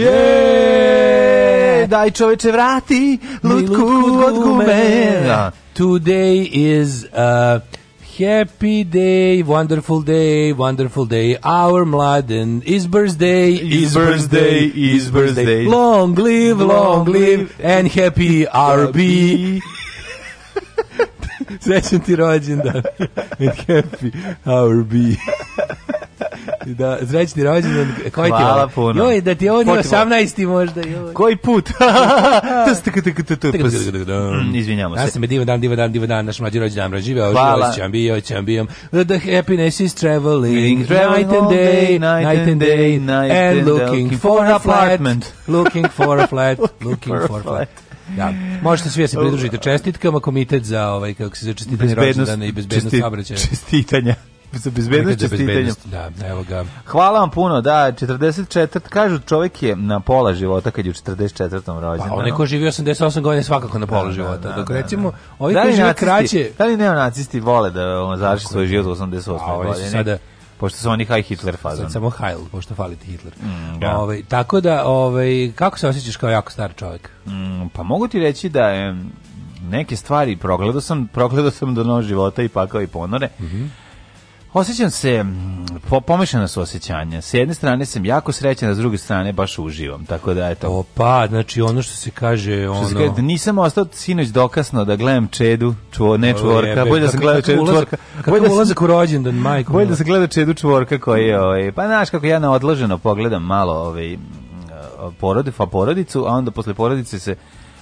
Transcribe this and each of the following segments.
Je! Daj čoveče vrati lutku od gume. Da. Today is uh, Happy day, wonderful day, wonderful day. Our mladen is birthday, is birthday, is birthday. Long live, long live and happy RB. Srećan ti rođendan. And happy our bee da, srećni rođendan. E, koji ti Hvala ovaj? puno. Joj, da ti on je 18. možda. Joj. Koji put? izvinjavam se. Ja sam divan dan, divan dan, divan dan, naš mlađi rođendan proživeo. Hvala. Ćam bio, ćam The happiness is traveling, night and day, night and day, and looking for a flat, looking for a flat, looking for a flat. Da. Možete svi da se pridružite čestitkama, komitet za ovaj kako se zove čestitanje rođendana i bezbednost saobraćaja. Čestitanja za bezbednost čestitanja. Da, evo ga. Hvala vam puno, da, 44, kažu čovjek je na pola života kad je u 44. Pa, rođendan. Pa onaj ko živi 88 godina svakako na pola da, da, života. Da, Dok da, recimo, da. ovi da koji žive kraće... Da li neonacisti vole da završi svoj život u 88. godine? Sada, pošto su oni high Hitler fazon. samo Heil, pošto fali ti Hitler. Mm, da. Ove, ovaj, tako da, ove, ovaj, kako se osjećaš kao jako star čovjek? Mm, pa mogu ti reći da je neke stvari progledao sam, progledao sam do nova života i pakao i ponore. Mm Osećam se, po, pomešana su osjećanja. S jedne strane sam jako srećan, a s druge strane baš uživam. Tako da, eto. Opa, znači ono što se kaže, što Se kaže, da nisam ostao sinoć dokasno da gledam Čedu, čvo, ne čvorka, bolje da sam gledao Čedu čvorka. Bolje da ulazak u rođendan, majko. Bolje da sam gledao Čedu čvorka koji je, ovaj, pa znaš kako ja na odloženo pogledam malo ovaj, porode, pa porodicu, a onda posle porodice se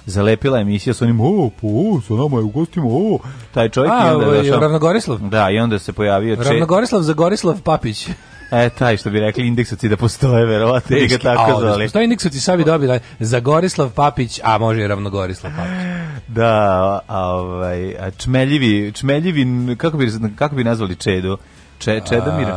zalepila emisija sa onim, o, po, sa nama je u gostima, o, taj čovjek A, i onda ovaj, došao. Ravnogorislav? Da, i onda se pojavio čet... Ravnogorislav za Gorislav Papić. E, taj što bi rekli indeksaci da postoje, verovatno, i ga tako zvali. Postoje indeksaci, sad bi dobili za Gorislav Papić, a može i Ravnogorislav Papić. Da, ovaj, čmeljivi, čmeljivi, kako bi, kako bi nazvali Čedu? Če, Čedomir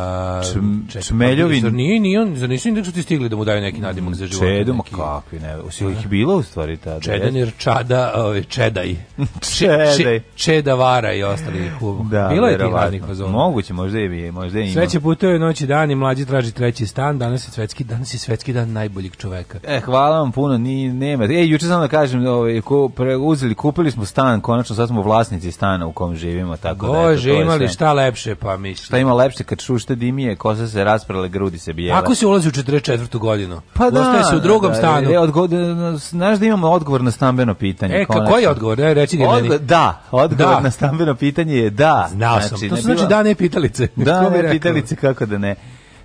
Čm, pa Čmeljovin. Zar nije, nije on, zar nisu da su ti stigli da mu daju neki nadimak za život? Čedom, neki... kakvi, ne, u usi ih bilo u stvari tada. Čedanir, Čada, ove, ovaj, Čedaj. čedaj. Če, če, čedavara i ostali. Da, bilo je tih radnih fazona. Moguće, možda je, možda je ima. Sve će putuje noći i dan i mlađi traži treći stan, danas je svetski, danas je svetski dan najboljih čoveka. E, hvala vam puno, ni, nema. E, juče sam da kažem, ovaj, ko, preuzeli, kupili smo stan, konačno sad smo vlasnici stana u kom živimo, tako da Bože, da. je imali šta lepše, pa mislim. Šta ima Ljudima lepše kad šušte dimije, kosa se rasprale, grudi se bijele. Ako se ulazi u 44. godinu? Pa da. Ostaje se u drugom da, da stanu. E, odgod, da, da, znaš da imamo odgovor na stambeno pitanje. E, kako je odgovor? Ne, reći ga Odgo, Da, odgovor da. na stambeno pitanje je da. Znao sam. Znači, to znači bila... da ne pitalice. Da ne pitalice, kako da ne.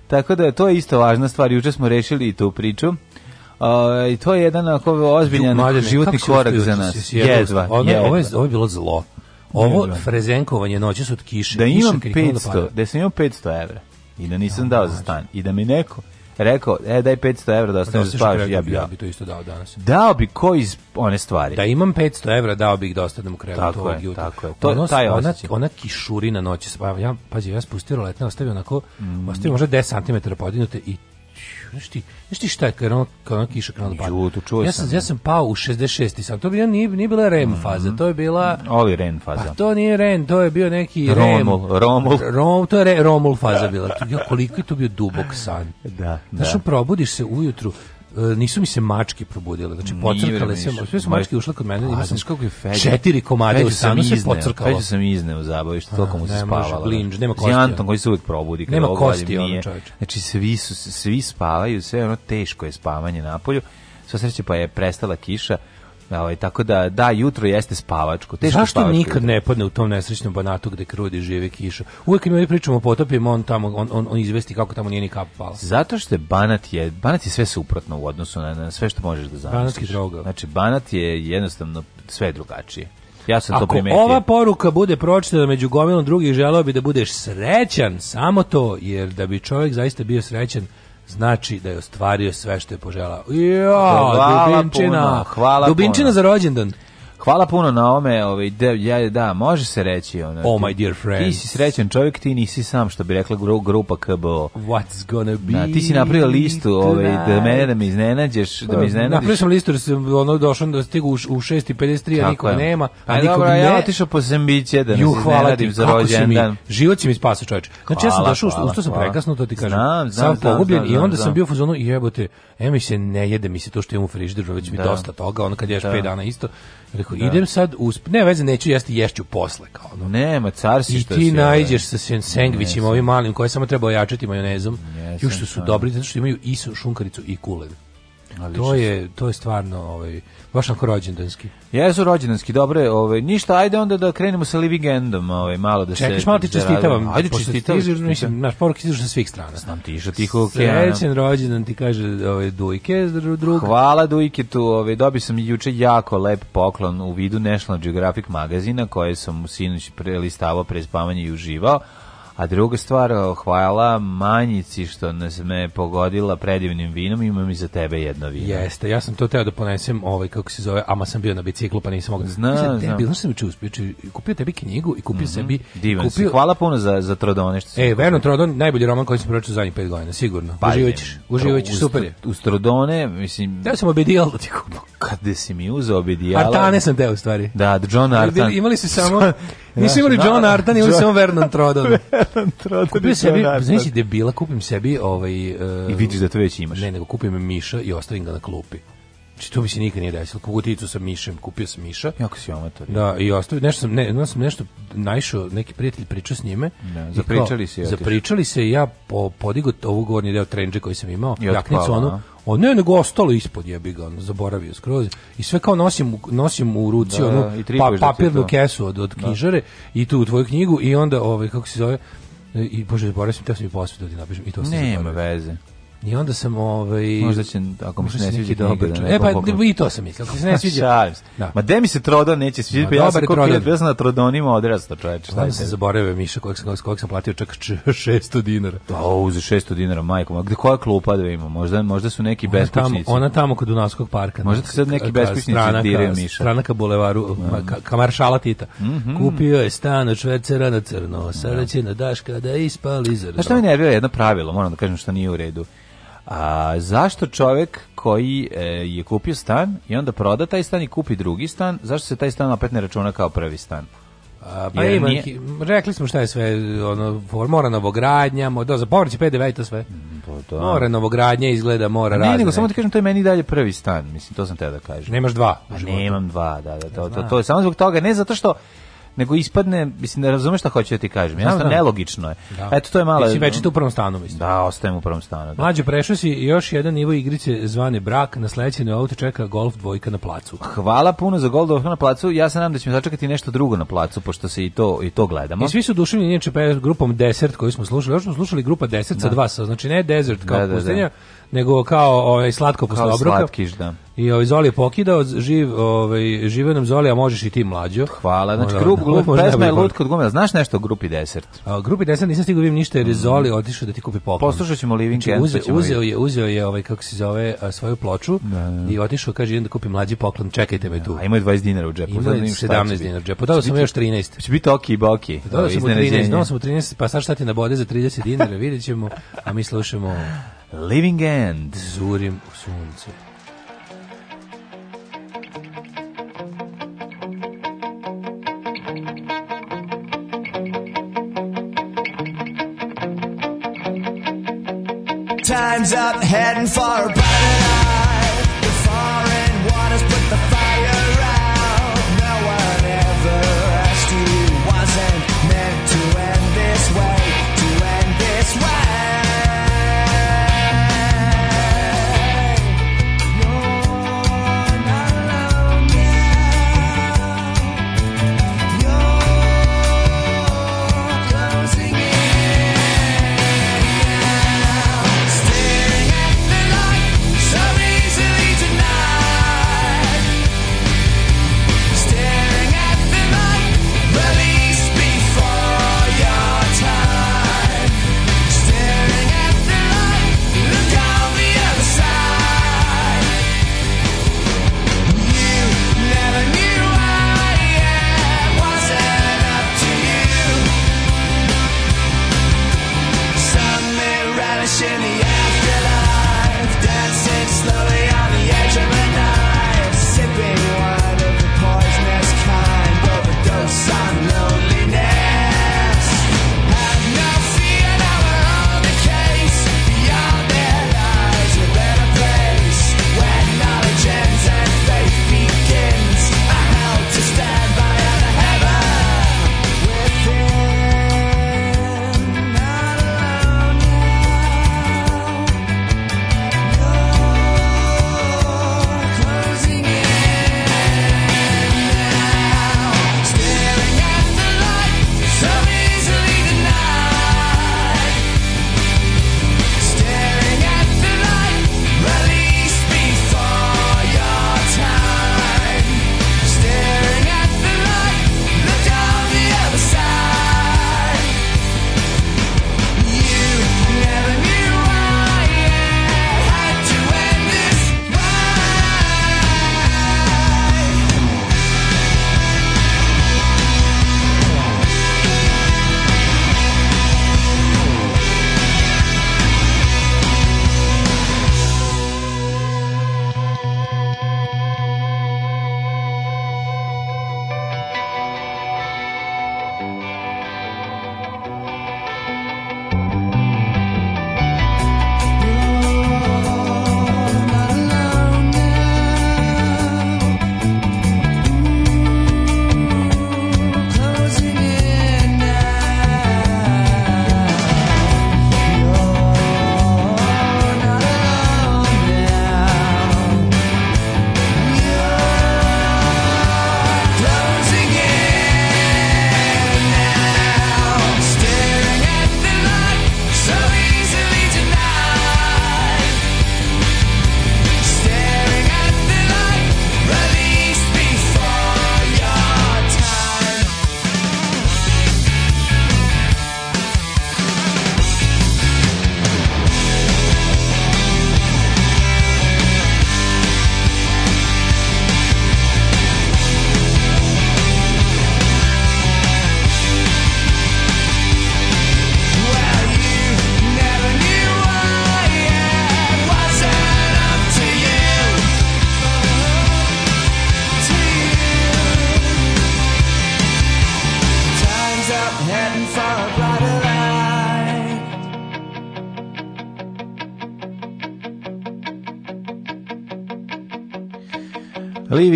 Tako da to je isto važna stvar. Juče smo rešili i tu priču. Uh, i to je jedan ozbiljan životni korak za nas. Jedva. Ovo je bilo zlo. Ovo frezenkovanje noći su od kiše. Da imam 500, da, da sam imao 500 evra i da nisam dao za stan i da mi neko rekao, e, daj 500 evra da, pa da ostaneš da spavaš, ja bi Ja bi to isto dao danas. Dao bi ko iz one stvari. Da imam 500 evra, dao bih da ostanem u krevet tako ovog jutra. Tako je, to, taj ona, ona kišurina noći spava. Ja, pazi, ja spustio roletne, ostavio onako, mm. ostavio možda 10 cm podignuti i Znaš ti, znaš ti šta je kad ono, kad ono kiša krenula pada? ja sam. Ja da. sam pao u 66. sam, to bi, nije, nije bila REM mhm. faza, to je bila... Oli REM faza. Pa to nije REM, to je bio neki REM. Romul, Romul. Rom, to je Re, Romul faza bila. Ja, koliko je to bio dubok san. Da, da. Znaš, probudiš se ujutru, E, nisu mi se mačke probudile. Znači pocrkale se, sve su mačke ušle kod mene, ima sam kako je fedje. Četiri komada u stanu se pocrkalo. Fedje sam izneo zabavište, toliko mu se da, spavala. Da. Blinč, nema znači, kosti. Anton koji se uvek probudi kada nema kosti, ono čoveče. Znači svi su svi spavaju, sve ono teško je spavanje na polju. Sva sreće pa je prestala kiša Ovaj, tako da, da, jutro jeste spavačko. Teško Zašto spavačko nikad ne padne u tom nesrećnom banatu gde krudi žive kiša? Uvek mi mi pričamo o potopima, on, tamo, on, on, on izvesti kako tamo nije ni kap pala. Zato što je banat je, banat je sve suprotno u odnosu na, na sve što možeš da zamisliš. Banatski droga. Znači, banat je jednostavno sve drugačije. Ja sam Ako to primetio. Ako ova poruka bude pročitana među gomilom drugih, želeo bi da budeš srećan, samo to, jer da bi čovjek zaista bio srećan, znači da je ostvario sve što je poželao. Jo, hvala Dubinčina. Puno, hvala Dubinčina puno. za rođendan. Hvala puno na ome, ovaj, da, da, može se reći. Ono, oh my dear friend. Ti si srećan čovjek, ti nisi sam, što bi rekla grupa KBO. What's gonna da, be? Da, ti si napravio listu, ovaj, da mene da me iznenađeš, da me pa, iznenadiš. Napravio sam listu, jer sam ono, došao da stigu u, u 6.53, a nikog nema. A, a e, nikog ne. ja otišao po Zembiće da Ju, hvala ti, za rođendan. Život si mi spasao čovječ. Znači, hvala, ja sam došao, hvala, ustao sam prekasno, to ti kažem. Znam, znam, sam pogubljen i onda sam bio u fazonu i jebote, e se ne jede mi se to što imam u frižideru, već mi da. dosta toga, onda kad ješ 5 da. dana isto Rekao, da. idem sad, usp... ne veze, neću jesti, ješću posle. Kao, ono. Nema, car si I ti najđeš ovaj. sa svim sengvićima ovim malim, koje samo treba ojačati majonezom. Još što su dobri, da. zato što imaju i šunkaricu i kulen. Ali to je to je stvarno ovaj baš onako rođendanski. Jesu rođendanski, dobre, ovaj ništa, ajde onda da krenemo sa Living Endom, ovaj malo da Čekaš, se Čekaš malo ti čestitam. Ajde čestitam. Mislim, naš poruk izlazi sa svih strana. Znam ti, što tiho okeana. Srećan rođendan ti kaže ovaj Dujke, drug. Hvala Dujke tu, ovaj dobio sam juče jako lep poklon u vidu National Geographic magazina koje sam sinoć prelistavao pre spavanja i uživao A druga stvar, hvala Manjici što nas me pogodila predivnim vinom, imam i za tebe jedno vino. Jeste, ja sam to teo da ponesem, ovaj, kako se zove, ama sam bio na biciklu pa nisam mogao. Zna, znam, znam. Bilo sam učeo, znači, kupio tebi knjigu i kupio mm -hmm. sebi... Divan kupio... si, hvala puno za, za Trodone. Što e, Verno Trodone, najbolji roman koji sam pročio zadnjih pet godina, sigurno. Pa, uživaćeš, uživaćeš, super je. Uz Trodone, mislim... Da sam obedijal da ti kupio. Pa kada si mi uzeo obedijala? Artane sam teo, u stvari. Da, John Artan. Imali si samo... Nisu imali John Artan, imali samo Vernon Trodone. Kupio sebi, znači debila, kupim sebi ovaj... Uh, I vidiš da to već imaš. Ne, nego kupim Miša i ostavim ga na klupi. Znači, to mi se nikad nije desilo. Kuguticu sa Mišem, kupio sam Miša. Jako si omator. Da, i ostavio, nešto sam, ne, sam nešto naišao, neki prijatelj pričao s njime. Ne, da, zapričali se. Zapričali se i ja po, podigo ovu gornji deo trenđe koji sam imao, jaknicu onu, O, ne, nego ostalo ispod jebi ga, ono, zaboravio skroz. I sve kao nosim, nosim u ruci da, onu pa, da papirnu da kesu od, od da. knjižare da. i tu u tvoju knjigu i onda, ovaj, kako se zove, e, i bože, zaboravio sam, teo sam i posvjedu da ti napišem. I to sam Nema zaboravio. veze. I onda sam ovaj možda će ako mi se ne sviđa da dobar. Da e pa i to sam mislio, ako se ne sviđa. da. Ma de mi se Trodo neće sviđati, pa ja sam kopio ja bez na Trodonima odrasta čoveče. Šta se zaboravio Miša kojeg sam kojeg sam platio čak 600 dinara. Da, o, za 600 dinara majko, ma gde koja klupa da ima? Možda možda su neki beskućnici. Ona tamo kod Dunavskog parka. Možda sad neki beskućnici diraju Miša. Strana mhm. ka bulevaru Kamaršala Tita. Mhm. Kupio je stan od švercera na crno. sa rečeno da. daška da ispali zrno. Šta mi bilo jedno pravilo, moram da kažem što nije u redu. A, zašto čovjek koji e, je kupio stan i onda proda taj stan i kupi drugi stan, zašto se taj stan opet ne računa kao prvi stan? A, pa ima, nije... rekli smo šta je sve, ono, mora novogradnja, do, da, za povrće PDV i to sve. Mm, pa, to. Da. Mora novogradnja, izgleda, mora razne. Ne, nego samo ti da kažem, to je meni dalje prvi stan, mislim, to sam te da kažem. Nemaš dva. Pa nemam dva, da, da, to, to, to, je samo zbog toga, ne zato što nego ispadne, mislim, da razumeš šta hoću da ti kažem, jednostavno da, da. nelogično je. Da. Eto, to je malo... Mislim, već tu u prvom stanu, mislim. Da, ostajem u prvom stanu. Da. Mlađo, prešao si još jedan nivo igrice zvane brak, na sledećem auto čeka golf dvojka na placu. Hvala puno za golf dvojka na placu, ja se nadam da ćemo začekati nešto drugo na placu, pošto se i to, i to gledamo. I svi su duševni, inače, grupom Desert koji smo slušali, još smo slušali grupa Desert da. sa dva, znači ne Desert kao da, da pustinja, da, nego kao ovaj slatko posle obroka. Slatkiš, da. I ovaj Zoli je pokidao, živ, ovaj žive nam Zoli, a možeš i ti mlađo. Hvala. Znači Možda, grup, grup, grup pesma je lud kod gumena. Znaš nešto o grupi Desert? A, grupi Desert nisam stigao da vidim ništa jer je mm. Zoli otišao da ti kupi poklon. Poslušat ćemo Living znači, Ends. Uze, uzeo pa je, uzeo je ovaj kako se zove a, svoju ploču ne, da, ne. Da, i otišao kaže idem da kupi mlađi poklon. Čekajte me tu. A ima 20 dinara u džepu. Ima 17 dinara u džepu. Dao sam još 13. Će biti oki i boki. Dao sam 13, dao sam 13, pa sad šta ti nabode za 30 dinara, videćemo, a mi slušamo Living End. Zurim u suncu. Time's up, heading for a bite.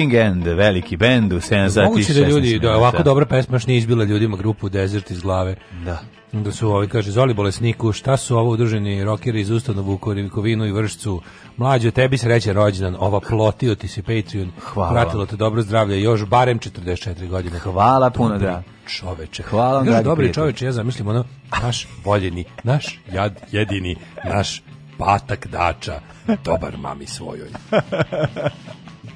Living End, veliki bend u 7 Moguće da ljudi, da ovako da. dobra pesma još nije izbila ljudima grupu Desert iz glave. Da. Da su ovi, kaže, zoli bolesniku, šta su ovo udruženi rokeri iz Ustanovu, Korivkovinu i Vršcu? Mlađo, tebi sreće rođendan, ova plotio ti se Patreon, Hvala. pratilo te dobro zdravlje, još barem 44 godine. Hvala puno, da čoveče. Hvala vam, dragi Dobri čoveče, ja zamislim ono, naš voljeni, naš jad, jedini, naš patak dača, dobar mami svojoj.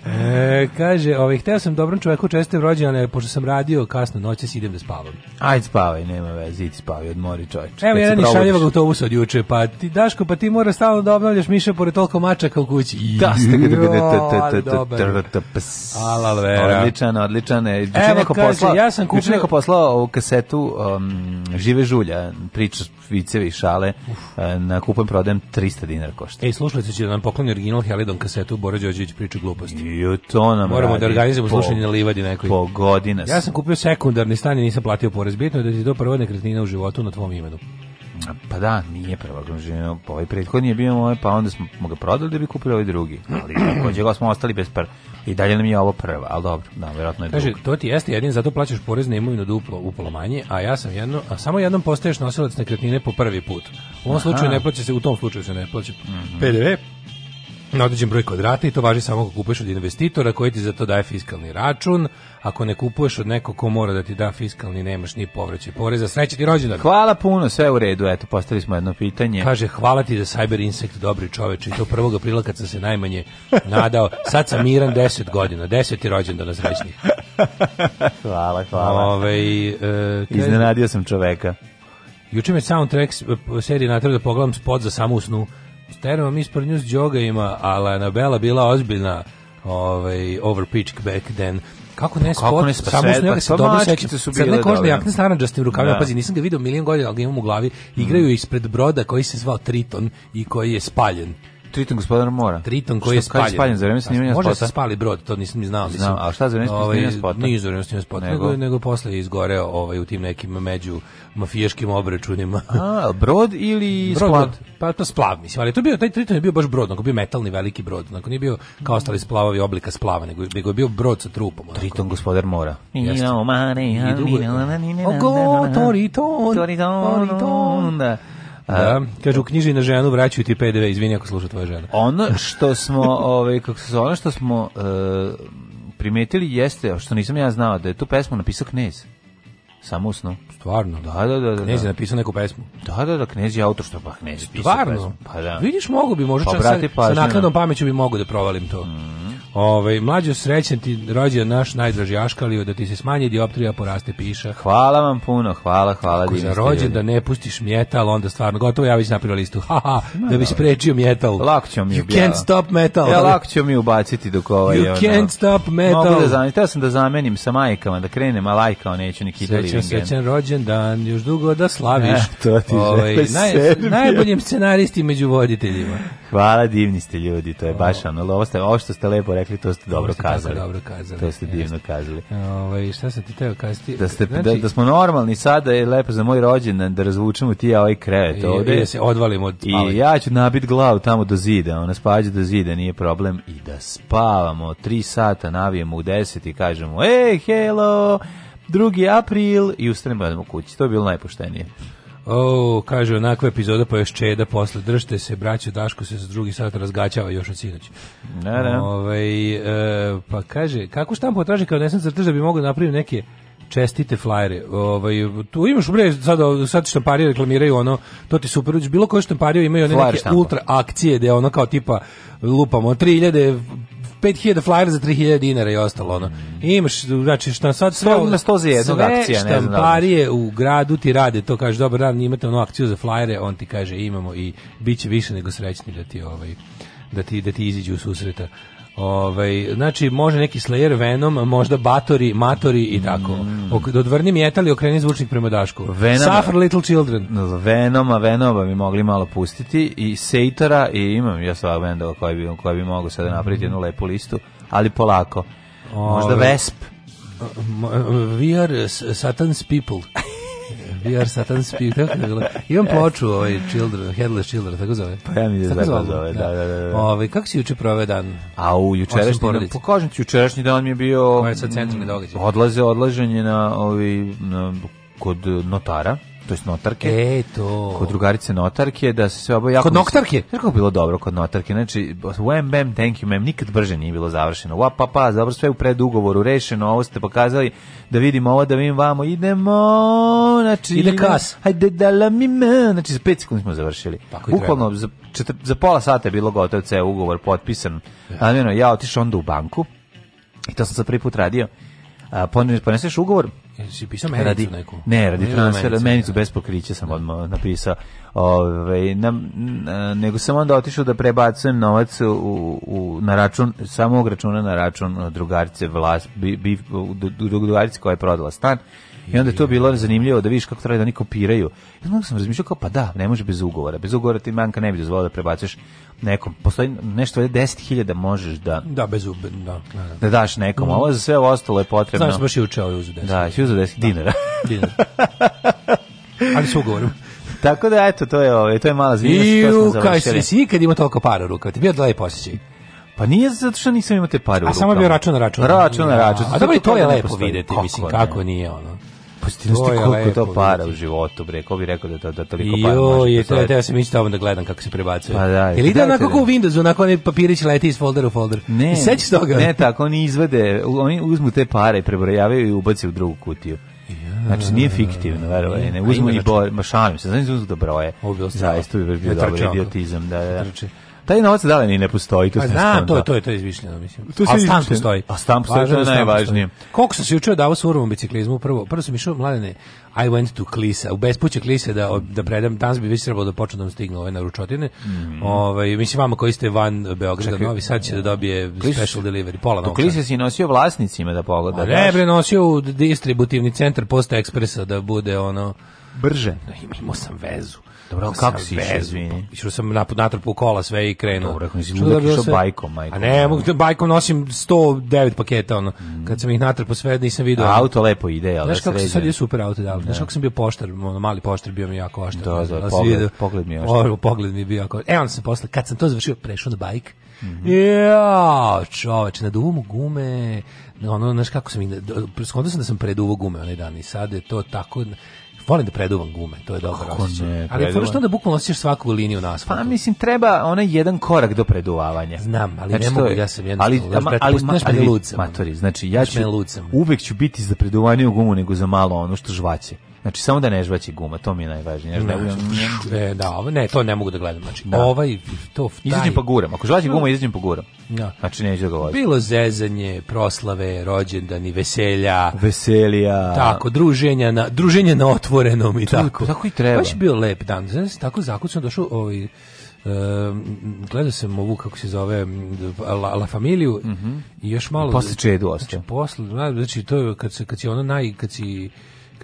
E, kaže, ovaj, hteo sam dobrom čoveku česte rođene, pošto sam radio kasno noćas, idem da spavam. Ajde spavaj, nema veze, idi spavaj, odmori čoveče. Evo jedan iz šaljevog autobusa od juče, pa ti, Daško, pa ti mora stalno da obnavljaš miša pored toliko mačaka u kući. Da, ste ga da Odličan, odličan. Evo, neko kaže, poslao, ja sam kupio... neko poslao ovu kasetu um, Žive žulja, priča, vicevi, šale, e, na kupujem prodajem 300 dinara košta. Ej, slušajte, će da nam pokloni original Helidon kasetu Bora Đorđević priča gluposti nam Moramo radi da organizujemo slušanje na livadi nekoj. Po godina. Ja sam kupio sekundarni stan i nisam platio porez. Bitno je da ti to prva nekretnina u životu na tvom imenu. Pa da, nije prva gomžina. Ovaj prethodni je bio moj, pa onda smo ga prodali da bi kupili ovaj drugi. Ali takođe smo ostali bez prva. I dalje nam je ovo prva, ali dobro, da, verovatno je Kaže, druga. to ti jeste jedin, zato plaćaš porez na imovinu duplo, upola manje, a ja sam jedno, a samo jednom postaješ nosilac nekretnine po prvi put. U ovom Aha. slučaju ne plaća se, u tom slučaju se ne plaća mm -hmm. PDV, na određen broj kvadrata i to važi samo ako kupuješ od investitora koji ti za to daje fiskalni račun. Ako ne kupuješ od nekog ko mora da ti da fiskalni, nemaš ni povraćaj poreza. Sreće ti rođendan. Hvala puno, sve u redu. Eto, postavili smo jedno pitanje. Kaže, hvala ti za Cyber Insect, dobri čoveč. I to prvog aprila kad sam se najmanje nadao. Sad sam miran 10 godina. 10. rođendan na srećnih. hvala, hvala. Ove, e, kaj... Iznenadio sam čoveka. Juče me soundtrack serije natrao da pogledam spot za samu snu teramo mi sprdnju s ima, ali Anabela bila ozbiljna ovaj, over pitch back then. Kako ne pa spot? Kako ne spot? Samo sve, se pa dobro sećam. Su Crne kožne jakne s naranđastim rukavima. Da. Pazi, nisam ga video milion godina, ali ga imam u glavi. Igraju mm. ispred broda koji se zvao Triton i koji je spaljen. Triton gospodar mora. Triton koji je spaljen. spaljen za vreme snimanja spota. Može se spali brod, to nisam ni znao. Znam, a šta za vreme ovaj, snimanja spota? Nije za vreme snimanja spota, nego, nego, nego posle je izgoreo ovaj, u tim nekim među mafijaškim obračunima. A, brod ili brod, splav? Pa to splav, mislim, ali to bio, taj Triton je bio baš brod, onako bio metalni veliki brod, onako nije bio kao ostali splavovi oblika splava, nego, nego je bio brod sa trupom. Onako. Triton gospodar mora. Jeste. I drugo, Ogo, Toriton, Toriton, Toriton, da. Da. da, kažu, knjiži na ženu, vraćaju ti PDV, izvini ako sluša tvoja žena. Ono što smo, ovaj, kako se zove, što smo uh, primetili jeste, što nisam ja znao, da je tu pesmu napisao Knez. Samo usno. Stvarno? Da, da, da. da knez je da. napisao neku pesmu. Da, da, da, knez je autor što pa knez Stvarno? Pesmu. Pa da. Vidiš, mogu bi, možda pa, čak sa, sa nakladnom da. pameću bi mogu da provalim to. Mm. Ovaj mlađo srećan ti rođen naš najdraži Aškalio da ti se smanji dioptrija poraste piša. Hvala vam puno, hvala, hvala Ako za rođen da ne pustiš metal, onda stvarno gotovo ja već napravio listu. Ha, ha da bi sprečio metal. Lako ćemo mi You can't stop metal. Ja lako ćemo mi ubaciti dok ovaj You ono, can't stop metal. Mogu da zamenim, teo sam da zamenim sa majkama, da krenem, a on neću Nikita Livingen. Srećan rođen dan, još dugo da slaviš. E, to ti ovaj, naj, najboljim scenaristi među voditeljima. Hvala, divni ste ljudi, to je baš ono, ovo, ste, ovo što ste lepo rekli rekli, to ste dobro kazali. Dobro kazali. To ste divno kazali. Ovaj šta se ti teo kazati? Da ste da- znači, da, da, smo normalni sada je lepo za moj rođendan da razvučemo ti ja ovaj krevet i, ovde. I da se odvalimo od spavanja. I ja ću nabit glavu tamo do zida, ona spađa do zida, nije problem i da spavamo 3 sata, navijemo u 10 i kažemo: "Ej, hello!" 2. april i ustanemo kući. To je bilo najpoštenije. O, kaže, onakva epizoda pa još čeda posle. Držite se, braćo, Daško se za drugi sat razgaćava još od sinoć. Da, da. Ove, ovaj, e, pa kaže, kako štampo traži kao nesam crtež da bi mogao da napraviti neke čestite flajere. Ovaj tu imaš bre sad sad štampari reklamiraju ono to ti super bilo koje štamparije imaju one neke ultra akcije da ono kao tipa lupamo 3000 5000 flajera za 3000 dinara i ostalo ono. Imaš znači šta sad sve na 100 za jednu akciju, ne znam. Da Parije u gradu ti rade, to kaže dobro, dan, imate onu akciju za flajere, on ti kaže imamo i biće više nego srećni da ti ovaj da ti da ti iziđe u susreta Ovaj znači može neki Slayer Venom, možda Batori, Matori i tako. Mm. Ok, odvrni metal i okreni zvučnik prema dašku. Venoma, Suffer Little Children. Venoma, Venoma bi mogli malo pustiti i Seitora i imam ja sva bendova koji bi koji bi mogao sada napraviti mhm. jednu lepu listu, ali polako. Možda Vesp. We are Satan's people. We are Satan's people, tako je bilo. Imam ploču, ovaj, Children, Headless Children, tako zove. Pa ja mi je tako zove, da, da, da. da. da, da. Ove, ovaj, kako si juče proveo dan? A u jučerašnji dan, pokažem ti, jučerašnji dan mi je bio... Ovo je sad centralni događaj. Odlaze, odlaženje na, ovi, ovaj, na, kod notara to jest notarke. E, to. Kod drugarice notarke, da se sve oboje jako... Kod noktarke? Znaš kako bilo dobro kod notarke, znači, wham, bam, thank you, ma'am, nikad brže nije bilo završeno. Wa, pa, pa, dobro, sve u predugovoru, rešeno, ovo ste pokazali, da vidimo ovo, da vidim vamo, idemo, znači... Ide kas. Hajde da la mi me, znači, za pet sekundi smo završili. Tako Bukvalno, za, četr, za pola sata je bilo gotovo ceo ugovor potpisan. Ja. A, ja otišao onda u banku, i to sam sa prvi put radio, a, poneseš ugovor, Jesi pisao menicu radi, neku? Ne, radi transfera, menicu, menicu bez pokrića sam odmah napisao. Ove, ovaj, na, na, nego sam onda otišao da prebacujem novac u, u, na račun, samog računa na račun eh, drugarice vlas, bi, bi, drugarice koja je prodala stan I onda je to bilo zanimljivo da vidiš kako treba da oni kopiraju. I onda sam razmišljao kao, pa da, ne može bez ugovora. Bez ugovora ti banka ne bi dozvolila da prebaciš nekom. Postoji nešto je 10.000 možeš da... Da, bez ube, da, da, da, da. daš nekom. Mm. Ovo za sve ostalo je potrebno. Znaš, baš i učeo je uzu 10. Da, si uzu 10 dinara. Dinar. Ali s ugovorom. Tako da, eto, to je, ovo, ovaj, to je mala zvijezda. I u, kaj si, si ikad imao toliko para u rukama, ti bio da lep osjećaj. Pa nije zato što nisam imao te pare u rukama. A samo bio račun na račun. Račun na račun. A dobro i to je lepo videti, mislim, kako nije ono gluposti, znaš ti koliko lepo, to para u životu, bre, ko bi rekao da, da, da toliko para može. Jo, da je, to, ja sam ići tamo da gledam kako se prebacuje. Pa da, je. Ili ide onako da- kao u Windowsu, onako onaj papirić leti iz folder u folder. Ne, I sećaš toga? Ne, tako, oni izvede, oni uzmu te pare, i prebrojavaju i ubace u drugu kutiju. Znači nije fiktivno, verovatno, ne pa uzmu i znači- bo, šalim se, znači uzmu da broje. Ovo je bilo strašno. Zaista bi bio dobar idiotizam, da, da. Trče. Taj novac da li ne postoji, to pa, znam, to, je, da. to je to je izmišljeno, mislim. a se stan postoji. A stan postoji, to je da najvažnije. Koliko sam se juče davao surovom biciklizmu, prvo, prvo sam išao mladene I went to Klisa, u bespuće Klise da, da predam, danas bi već trebalo da počne da vam stignu ove naručotine. Mm. Ove, ovaj, mislim, vama koji ste van Beograda, Novi Sad će da dobije Klis, special delivery, pola novca. Klise si nosio vlasnicima da pogleda. ne, bre, nosio u distributivni centar Posta Ekspresa da bude ono... Brže. Da, imao sam vezu. Dobro, kako si išao? Pa, išao sam na natrpu kola sve i krenuo. Dobro, ako nisi da išao bajkom, majko. A ne, mogu da bajkom nosim 109 paketa, ono. Mm. Kad sam ih natrpao sve, nisam video. auto lepo ide, al da se Znaš kako se sad je super auto dao. Znaš da. kako sam bio poštar, ono, mali poštar bio mi jako oštar. Da, da, da pogled, pogled mi je oštar. O, pogled mi je bio jako E, on se posle, kad sam to završio, prešao na bajk. Mm -hmm. Ja, čoveče, na duvu mu gume, ono, znaš kako sam ih, skonto sam da sam preduvo gume onaj dan i sad je to tako, volim da preduvam gume, to je dobro osjećaj. Ali fora što onda bukvalno osjećaš svaku liniju na asfaltu. Pa mislim treba onaj jedan korak do preduvavanja. Znam, ali znači, ne mogu ja sam jedan. Ali ama, ali, da ali, ma, ali matori, znači ja ću uvek ću biti za preduvanje u gumu nego za malo ono što žvaće. Znači samo da ne žvaći guma, to mi je najvažnije. Ne, ne, da, ne, to ne mogu da gledam. Znači da. ovaj to taj... izađem pa guram. Ako žvaći guma izađem pa guram. Da. Znači neću da govorim. Bilo zezanje, proslave, rođendani, veselja, veselja. Tako, druženja na druženje na otvorenom i to, tako. Tako i treba. Baš bio lep dan. Znači, tako zakucno došao ovaj Uh, gledao sam ovu kako se zove La, La Familiju mm -hmm. i još malo posle čedu ostao znači, posle znači to je kad se kad si ono naj kad si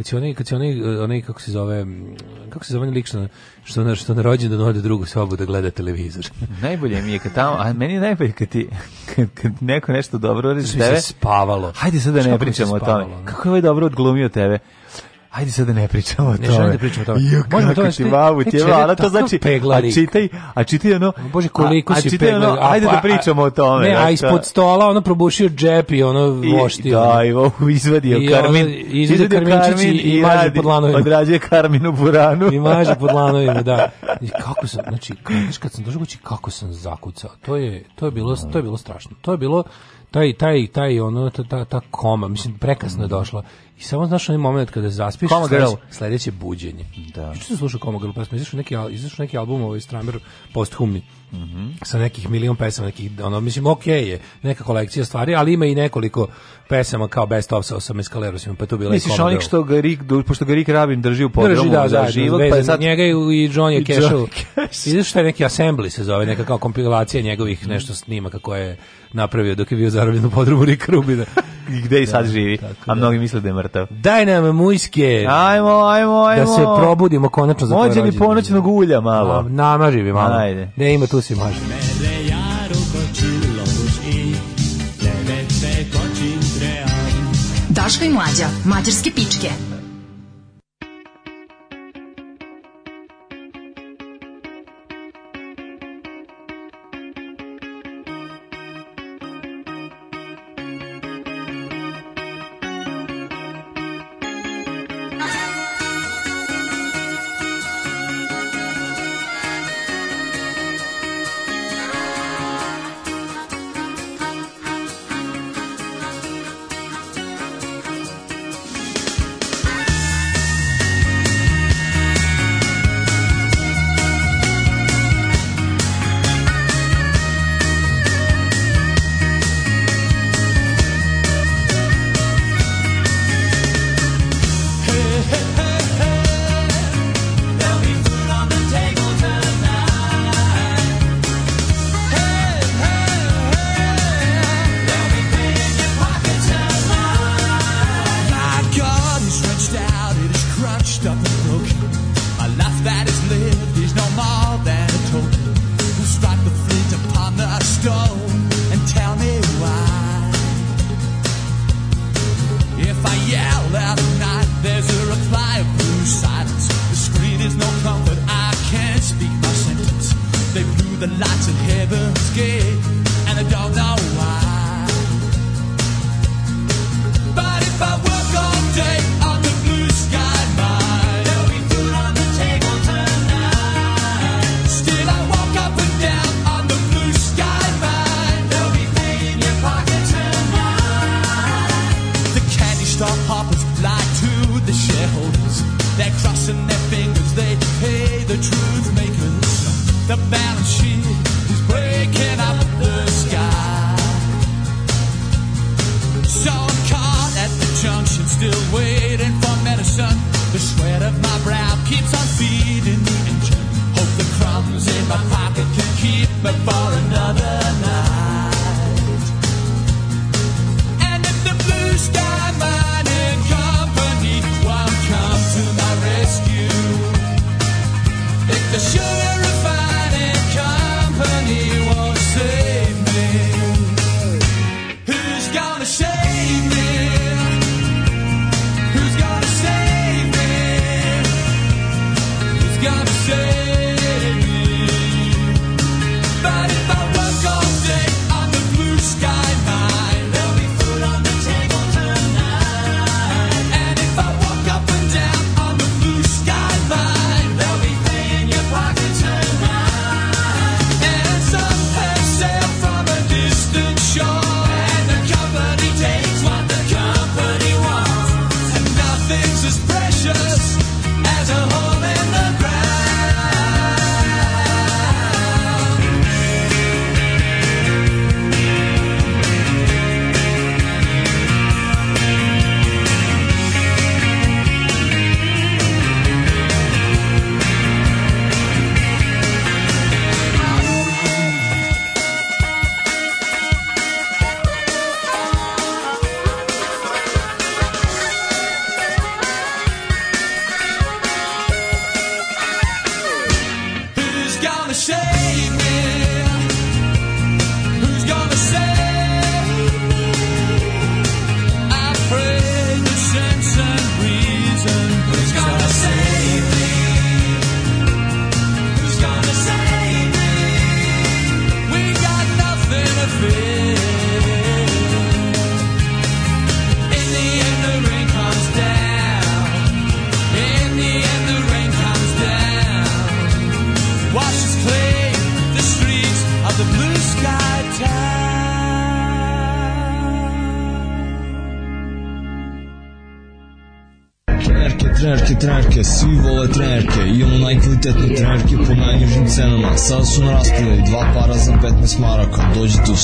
kad će onaj, kad će onaj, eh, onaj, kako se zove, mm, kako se zove lično, što na, što na rođendan ode drugu sobu da gleda televizor. najbolje mi je kad tamo, a meni je najbolje kad ti, kad, kad neko nešto dobro reći tebe. spavalo. Hajde sad da ne pričamo o tome. Da. Kako je ovaj dobro odglumio tebe? Ajde sad da ne pričamo o tome. Ne želim da pričamo o tome. Ju, Možemo to ti bavu tjeva, ona to znači, a čitaj, a čitaj ono, Bože, koliko a, si a čitaj ono, ajde da pa, pričamo o tome. Ne, a ispod stola ono probušio džep i ono voštio. Da, i ovo izvadio I Karmin. izvadio Karminčić i, i maže pod lanovima. Odrađuje Karmin u buranu. I maže pod lanovima, da. I kako sam, znači, kad, kad sam došao kako sam zakucao. To je, to je bilo, to je bilo strašno. To je bilo, taj taj taj ono ta, ta koma mislim prekasno je došla I samo znaš onaj moment kada zaspiš, Koma Girl, sledeće buđenje. Da. Što sam slušao Koma Girl pesmu, izašao neki, izašao neki album ovaj Stramer posthumni. Mm sa nekih milion pesama, nekih, ono, mislim, ok je neka kolekcija stvari, ali ima i nekoliko pesama kao best of sa 18 kalerosima, pa to bila Misliš, i Misliš, onih što ga Rick, pošto ga Rick Rabin drži u podromu, drži, da, za da, život, pa sad... Njega i John Cash. Cashel. je neki assembly se zove, neka kao kompilacija njegovih mhm. nešto snima kako je napravio dok je bio zarobljen u podromu Rick Rubina. Gde i sad da, živi, a da. mnogi misle da je mrtav četvrta. Daj nam mujske. Ajmo, ajmo, ajmo. Da se probudimo konačno za Mođe mi ponoćnog ulja malo. A, namaži mi malo. Ajde. Ne ima tu si maži. Daška i mlađa, mađarske pičke.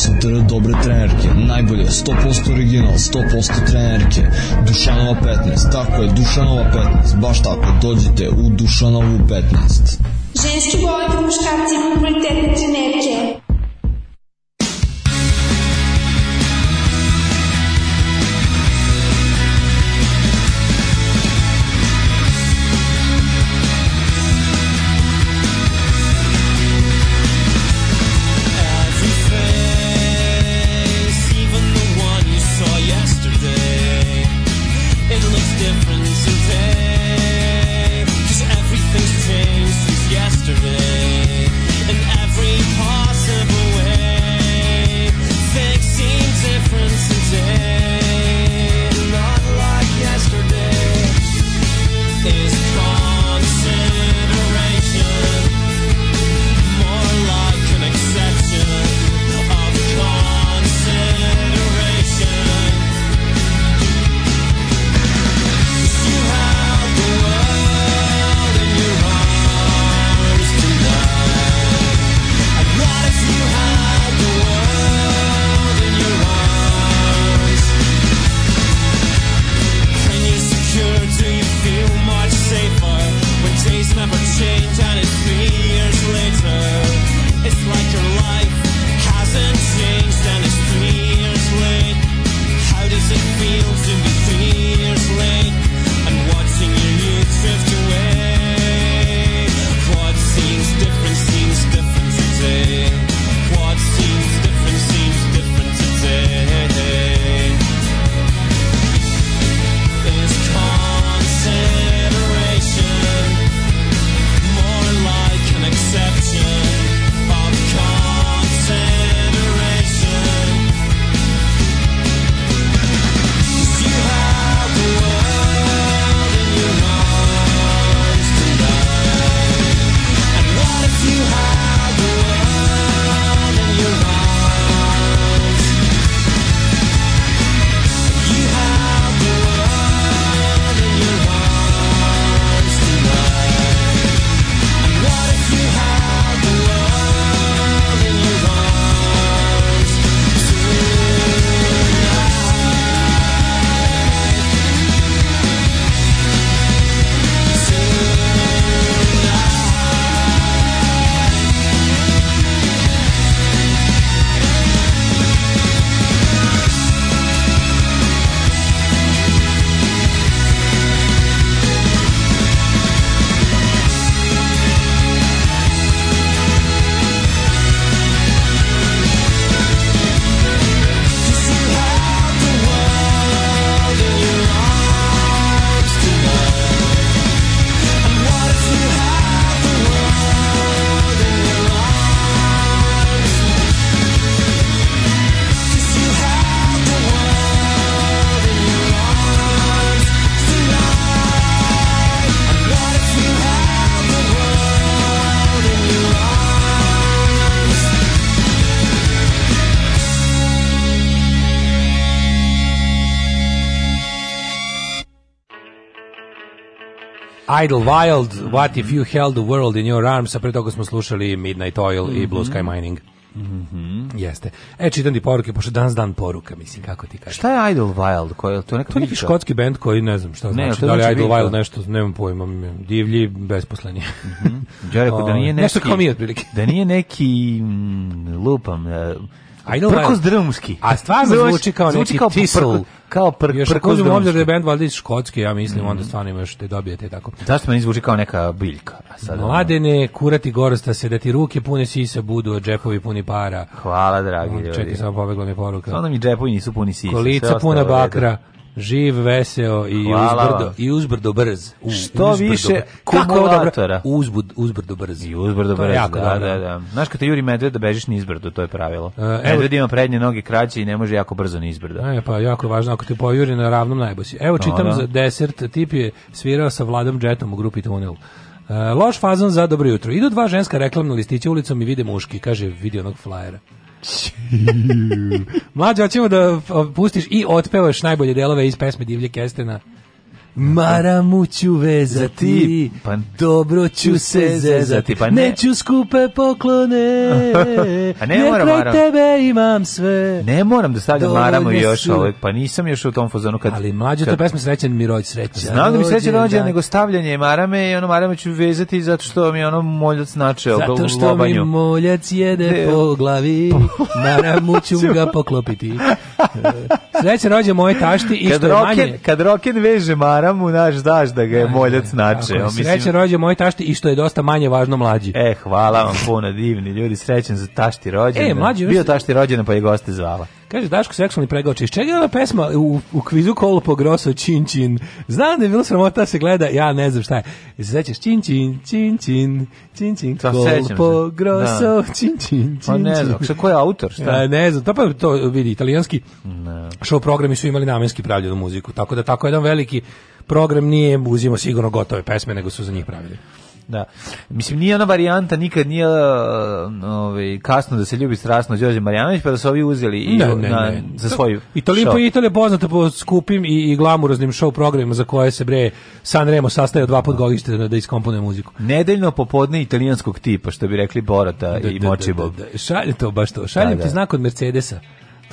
super dobre trenerke, najbolje, 100% original, 100% trenerke, Dušanova 15, tako je, Dušanova 15, baš tako, dođite u Dušanovu 15. Ženski boli po muškarci i kvalitetne trenerke. Idle Wild, What If You Held the World in Your Arms, a pre toga smo slušali Midnight Oil mm -hmm. i Blue Sky mhm. Mining. Mm -hmm. Jeste. E, čitam ti poruke, pošto danas dan poruka, mislim, kako ti kažeš. Šta je Idle Wild? Ko to je, neka to je neki škotski band koji ne znam šta ne, znači. Da li znači Idle Wild to... nešto, nemam pojma, divlji, besposleni. Mm -hmm. ja rekao, da ovaj, nije neki... Nešto kao mi, otprilike. da nije neki, mm, lupam, uh, Prkos drumski. A stvarno zvuči kao neki zvuči kao tisel kao pr još prko uzmemo obzir da je bend valjda iz Škotske, ja mislim, mm. onda stvarno imaš te dobijete tako. Zašto da, meni zvuči kao neka biljka? sad Mladene, ono... kurati gorosta se, da ti ruke pune sisa budu, džepovi puni para. Hvala, dragi ljudi. Čekaj, samo pobegla mi poruka. Sada mi džepovi nisu puni sisa. Kolica puna bakra. Reda. Živ, veseo i uzbrdo, i uzbrdo brz. U, Što uzbrdo više brz. kumulatora. Uzbud, uzbrdo brz. I uzbrdo brz, da, da, da. Znaš kad te juri medved da bežiš nizbrdo, to je pravilo. E, medved ima prednje noge kraće i ne može jako brzo nizbrdo. E, pa jako važno, ako te pojuri na ravnom najbosi. Evo pa, čitam no, da. za desert, tip je svirao sa Vladom Jetom u grupi Tunel. E, loš fazon za dobro jutro. Idu dva ženska reklamna listića ulicom i vide muški, kaže, vidi onog flajera. Mlađe, hoćemo da pustiš i otpevaš najbolje delove iz pesme Divlje Kestena. Maramu ću vezati, pa, dobro ću se zezati, pa ne. neću skupe poklone, A ne jer moram, kraj tebe imam sve. Ne moram da stavljam Dovoljno maramu da još su. ovaj, pa nisam još u tom fazonu kad... Ali mlađe, to je kad- pesma srećan mi rođ sreća. Znam da mi sreće dođe, da. nego stavljanje marame i ono marame ću vezati zato što mi ono moljac znače Zato što mi moljac jede Ne. po glavi, maramu ću ga poklopiti. E, Srećan moje tašti i Kad što je manje... roken, kad roken veže banana mu naš daš da ga je moljac znači. Tako, srećen rođen moj tašti i što je dosta manje važno mlađi. E, hvala vam puno, divni ljudi, srećan za tašti rođen. E, mlađi, Bio tašti rođen, pa je goste zvala. Kaže Daško seksualni pregoči. Iz čega je ona pesma u, u kvizu kolo po groso čin čin? Znam da je bilo sramota da se gleda, ja ne znam šta je. I se sećaš čin čin, čin čin, čin čin, kolo po groso da. čin čin, pa čin ne znam, ko je autor? Šta? A, ne znam, to pa to vidi, italijanski no. show programi su imali namenski pravljenu muziku, tako da tako jedan veliki program nije uzimao sigurno gotove pesme, nego su za njih pravili. Da. Mislim, nije ona varijanta, nikad nije uh, ovaj kasno da se ljubi strasno Đorđe Marjanović, pa da su ovi uzeli i, ne, ne, na, ne. za svoju I to lipo Italija poznato po skupim i, i glamuroznim show programima za koje se bre San Remo sastaje dva put godište da, da iskomponuje muziku. Nedeljno popodne italijanskog tipa, što bi rekli Borata da, i da, Bob. Da, da, da, Šalje to baš to. Šaljem da, ti da. znak od Mercedesa.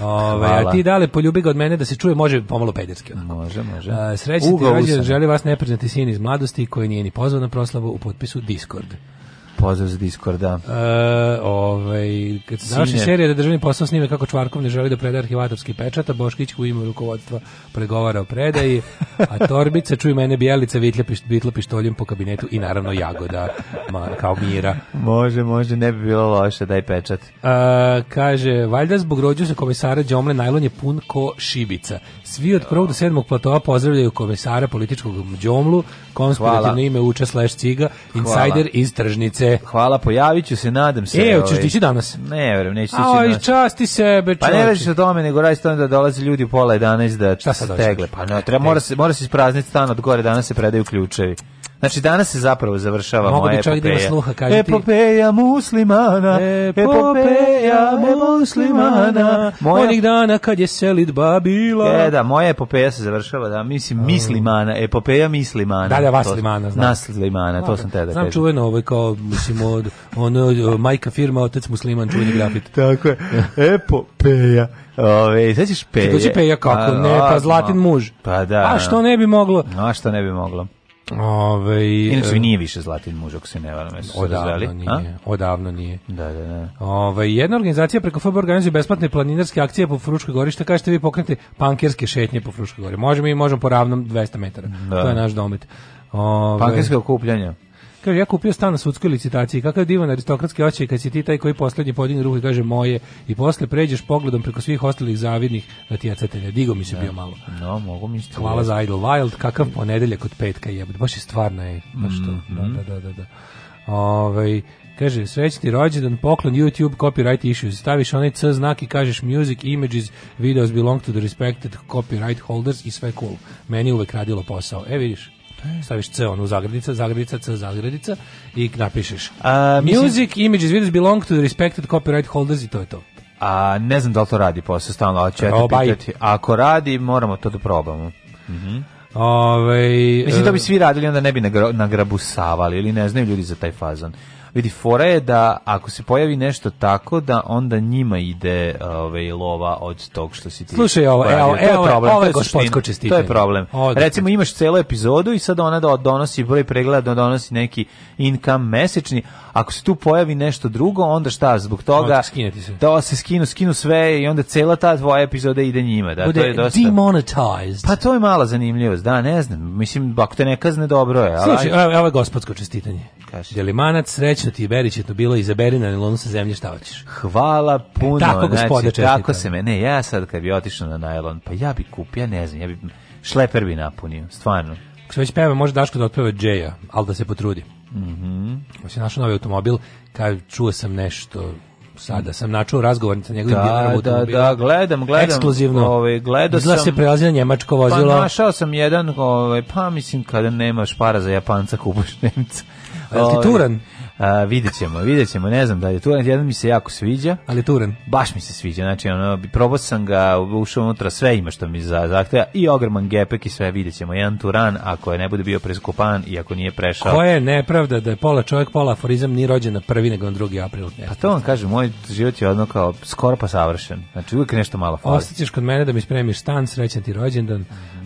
Ove, a ti dale poljubi ga od mene da se čuje može pomalo pederski onako. Može, može. A, sreći ti rođen, želi vas nepriznati sin iz mladosti koji nije ni pozvao na proslavu u potpisu Discord. Pozdrav za Discord, da. E, ovaj, kad se završi serija da državni posao snime kako Čvarkov ne želi da preda arhivatorski pečat, a Boškić u ime rukovodstva pregovara o predaji, a Torbica, čuje mene, Bijelica vitla, bitla pištoljem po kabinetu i naravno Jagoda, ma, kao mira. Može, može, ne bi bilo loše, daj pečat. E, kaže, valjda zbog rođu sa komesara Đomle, najlon je pun ko šibica. Svi od prvog do sedmog platoa pozdravljaju komesara političkog Đomlu, konspirativno ime Uče slash Ciga, insider iz Tržnice. Hvala, pojavit ću se, nadam se. E, hoćeš ti ovaj, danas? Ne, verujem, neću ići danas. Aj, časti sebe, Pa ne radiš o tome, nego radiš tome da dolaze ljudi u pola 11 da stegle. Pa ne, treba, mora, se, mora se isprazniti stan od gore, danas se predaju ključevi. Znači danas se zapravo završava Mogu da moja da epopeja. Mogu bi sluha, kažem epopeja ti. Epopeja muslimana, epopeja muslimana. Moja... Onih dana kad je selitba bila. E, da, moja epopeja se završava, da, mislim, mm. mislimana, epopeja mislimana. Da, da, vaslimana, znam. Naslimana, to sam te da kažem. Znam čuveno ovo kao, mislim, od, ono, majka firma, otac musliman, čuveni grafit. Tako je, epopeja. Ove, sećaš Peja? Kako si Peja kako? Ne, pa Zlatin muž. Pa da. A što ne bi moglo? A što ne bi moglo? Ove, Inače, e, nije više Zlatin muž, ako se ne varam. Odavno se nije. A? Odavno nije. Da, da, da. Ove, jedna organizacija preko FB organizuje besplatne planinarske akcije po Fruškoj gori, što kažete vi pokrenete pankerske šetnje po Fruškoj gori. Možemo i možemo po ravnom 200 metara. Da. To je naš domet. Ove, Pankerske okupljanja. Kaže, ja kupio stan na sudskoj licitaciji, kakav divan aristokratski očaj kad si ti taj koji poslednji podigne ruku i kaže moje i posle pređeš pogledom preko svih ostalih zavidnih ti natjecatelja. Digo mi se da. bio malo. No, da, mogu mi se. Hvala za Idle Wild, kakav ponedeljak od petka jebate. Baš je stvarno je, baš to. Mm -hmm. Da, da, da, da. Ovaj Kaže, srećni rođendan, poklon YouTube copyright issues. Staviš onaj C znak i kažeš music, images, videos belong to the respected copyright holders i sve cool. Meni uvek radilo posao. E, vidiš? staviš C onu zagradica, zagradica, C zagradica i napišeš. music, mislim, Music, images, videos belong to the respected copyright holders i to je to. A ne znam da li to radi posle stalno, ali ćete pitati. Ako radi, moramo to da probamo. Mhm. Mm Ove, ovaj, Mislim da bi e, svi radili, onda ne bi nagra, nagrabusavali ili ne znaju ljudi za taj fazan. Vidi, fora je da ako se pojavi nešto tako, da onda njima ide ovaj, lova od tog što se ti... Slušaj, ovo, evo, evo, to je problem, ovo je gospodsko čestitanje. To je problem. Ovo, Recimo, imaš celu epizodu i sad ona da donosi broj pregleda, donosi neki income mesečni. Ako se tu pojavi nešto drugo, onda šta, zbog toga... Se. Da se skinu, skinu sve i onda cela ta tvoja epizoda ide njima. Da, Bude to je dosta... demonetized. Pa to je mala zanimljivost, da, ne znam. Mislim, ako te ne kazne, dobro je. Ali... Slušaj, evo, evo je gospodsko čestitanje kaš. Delimanac, srećno ti je beričetno bilo, izaberi na nilonu sa zemlje šta hoćeš. Hvala puno. E, tako, gospode, znači, tako se me, ne, ja sad kad bi otišao na najlon, pa ja bi kupio, ja ne znam, ja bi šleper bi napunio, stvarno. Ako se već peva, može Daško da otpeva Džeja, ali da se potrudi. Mhm. Mm Ako si našao novi automobil, kad čuo sam nešto, sada sam načuo razgovor sa njegovim da, Da, da, gledam, gledam. Ekskluzivno. Ovaj gledao sam. se prelazi na njemačko vozilo. Pa našao sam jedan, ovaj pa mislim kada nemaš para za Japanca kupiš Nemca. Je ovaj, turan? A, vidjet ćemo, vidjet ćemo, ne znam da je turan, jedan mi se jako sviđa. Ali turan? Baš mi se sviđa, znači ono, probao sam ga, ušao unutra, sve ima što mi za zahteva, i ogroman gepek i sve, vidjet ćemo, jedan turan, ako je ne bude bio preskupan i ako nije prešao. Koja je nepravda da je pola čovjek, pola aforizam, ni rođen na prvi nego na drugi april. Pa to vam kažem, moj život je odno kao skoro pa savršen, znači uvijek nešto malo fali. Ostaćeš kod mene da mi spremiš stan, srećan ti rođendan,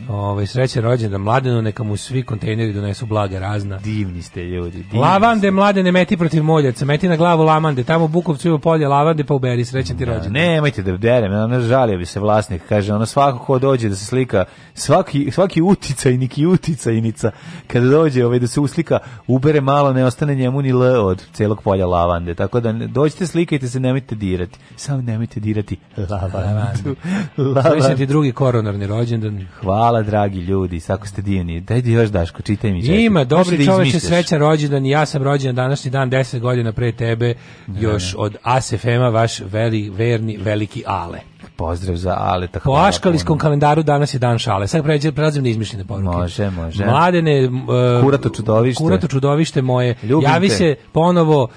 Ovaj srećan rođendan Mladenu, neka mu svi kontejneri donesu blaga razna. Divni ste ljudi. Divni lavande ste. mladene meti protiv moljaca, meti na glavu lavande, tamo u Bukovcu ima polje lavande pa uberi srećan ti da, rođendan. nemojte da berem, ona žalio bi se vlasnik, kaže ona svako ko dođe da se slika, svaki svaki utica i utica uticajnica kada dođe ovaj da se uslika, ubere malo, ne ostane njemu ni l od celog polja lavande. Tako da dođite slikajte se, nemojte dirati. Samo nemojte dirati lavandu. lavandu. lavandu. lavandu. drugi koronarni rođendan. Hvala Hvala dragi ljudi, sako ste divni. Daj još Daško, čitaj mi. Četak. Ima, dobri da čoveče, srećan rođendan i ja sam rođen današnji dan 10 godina pre tebe, da, još ne. Da. od ASFM-a vaš veli, verni veliki Ale. Pozdrav za Aleta. Po aškalijskom kalendaru danas je dan šale. Sad pređe, prelazim na izmišljene poruke. Može, može. Mladene... Uh, kurato čudovište. Kurato čudovište moje. Ljubim Javi te. se ponovo uh,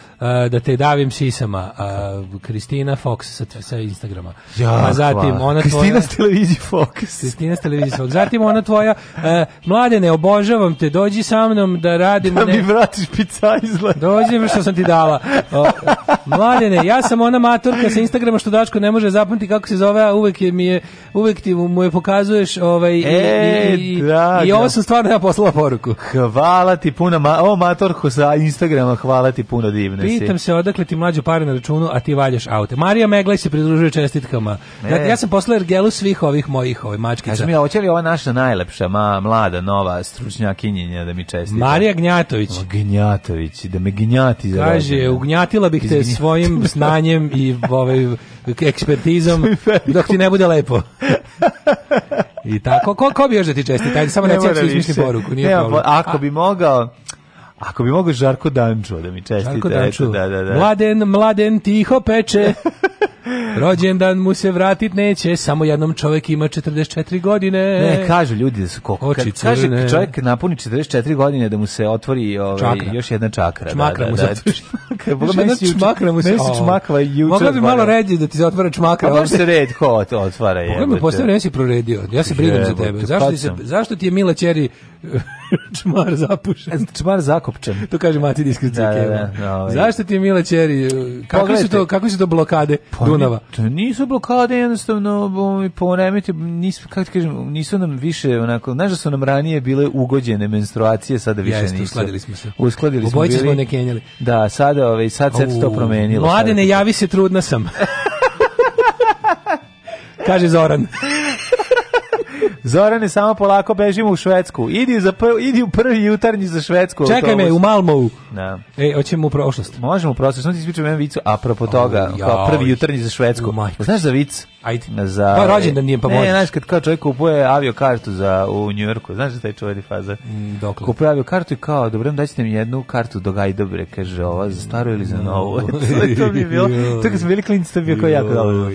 da te davim sisama. E, Kristina uh, Fox sa, sa Instagrama. Ja, A zatim hvala. ona tvoja... Kristina s televiziji Fox. Kristina s televiziji Fox. Zatim ona tvoja... mladene, obožavam te, dođi sa mnom da radimo... Da ne... vratiš pizza izle. Dođi što sam ti dala. mladene, ja sam ona maturka sa Instagrama što Dačko ne može zapamtiti kako se zove zove, a uvek je, mi je, uvek ti mu je pokazuješ ovaj, e, i, i, da, i ovo sam stvarno ja poslala poruku. Hvala ti puno, ma, o Matorko sa Instagrama, hvala ti puno divne si. Pitam se odakle ti mlađu pare na računu, a ti valjaš aute. Marija Meglaj se pridružuje čestitkama. E. Dakle, ja sam poslala ergelu svih ovih mojih ovaj, mačkica. Kaži mi, hoće li ova naša najlepša, ma, mlada, nova stručnjakinjenja da mi čestite? Marija Gnjatović. O, Gnjatović, da me gnjati Kaže, ugnjatila bih te svojim znanjem i ovaj ekspertizom dok ti ne bude lepo. I tako, ko, ko bi još da ti čestite? Ajde, samo reci, ja izmislim poruku. Nije Nema, problem. Pa ako bi mogao, ako bi mogao Žarko Danču da mi čestite. Žarko Danču. Da, da, da. Mladen, mladen, tiho peče. Rođendan mu se vratit neće, samo jednom čovjek ima 44 godine. Ne, kažu ljudi da su koliko. Oči kaže ne. čovjek napuni 44 godine da mu se otvori ovaj, još jedna čakra. Da, čmakra da, mu da. se otvori. Boga, meni si čmakra mu se otvori. čmakva juče. Mogla bi malo ređi da ti se otvara čmakra. Pa baš se red ko otvara je. Boga mi postavio, nesi proredio. Ja se brinem za tebe. Zašto, se, zašto ti je mila čeri čmar zapušen? Čmar zakopčen. To kaže Mati Diskrici. Da, da, da, da ovaj. Zašto ti je mila čeri? Eh, kako su to, kako su to blokade? Pa Dunava. Nisu blokade jednostavno ovaj, poremeti, nisu, kako ti kažem, nisu nam više onako, znaš da su nam ranije bile ugođene menstruacije, sada više Jeste, nisu. uskladili smo se. Uskladili smo bili. smo ne Da, sada, ovaj, sad se to promenilo. Mlade, ne javi se, trudna sam. Kaže Zoran. Zorane, samo polako bežimo u Švedsku. Idi, za prv, idi u prvi jutarnji za Švedsku. Čekaj me, u Malmovu. Da. E, hoćemo u prošlost. Možemo u prošlost. Samo ti ispričam jednu vicu, apropo oh, toga, joj. kao prvi jutarnji za Švedsku. Majko. Znaš za vic? Ajde. Za, pa rođendan nije pa možeš. Ne, znaš, kad kao čovjek kupuje avio kartu za, u Njujorku, znaš da taj čovjek je faza? Mm, dokle? Kupuje avio kartu i kao, dobro, da ćete mi jednu kartu do gaj dobre, kaže, ova za staru ili za novu. to mi je bilo, to kad smo bili klinici, to je bio kao jako dobro.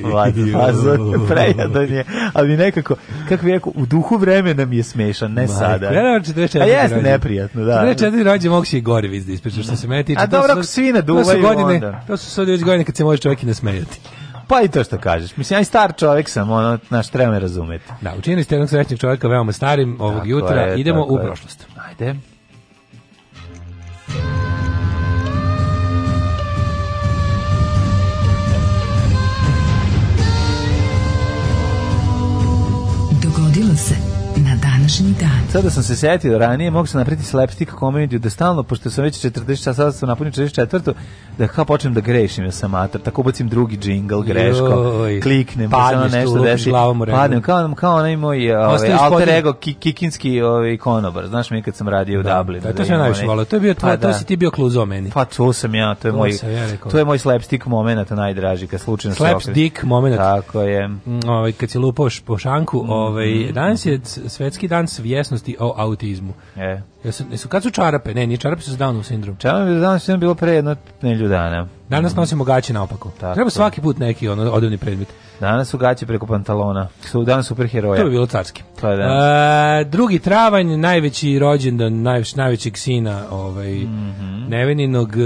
Faza, prejadan je. Ali nekako, kako bi rekao, u duhu vremena mi je smešan, ne Majko, sada. Ja naravno 44. A jeste neprijatno, da. 44 rođe mogu si i gore vizda ispričati, što se mene tiče. A dobro, ako svi naduvaju onda. To su godine, to su sad već godine kad se može čovjek i nasmejati. Pa i to što kažeš. Mislim, ja i star čovjek sam, ono, naš treba me razumeti. Da, učinili ste jednog srećnog čovjeka veoma starim ovog tako jutra. Je, Idemo u prošlost. Ajde. virgindade. Sada da sam se setio ranije, mogu sam napriti slapstick komediju da stalno, pošto sam već 40 časa, sada sam napunio 44. da kao počnem da grešim, ja sam mater. Tako ubacim drugi džingl, greško, Joj, kliknem, pa padneš, pa nešto desi. Padnem, kao, kao onaj moj ovaj, alter ego ki, kikinski ovaj, konobar. Znaš mi kad sam radio da, u Dublinu. Da, to da sam najviše volao. To, je bio tvoj, pa, da. to si ti bio kluzo meni. Pa to sam ja, to je to moj, ja to je moj slapstick moment najdraži, kad slučajno se Slapstick moment. Tako je. Mm, ovaj, kad si lupao po šanku, mm, ovaj, mm, danas je svetski dan svjesno ovisnosti o autizmu. Jesu, jesu kad su čarape? Ne, nije čarape su s Downov sindrom. Čarape su Downov sindrom bilo pre jedno nelju dana. Danas mhm. nosimo gaće naopako. Tako. Treba svaki put neki ono, odevni predmet. Danas su gaće preko pantalona. Su danas heroja. To bi bilo carski. To je danas. Uh, drugi travanj, najveći rođendan, najveć, najvećeg sina ovaj, mm -hmm. neveninog e,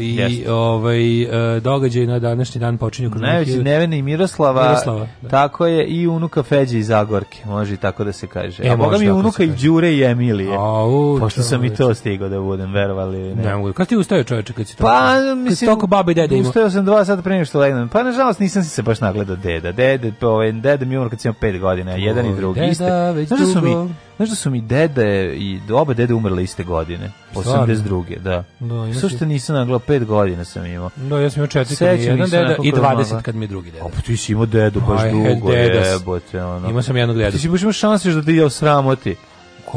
i yes. ovaj, e, događaj na današnji dan počinju. Najveći hiljad... neveni Miroslava. Miroslava da. Tako je i unuka Feđe iz Zagorke. Može i tako da se kaže. E, A boga mi unuka i Đure i Emilije. A, u, Pošto sam i to znači. stigao da budem, verovali. Ne, ne mogu. Kad ti ustao čoveče kad si to? Pa, mislim, toliko baba i deda ima. Ustao sam dva sata pre nego što legnem. Pa nažalost nisam se baš nagledao deda. Dede, pa ovaj deda mi umro kad sam imao 5 godina, Tvoj, jedan i drugi. Deda, već znaš da su mi, znaš da su mi dede i oba dede umrli iste godine. 82. da. da Sve što nisam nagledao pet godina sam imao. Da, ja sam imao četiri, jedan deda i 20 kad mi drugi deda. A pa ti si imao dedu baš dugo, jebote, ono. Imao sam jednog deda. Ti si imao šanse da ti je sramoti.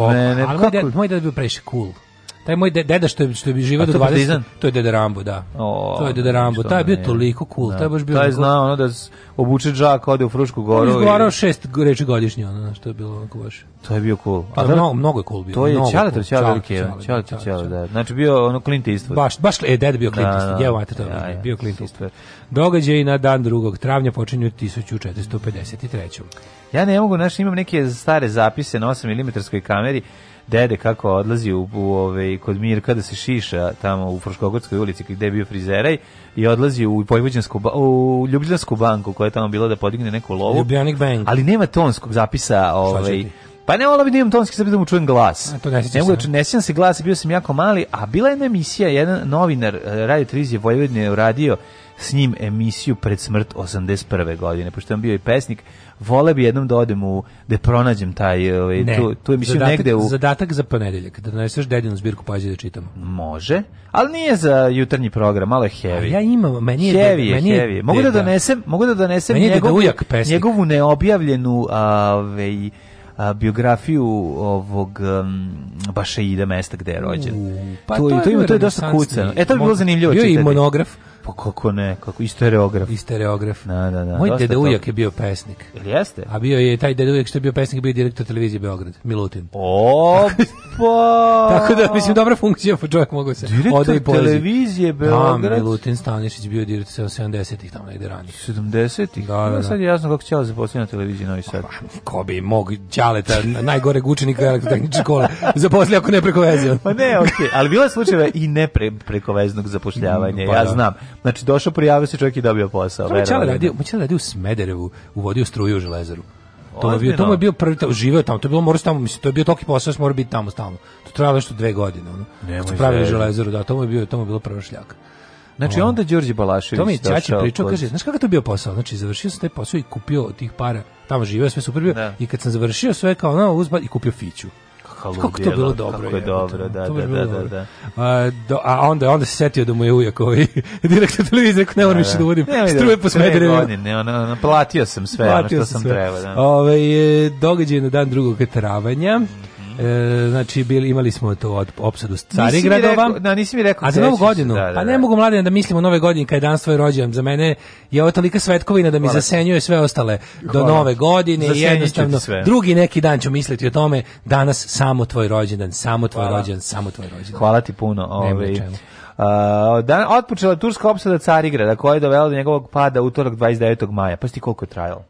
Ne, ne, ali kako? Moj deda, moj je bio previše cool. Taj moj deda što je što je živeo do 20. Partizan? To je deda Rambo, da. O, to je deda Rambo. Taj je bio toliko cool, da. taj baš bio. Taj zna ono da obuče džak, ode u Frušku goru. Izgovarao i... šest reči godišnje, ono što je bilo onako baš. To je bio cool. A da, mnogo, mnogo je cool bio. To je Čaletar Čaletar Čaletar Čaletar, da. Znači bio ono Clint Eastwood. Baš, baš e, deda da, da, da. bio Clint Eastwood, jevo mater to je bio Clint Eastwood. Događaj na dan 2. travnja počinje 1453. Ja ne mogu, znaš, imam neke stare zapise na 8 mm kameri dede kako odlazi u, u ovaj kod Mir kada se šiša tamo u Fruškogorskoj ulici gdje je bio frizeraj i odlazi u Vojvođensku u Ljubljansku banku koja je tamo bila da podigne neku lovu. Ljubljanik bank. Ali nema tonskog zapisa, ovaj Pa ne, ono bi nemam da tonski zapis da mu čujem glas. A to ne sjećam da se. Ne sjećam se glas, bio sam jako mali, a bila je jedna emisija, jedan novinar eh, Radio Televizije Vojvodine uradio s njim emisiju pred smrt 81. godine, pošto je bio i pesnik, vole bi jednom da odem u da pronađem taj ovaj ne, tu tu emisiju zadatak, negde u zadatak za ponedeljak da doneseš dedinu zbirku pađe da čitamo. Može, ali nije za jutarnji program, malo je heavy. A ja imam, meni je heavy, je, meni je heavy. Mogu da donesem, mogu da donesem njegovu, njegovu neobjavljenu ovaj a, biografiju ovog um, Bašeida mesta gde je rođen. U, pa to, to, je, to, je, to je dosta kucano. E, to bi bilo zanimljivo Bio je i monograf. Pa kako ne, kako i stereograf. Da, da, da. Moj deda ujak je bio pesnik. Ili jeste? A bio je taj deda ujak što je bio pesnik, bio je direktor televizije Beograd, Milutin. O, pa. Tako da mislim dobra funkcija, pa čovjek mogu se ode i televizije da, Beograd. Da, Milutin Stanišić bio direktor 70-ih tamo negde ranije. 70-ih. Da, da, da. Sad je jasno kako ćao zaposliti na televiziji Novi Sad. Pa, ko bi mog đaleta najgore učenika elektrotehničke škole zaposli ako ne preko veze. Pa ne, okej, okay. ali bilo je slučajeva i ne pre, preko veznog zapošljavanja. Mm, pa, ja da. znam. Znači, došao, prijavio se čovjek i dobio posao. To Mućala radio, radio u Smederevu, uvodio struju u železaru. To je bio, to je bio prvi, to, živeo tamo, to je bilo morao tamo, mislim, to je bio toki posao, mora biti tamo stalno. To trajalo nešto dve godine, ono. Kad su železaru, da, to je bio, to je bilo prva šljaka. Znači onda Đorđe Balašević. To mi Ćaći pričao, kaže, znaš kako to bio posao? Znači završio sam taj posao i kupio tih para, tamo živeo, sve super bio. Da. I kad sam završio sve kao na uzba i kupio fiću haludilo. Kako to bilo dobro. Kako je dobro, da, da, da, da, da. A, do, a onda, onda se setio da mu je ujak ovaj direktor televizije, rekao, ne moram da, više da, da uvodim struje da, po Smederevu. Ne, ono, ono, platio sam sve, platio ono što sam, trebao treba. Da. Ove, ovaj, događaj na dan drugog travanja. E, znači bili imali smo to od opsadu Carigradova. Da, nisi mi rekao. A za novu godinu, da, da, pa ne da. mogu mladen da mislimo nove godine kad je dan svoj rođendan. Za mene je ovo tolika svetkovina da mi Hvala. zasenjuje sve ostale do Hvala. nove godine i jednostavno drugi neki dan ću misliti o tome. Danas samo tvoj rođendan, samo tvoj rođendan, samo tvoj rođendan. Hvala ti puno, ovaj. Uh, dan, otpočela turska opsada Carigrada koja je dovela do njegovog pada utorak 29. maja. Pa ti koliko je trajalo?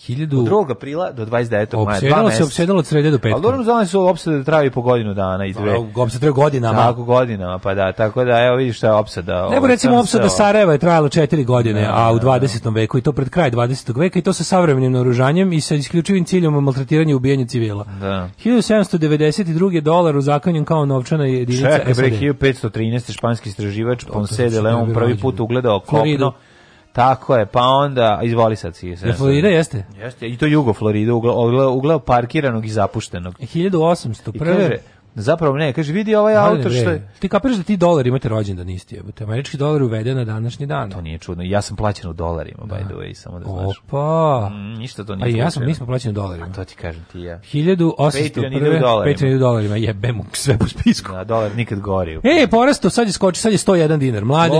1000 od 2. aprila do 29. maja, dva meseca. se opsedalo od srede do petka. Al dobro zvani su opsade da traje po godinu dana i dve. Opsada traje godinama. Tako da, godinama, pa da, tako da evo vidiš šta je opsada. Nego ovaj, recimo opsada Sarajeva je trajala 4 godine, da, a u 20. Da, veku i to pred kraj 20. veka i to sa savremenim naoružanjem i sa isključivim ciljem maltretiranja i ubijanja civila. Da. 1792 dolar uzakonjen kao novčana jedinica Čekaj, SAD. 1513 španski istraživač Ponce de znači, Leon prvi put ugledao kopno Tako je, pa onda izvoli sad si. Jel Florida jeste? Jeste, i to jugo Florida, ugleo, ugleo parkiranog i zapuštenog. 1800, I Zapravo ne, kaže vidi ovaj autor što je... Ti kapiraš da ti dolar imate rođendan isti, jebote. Američki dolar uveden na današnji dan. To nije čudno. Ja sam plaćen u dolarima, da. by the da. way, samo da znaš. Opa. Mm, ništa to nije. A ja slučajno. sam nismo plaćeni u dolarima. A to ti kažem ti ja. 1801 Patreon u dolarima, jebem sve po spisku. Da, dolar nikad gori. Ej, porasto, sad je skoči, sad je 101 dinar. Mlade,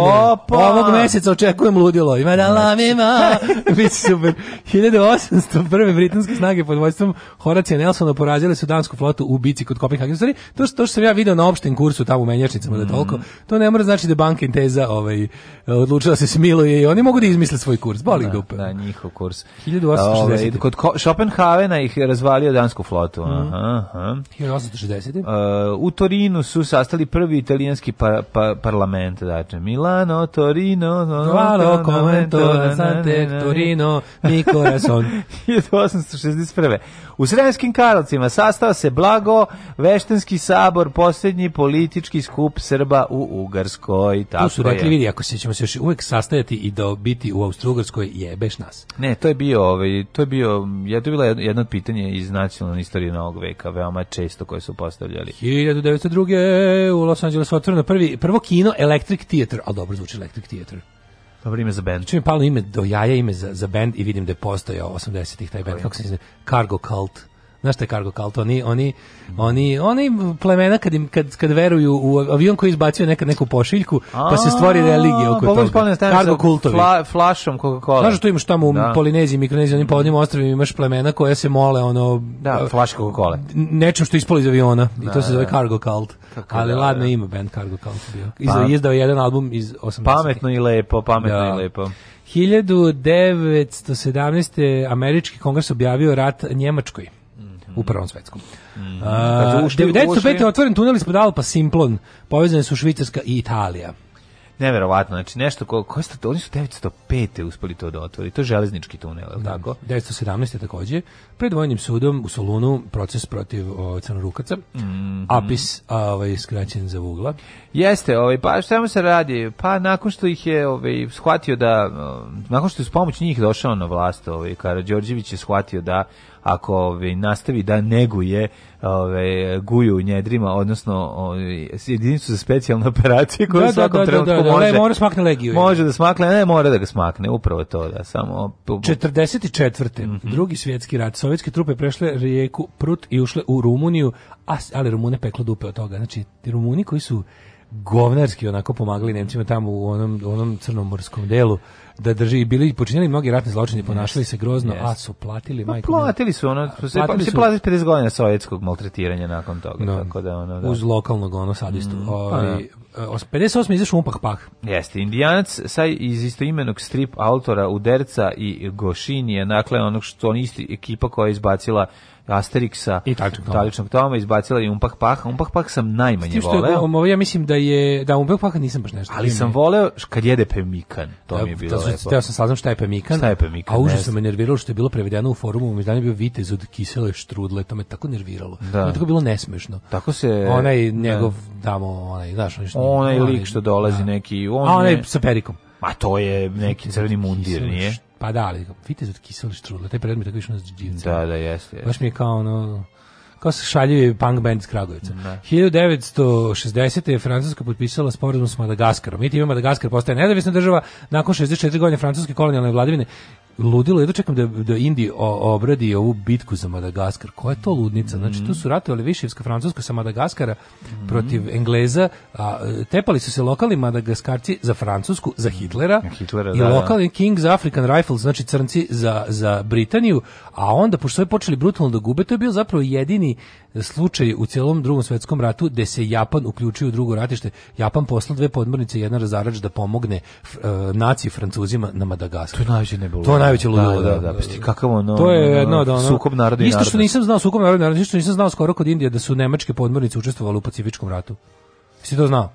ovog meseca očekujem ludilo. Ima da znači. lamima. Biće super. 1801 britanske snage pod vojstvom Horacija Nelsona porazile su dansku flotu u bici kod Kopenhagena to što, to što sam ja video na opštem kursu tamo u menjačnicama mm da toliko, mhm. to ne mora znači da banka Inteza ovaj, odlučila se da smiluje i oni mogu da izmisle svoj kurs, boli da, dupe. Da, njihov kurs. 1860. Ove, ovaj, kod Schopenhavena ih je razvalio dansku flotu. Mm aha, aha. 1860. Uh, u Torinu su sastali prvi italijanski pa, pa, parlament, dakle, Milano, Torino, Valo, Comento, Sante, Torino, mi corazon. 1861. U Sremskim Karlovcima sastao se Blago Veštenski sabor, posljednji politički skup Srba u Ugarskoj. Tako tu su rekli, vidi, ako se ćemo se još uvek sastajati i da biti u Austro-Ugarskoj, jebeš nas. Ne, to je bio, ovaj, to je bio, ja to bila jedno pitanje iz nacionalne istorije novog veka, veoma često koje su postavljali. 1902. u Los Angelesu otvoreno prvi, prvo kino Electric Theater, ali dobro zvuči Electric Theater. Dobro ime za bend. Čim znači, je palo ime do jaja ime za, za bend i vidim da je postojao 80-ih taj bend. Kako se zove? Cargo Cult. Znaš šta je cargo cult? Oni, oni, oni, oni plemena kad, im, kad, kad veruju u avion koji izbacio nekad neku pošiljku, pa se stvori religija oko pa toga. Cargo kultovi. Fla, flašom Coca-Cola. Znaš što da imaš tamo u da. Polineziji, Mikroneziji, onim povodnim mhm. ostravima imaš plemena koja se mole ono... Da, flaša Coca-Cola. Nečem što ispalo iz aviona i to da, se zove da. cargo cult. Ali ladno ima band cargo cult bio. Iz, pa. izdao jedan album iz 80. Pametno i lepo, pametno i lepo. 1917. američki kongres objavio rat Njemačkoj. Mhm. u Prvom svetskom. Mm. A, ušli, 1905. je otvoren tunel ispod Alpa Simplon, povezane su Švicarska i Italija. Neverovatno, znači nešto ko, ko ste, oni su 905. uspeli to da otvori, to je železnički tunel, je li da, tako? 917. takođe, pred vojnim sudom u Solunu proces protiv o, crnorukaca, mm -hmm. apis ovaj, skraćen za vugla. Jeste, ovaj, pa šta mu se radi? Pa nakon što ih je ovaj, shvatio da, nakon što je s pomoć njih došao na vlast, ovaj, Karadžorđević je shvatio da ako ove, ovaj, nastavi da neguje ove, ovaj, guju u njedrima, odnosno ove, ovaj, jedinicu za specijalne operacije koju da, da svakom da, da, da, trenutku da, da, može. Da, mora smakne legiju. Može da smakne, ne mora da ga smakne, upravo to. Da, samo... 44. Mm -hmm. Drugi svjetski rat, sovjetske trupe prešle rijeku Prut i ušle u Rumuniju, a, ali Rumune peklo dupe od toga. Znači, Rumuni koji su govnarski onako pomagali Nemcima tamo u onom, u onom crnomorskom delu da drži i bili počinili mnogi ratni zločini, ponašali se grozno, yes. a su platili no, pa Platili su ono, da, su se pa platili, su, platili 50 godina sovjetskog maltretiranja nakon toga, no. Da. tako da ono da. Uz lokalnog ono sadistu. Mm, ovaj, pa, 58 da. eh, izašao Umpah Pah. Jeste, Indijanac sa iz istoimenog strip autora Uderca i Gošin je nakle onog što on isti ekipa koja je izbacila Asterixa i da. Taličnog toma, izbacila je Umpah Paha. Umpah Paha sam najmanje voleo. Um, ja mislim da je, da Umpah Paha nisam baš nešto. Ali sam ne. voleo kad jede pemikan, to da, mi je da bilo da, lepo. Teo sam saznam šta je pemikan, šta je pemikan a užasno sam me nerviralo što je bilo prevedeno u forumu, u je bio vitez od kisele štrudle, to me tako nerviralo. Da. Me tako bilo nesmešno. Tako se... Onaj njegov, da. tamo, onaj, znaš, onaj, onaj lik što dolazi neki... On a onaj sa perikom. Ma to je neki crveni mundir, nije? Pa da, ali vitez od kiseli štrudla, taj predmet tako više nas dživca. Da, da, jeste. Jest. Baš mi je kao ono kao se šaljivi punk band iz Kragujevca. Ne. Da. 1960. je Francuska potpisala sporazum s Madagaskarom. I time Madagaskar postaje nezavisna država nakon 64 godine francuske kolonijalne vladavine ludilo, jedno čekam da, da Indi obradi ovu bitku za Madagaskar. Koja je to ludnica? Znači, mhm. tu su ratovali Viševska, Francuska sa Madagaskara mm. protiv Engleza. A, tepali su se lokalni Madagaskarci za Francusku, za Hitlera. Hitlera i da, da. lokalni da. Kings African Rifles, znači crnci za, za Britaniju. A onda, pošto su počeli brutalno da gube, to je bio zapravo jedini slučaj u cijelom drugom svetskom ratu gde se Japan uključio u drugo ratište. Japan poslao dve podmornice i jedan razarač da pomogne uh, naciji Francuzima na Madagaskar. To je najveće nebolo. To je najveće ludilo, da. da, da. da Pusti, pa kakav ono, to je jedno od ono, sukob naroda i Isto što nisam znao, sukob naroda i isto što nisam znao skoro kod Indije da su nemačke podmornice učestvovale u Pacifičkom ratu. Jesi to znao?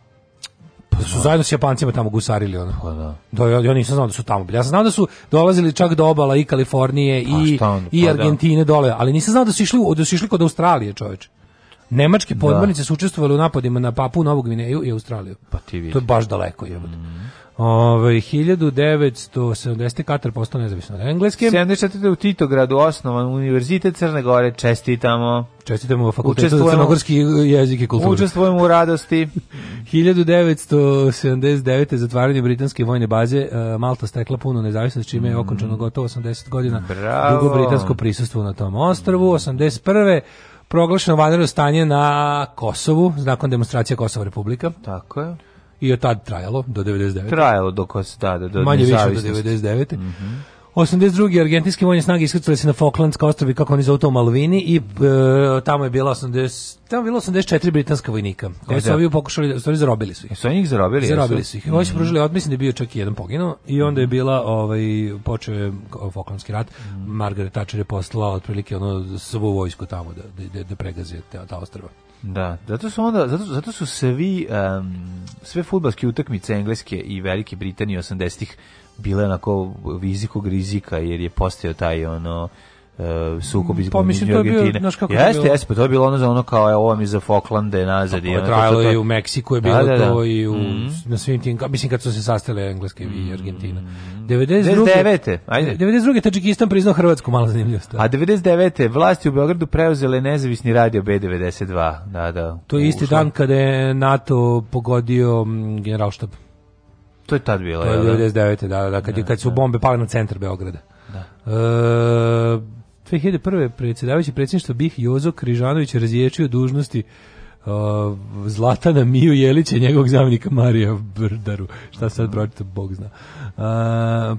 Pa su zajedno s Japancima tamo gusarili ono. Pa da. Da, ja, ja nisam znao da su tamo. Ja sam znao da su dolazili čak do obala i Kalifornije pa, i on, i pa, da. Argentine da. dole, ali nisam znao da su išli da su išli kod Australije, čoveče. Nemačke da. podmornice da. su učestvovale u napadima na Papu Novu Gvineju i Australiju. Pa ti vidi. To je baš daleko, jebote. Mm. Ove, ovaj, 1970. Katar postao nezavisno od Engleske. 74. u Titogradu osnovan Univerzitet Crne Gore. Čestitamo. Čestitamo fakultetu crnogorski jezik i kulturu. Učestvujemo u radosti. 1979. zatvaranje britanske vojne baze eh, Malta stekla puno nezavisnost, čime je mm. okončano gotovo 80 godina Bravo. dugo britansko prisustvo na tom ostrvu. 81 proglašeno vanredno stanje na Kosovu, nakon demonstracija Kosova Republika. Tako je i od tad trajalo do 99. Trajalo dok da, do, do Manje više do 99. Mm -hmm. 82. argentinske vojne snage iskrcale se na Falklandske ostrove kako oni zovu to Malvini i e, tamo je bila 80 tamo je bilo 84 britanska vojnika koji e, da. su ovi pokušali da stvari zarobili su ih. Su njih zarobili? Zarobili su ih. Mm -hmm. Ovi su mhm. pružili odmislili da je bio čak i jedan poginuo i onda je mhm. bila ovaj počeo je Falklandski rat. Mm -hmm. Margaret Thatcher je poslala otprilike ono svu vojsku tamo da da, da, da pregaze ta, ta ostrva. Da, zato su onda zato, zato su svi um, sve fudbalske utakmice engleske i Velike Britanije 80-ih bile onako vizikog rizika jer je postao taj ono uh, sukob iz pa, mislim, to je bio, kako jeste, jeste, pa to je bilo ono za ono kao je ovo mi za Falklande nazad. Pa, je trajalo to... i u Meksiku je da, bilo da, da, da. to i u, mm -hmm. na svim tim, mislim kad su se sastale Engleska i mhm. Argentina. 99. Mhm. Ajde. 92. Tadžikistan priznao Hrvatsku, malo zanimljivo. A 99. vlasti u Beogradu preuzele nezavisni radio B92. Da, da. To je isti ušlo. dan kada je NATO pogodio mm, generalštab. To je tad bilo. To je 99. Da? da, da, da, kad, da, kad su da. bombe pale na centar Beograda. Da. E, 2001. predsjedavajući predsjedništvo BiH Jozo Križanović razječio dužnosti uh, Zlatana Miju Jelića njegovog zamjenika Marija Brdaru. Šta sad pročita, Bog zna. Uh,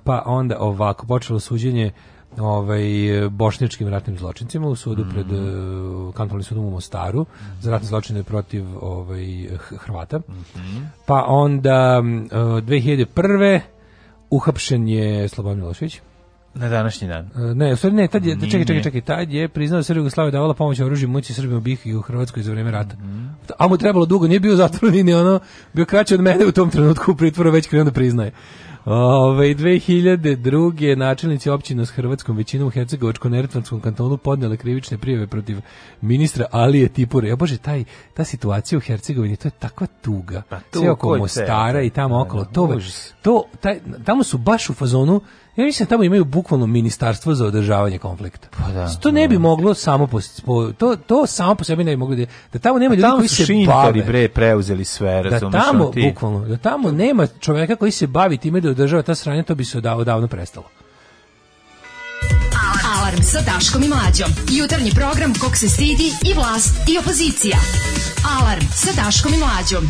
pa onda ovako, počelo suđenje ovaj, bošnjačkim ratnim zločincima u sudu mm -hmm. pred eh, kantonalnim sudom u Mostaru mm -hmm. za ratne zločine protiv ovaj, Hrvata. Mm -hmm. Pa onda 2001. Eh, uhapšen je Slobodan Milošević. Na današnji dan. E, ne, u stvari ne, tad je, čekaj, čekaj, čekaj, tad je priznao da se Jugoslavija davala pomoć oružju muci Srbima u BiH i u Hrvatskoj za vrijeme rata. Mm -hmm. A mu trebalo dugo, nije bio zatvoren ni ono, bio kraće od mene u tom trenutku u pritvoru, već krenuo da priznaje. Ove, 2002. načelnici općina s hrvatskom većinom u Hercegovačko-Neretvanskom kantonu podnijele krivične prijeve protiv ministra Alije Tipure. Ja bože, taj, ta situacija u Hercegovini, to je takva tuga. Pa tu, Sve oko Mostara i tamo okolo. Da. To, to, taj, tamo su baš u fazonu Ja mislim tamo imaju bukvalno ministarstvo za održavanje konflikta. Pa da, to ne bi da. moglo samo po, to to samo po sebi ne bi moglo da, da tamo nema pa ljudi koji se bave bre preuzeli sve, da razumeš Da tamo ti? bukvalno, da tamo nema čoveka koji se bavi time da održava ta sranja, to bi se odavno, odavno prestalo. Alarm. Alarm sa Daškom i Mlađom. Jutarnji program kog se stidi i vlast i opozicija. Alarm sa Daškom i Mlađom.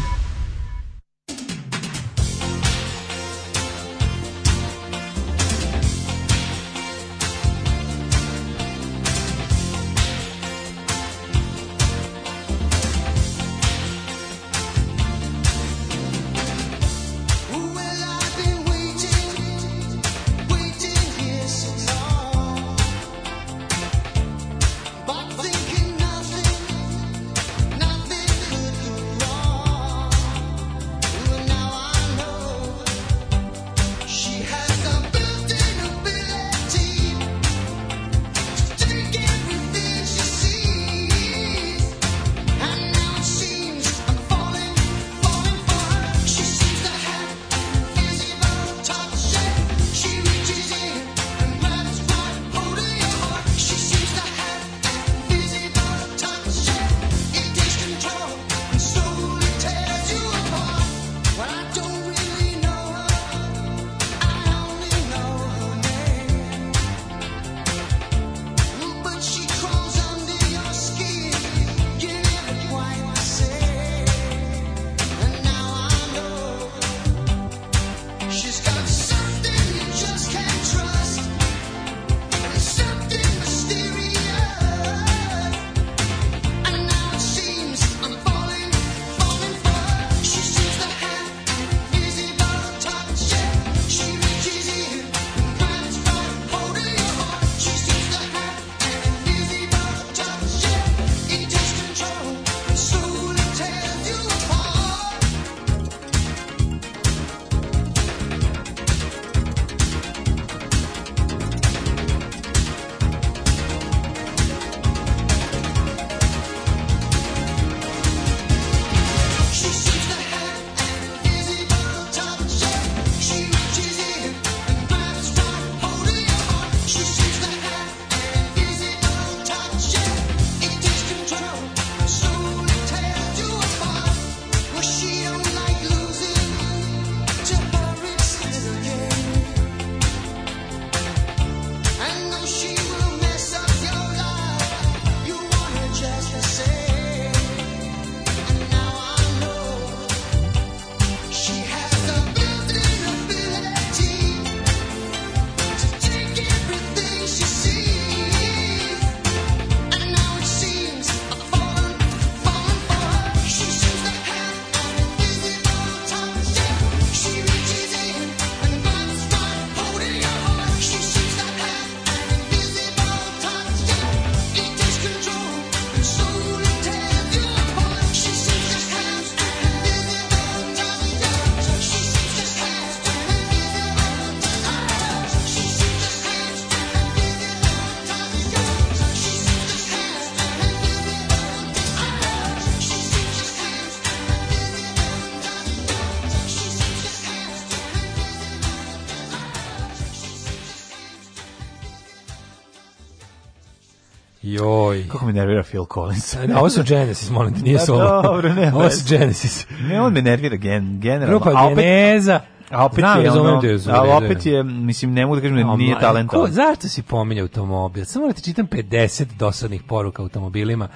me nervira Phil Collins. A ovo su Genesis, molim te, nije pa solo. Da, dobro, ne. Ovo su Genesis. Ne, on me nervira gen, generalno. Grupa Geneza. A opet Znam, je, ono, a opet je, mislim, ne mogu da kažem, no, da nije talentovan. Zašto si pominja automobil? Samo da ti čitam 50 dosadnih poruka automobilima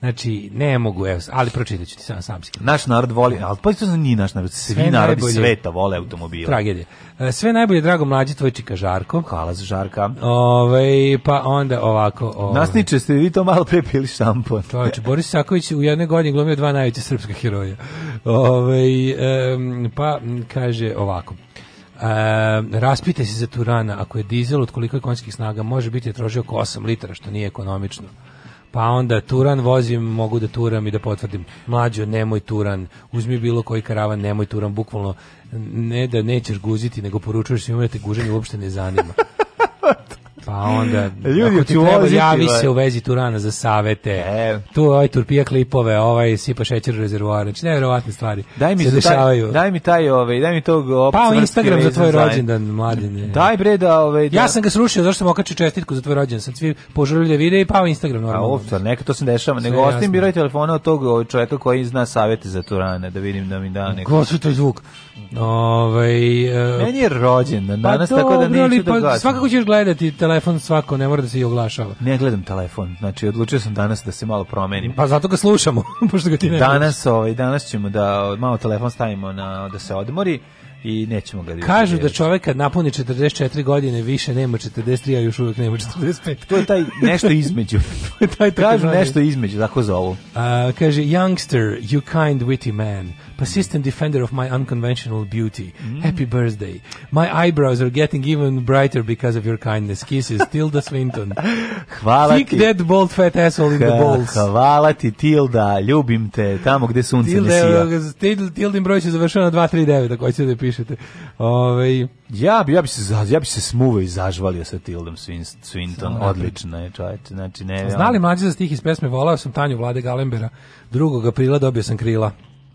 Znači, ne mogu, evo, ali pročitat ću ti sam, sam si. Naš narod voli, ali pa to nije naš narod, svi sve narodi najbolje, sveta vole automobile. Tragedije. Sve najbolje, drago mlađi, tvoj Žarko. Hvala za Žarka. Ove, ovaj, pa onda ovako... Ove. Ovaj. Nasniče ste vi to malo pre pili šampon. To Čovječe, Boris Saković u jedne godine glumio dva najveća srpska heroja. Ove, ovaj, um, pa kaže ovako. Uh, raspite se za Turana, ako je dizel od koliko je konjskih snaga, može biti je da trošio oko 8 litara, što nije ekonomično pa onda turan vozim, mogu da turam i da potvrdim. Mlađo, nemoj turan, uzmi bilo koji karavan, nemoj turan, bukvalno ne da nećeš guziti, nego poručuješ svima da te guženje uopšte ne zanima. Pa onda, Ljudi, ako ti treba, javi ovaj. se u vezi Turana za savete. E. Tu ovaj turpija klipove, ovaj sipa šećer u rezervoar. Znači, nevjerovatne stvari daj mi se dešavaju. Taj, daj mi taj, ovaj, daj mi tog... Pa Instagram za tvoj rođendan, mladine. Daj bre da... Ovaj, da. Ja sam ga srušio, zašto sam okačio čestitku za tvoj rođendan. Sad svi požurili da i pao Instagram pa, normalno. A opta, neka to se dešava. Nego ostavim biraj telefona od tog ovaj, čoveka koji zna savete za Turane, da vidim da mi da neko... Ko su to zvuk? Ovaj, uh, Meni je rođendan pa danas, pa tako da neću da Pa, svakako ćeš gledati telefon telefon svako, ne mora da se i oglašava. Ne gledam telefon, znači odlučio sam danas da se malo promenim. Pa zato ga slušamo, pošto ga ti ne Danas, ovaj, danas ćemo da malo telefon stavimo na, da se odmori i nećemo ga Kažu da čovjek kad napuni 44 godine više nema 43, a još uvijek nema 45. to je taj nešto između. to je taj Kažu nešto između, tako zovu. Uh, kaže, youngster, you kind witty man. Persistent pa defender of my unconventional beauty. Mm. Happy birthday. My eyebrows are getting even brighter because of your kindness. Kisses. Tilda Swinton. Hvala Kick ti. Kick that bald fat asshole in the balls. Hvala ti Tilda. Ljubim te. Tamo gde sunce Tilda, ne sija. Tildin broj će završeno na 239 ako hoćete da pišete. Ove, ja bi ja bi se ja bi se smuvao i zažvalio sa Tildom Swinton. Odlično je, čajte. Znači ne. Znali mlađe za stih iz pesme Volao sam Tanju Vlade Galembera. 2. aprila dobio sam krila.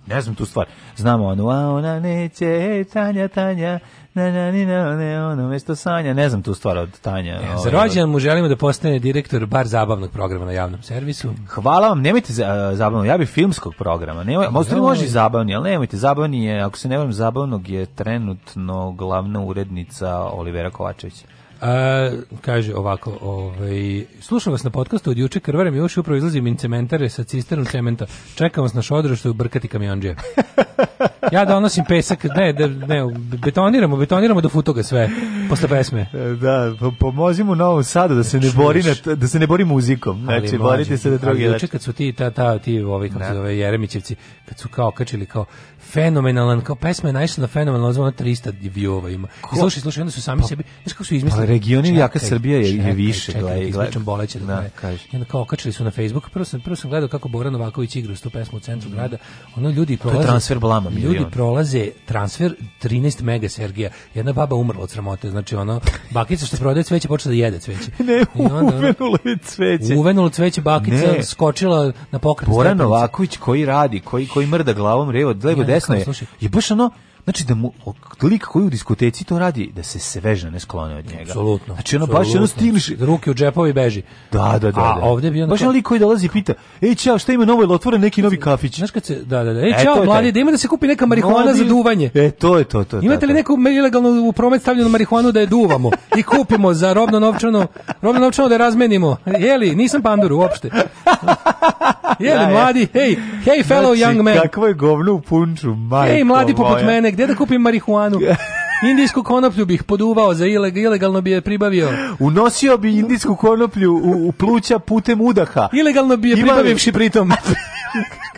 Ne znam tu stvar. Znamo ono, a ona neće, e, Tanja, Tanja, na, na, ni, na, ne, ono, mesto Sanja, ne znam tu stvar od Tanja. E, za ovaj, rođendan mu želimo da postane direktor bar zabavnog programa na javnom servisu. Hvala vam, nemojte za, zabavnog, ja bih filmskog programa, nemoj, možda može i zabavni, ali nemojte, zabavni je, ako se ne varam, zabavnog je trenutno glavna urednica Olivera Kovačevića. A, kaže ovako, ovaj, slušam vas na podcastu od juče, krvarem još upravo izlazim in cementare sa cisternom cementa. Čekam vas na šodru što je brkati kamionđe. Ja donosim pesak, ne, ne, ne, betoniramo, betoniramo do futoga sve, posle pesme. E, da, pomozi mu Novom Sadu da se ne bori, na, da se ne bori muzikom. Znači, ali, borite se da drugi. Ali juče kad su ti, ta, ta, ti, ovi, kako se da. zove, Jeremićevci, kad su kao kačili kao fenomenalan, kao pesma je naišla na fenomenalan, zvona 300 view-ova ima. I slušaj, slušaj, onda su sami pa, sebi, znaš kako su izmislili? Pa regioni jaka Srbija je, čekaj, je više. Čekaj, čekaj, izvučem boleće da me. Da, I onda kao okačili su na Facebook, prvo sam, prvo sam gledao kako Boran Novaković igra tu pesmu u centru mm. grada. Ono ljudi prolaze... transfer blama. Milion. Ljudi prolaze transfer 13 mega Sergija. Jedna baba umrla od sramote, znači ono, bakica što prodaje cveće počela da jede cveće. ne, I onda, uvenula je cveće. uvenulo cveće, bakica ne. skočila na pokret. Boran Novaković koji radi, koji, koji mrda glavom, revo, levo, desno je, je baš ono, Znači da mu lik koji u diskoteci to radi da se svežna ne sklone od njega. Apsolutno. Znači ono baš jedno stiliš ruke u džepove i beži. Da, da, da. A da. ovde bi on baš onaj lik koji dolazi pita: "Ej, čao, šta ima novo, otvoren neki novi kafić?" Znaš kad se da, da, da. Ej, čao, e, mladi, da ima da se kupi neka marihuana Mladi... za duvanje. E, to je to, to. to Imate li neku ilegalnu u promet stavljenu marihuanu da je duvamo i kupimo za robno novčano, robno novčano da je razmenimo? Jeli, nisam panduru uopšte. Jedan mladi, hej, hej fellow znači, young man. Kakvo je govno u punču, majko Hej, mladi poput moja. mene, gde da kupim marihuanu? Indijsku konoplju bih poduvao za ileg ilegalno bi je pribavio. Unosio bi indijsku konoplju u, u pluća putem udaha. Ilegalno bi je pribavivši pritom.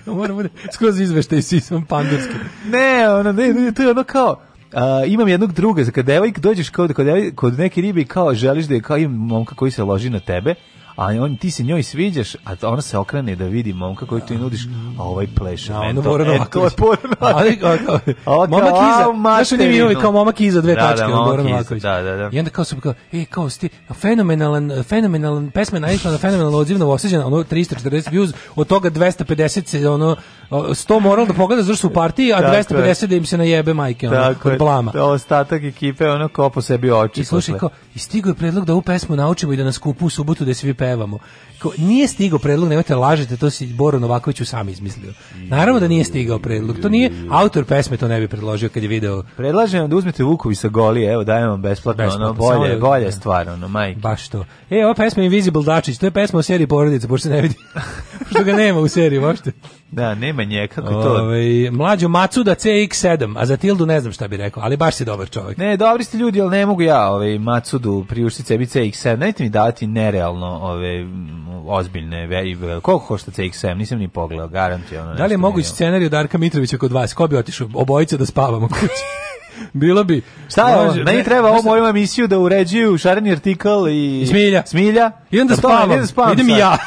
Mora bude skroz izveštaj sisom pandurski. Ne, ono, ne, ne, to je ono kao, Uh, imam jednog druga, kad devojk dođeš kod, kod, kod neke ribe i kao želiš da je kao imam momka koji se loži na tebe a on, ti se njoj sviđaš, a ona se okrene da vidi momka koji ti nudiš, a ovaj pleša. Ja, ono mora e, to je porno. Ali, momak iza, znaš on je mi kao Mama Kiza, dve da, da, tačke, da, Goran Novaković. Da, da, da. I onda kao se kao, e, kao ste, fenomenalan, fenomenalan, pesma naišla na fenomenalno odzivno osjeđena, ono 340 views, od toga 250 se, ono, 100 moral da pogleda zašto u partiji, a 250 da im se najebe majke, ono, Tako od blama. Tako da, ostatak ekipe, ono, kao po sebi oči. I slušaj, kao, i stigo je predlog da ovu pesmu naučimo i da nas kupu u subotu da se vi pevamo. Ko, nije stigao predlog, nemojte da lažete, to si Boro Novakoviću sam izmislio. Naravno da nije stigao predlog, to nije, autor pesme to ne bi predložio kad je video. Predlažem vam da uzmete Vukovi sa goli, evo dajem vam besplatno, besplatno ono, bolje, samo, da- bolje da. stvar, ono, majke. Baš to. E, ova pesma Invisible Dačić, to je pesma o seriji Porodica, pošto se ne vidi, pošto ga nema u seriji, možete. Da, nema nje, kako to? Ove, mlađo Macuda CX7, a za Tildu ne znam šta bi rekao, ali baš si dobar čovjek. Ne, dobri ste ljudi, ali ne mogu ja ovaj, Macudu priuštiti sebi CX7, najte mi dati nerealno ove, ozbiljne, koliko košta CX7, nisam ni pogledao, garantijalno. Da li je mogući scenarij Darka Mitrovića kod vas, ko bi otišao obojica da spavamo kući? Bilo bi. Šta je ovo? Meni treba ovo moju emisiju da uređuju šareni artikl i... Smilja. Smilja. Idem da pa spavam. Idem, spavam Idem ja.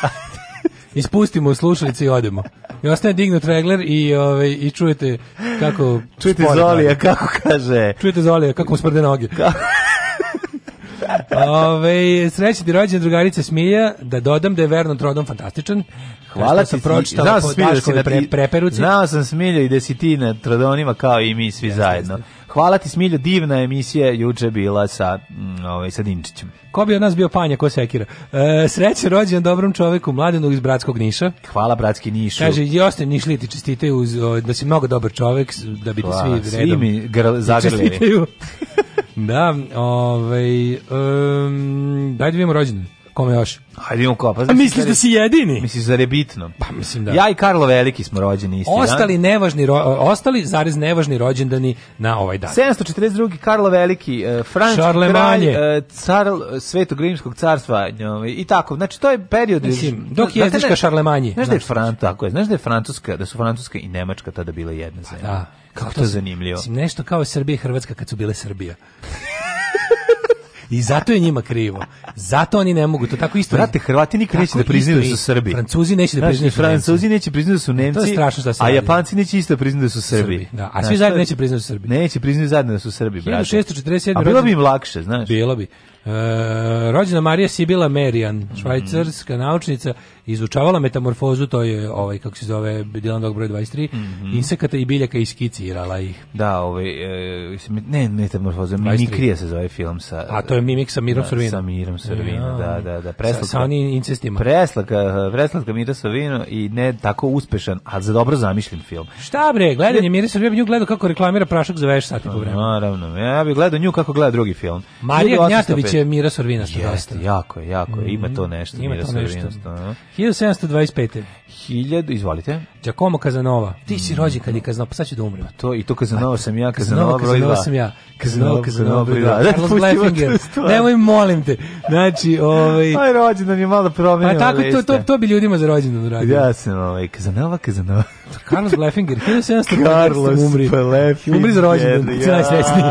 ispustimo slušalice i odemo. I ostane dignut regler i, ove, i čujete kako... Čujete Zolija, kako kaže. Čujete Zolija, kako mu smrde noge. Kako? Ove, sreće ti rođen drugarice Smilja, da dodam da je Vernon Trodon fantastičan. Hvala ti, sam pročitao znao sam Smilja, da si na, pre, preperuci. Znao sam Smilja i da si ti na Trodonima kao i mi svi ja, zajedno. Jeste. Hvala ti Smilju, divna emisija juče bila sa, mm, ovaj, sa Dinčićem. Ko bi od nas bio panja, ko sekira? E, sreće rođen dobrom čoveku, mladenu iz Bratskog Niša. Hvala Bratski Nišu. Kaže, i ostali Nišliti, čestitaju uz, da si mnogo dobar čovek, da bi ti svi, svi redom. Svi mi zagrlili. da, ovaj, um, dajde da vidimo rođenu. Kome još? Ajde imamo pa Znači, A misliš da si jedini? Misliš da je bitno? Pa mislim da. Ja i Karlo Veliki smo rođeni isti Ostali dan. nevažni ro, ostali zarez nevažni rođendani na ovaj dan. 742. Karlo Veliki, e, Franč kralj, e, car e, Svetog rimskog carstva i tako. Znači to je period mislim dok je da jezdiška Šarlemanje. Znaš da je Fran tako je. Znaš da je Francuska, da su Francuska i Nemačka tada bile jedna pa zemlja. Da. Kako to, to zanimljivo. Mislim nešto kao Srbija i Hrvatska kad su bile Srbija. I zato je njima krivo. Zato oni ne mogu, to tako isto. Brate, Hrvati nikad neće da priznaju da su Srbi. Francuzi neće da priznaju Francuzi neće priznaju da su Nemci. Da e, to je strašno što se A Japanci neće isto priznaju da su Srbi. Da, a svi zajedno neće priznaju da su Srbi. Neće priznaju zajedno da su Srbi, brate. 1647. A bilo bi im lakše, znaš. Bilo bi. E, rođena Marija Sibila Merian, švajcarska mm -hmm. naučnica, izučavala metamorfozu, to je ovaj kako se zove Dylan Dog broj 23, mm -hmm. insekata i biljaka iskicirala ih. Da, ovaj e, ne metamorfoza, mimikrija se zove film sa A to je mimik sa Mirom da, Sorvinom. Sa Mirom Sorvinom, ja, da, da, da, preslaka. Sa, sa onim incestima. Preslaka, preslaka Mira Sorvino i ne tako uspešan, ali za dobro zamišljen film. Šta bre, gledanje Mira Sorvina, nju gledao kako reklamira prašak za veš sati po vremenu. Naravno, ja bih gledao nju kako gleda drugi film. Marija Gnjatović je Mira Sorvinasta. Jeste, jako je, jako je. Ima mhm. to nešto. Ima Mira to nešto. 1725. 1000, izvolite. Giacomo Casanova, Ti si mhm. rođen kad je Casanova pa sad ću da umrem. Pa to, I to Casanova sam ja, Casanova broj 2. Kazanova sam ja. Kazanova, Kazanova broj 2. Carlos Leffinger. Nemoj, molim te. Znači, ovaj... Aj, rođendan je malo promenio. Pa tako, to, to, to bi ljudima za rođendan uradio. Ja sam, ovaj, Casanova, Casanova Carlos Blefinger, 1750 Carlos umri. Umri za rođendan, ja. najsrećniji.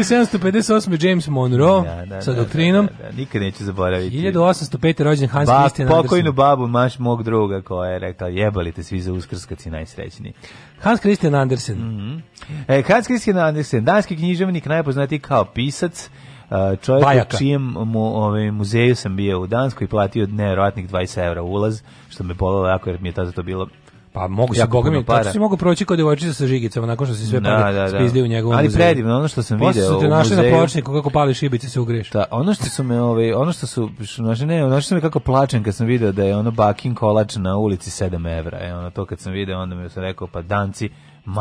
1758. James Monroe da, da, da, sa doktrinom. Da, da, da, nikad neću zaboraviti. 1805. rođen Hans ba, Christian Andersen. Pokojnu babu maš mog druga koja je rekla jebalite svi za uskrskaci najsrećniji. Hans Christian Andersen. Mm -hmm. e, Hans Christian Andersen, danski književnik najpoznatiji kao pisac, e, čovjek Bajaka. u čijem mu, ovaj, muzeju sam bio u Danskoj i platio nevjerojatnih 20 eura ulaz, što me bolilo jako jer mi je tada to bilo Pa mogu se bogami, mi, tako mogu proći kod devojčice sa žigicama nakon što si sve da, pare da, da. spizdio u njegovom Ali predivno, ono što sam video su te našli na pločniku kako pali šibice se ugriješ. Da, ono što su me, ovaj, ono što su, znači ne, ono što sam me kako plačem kad sam video da je ono bakin kolač na ulici 7 evra. E, ono to kad sam video, onda mi se rekao, pa danci,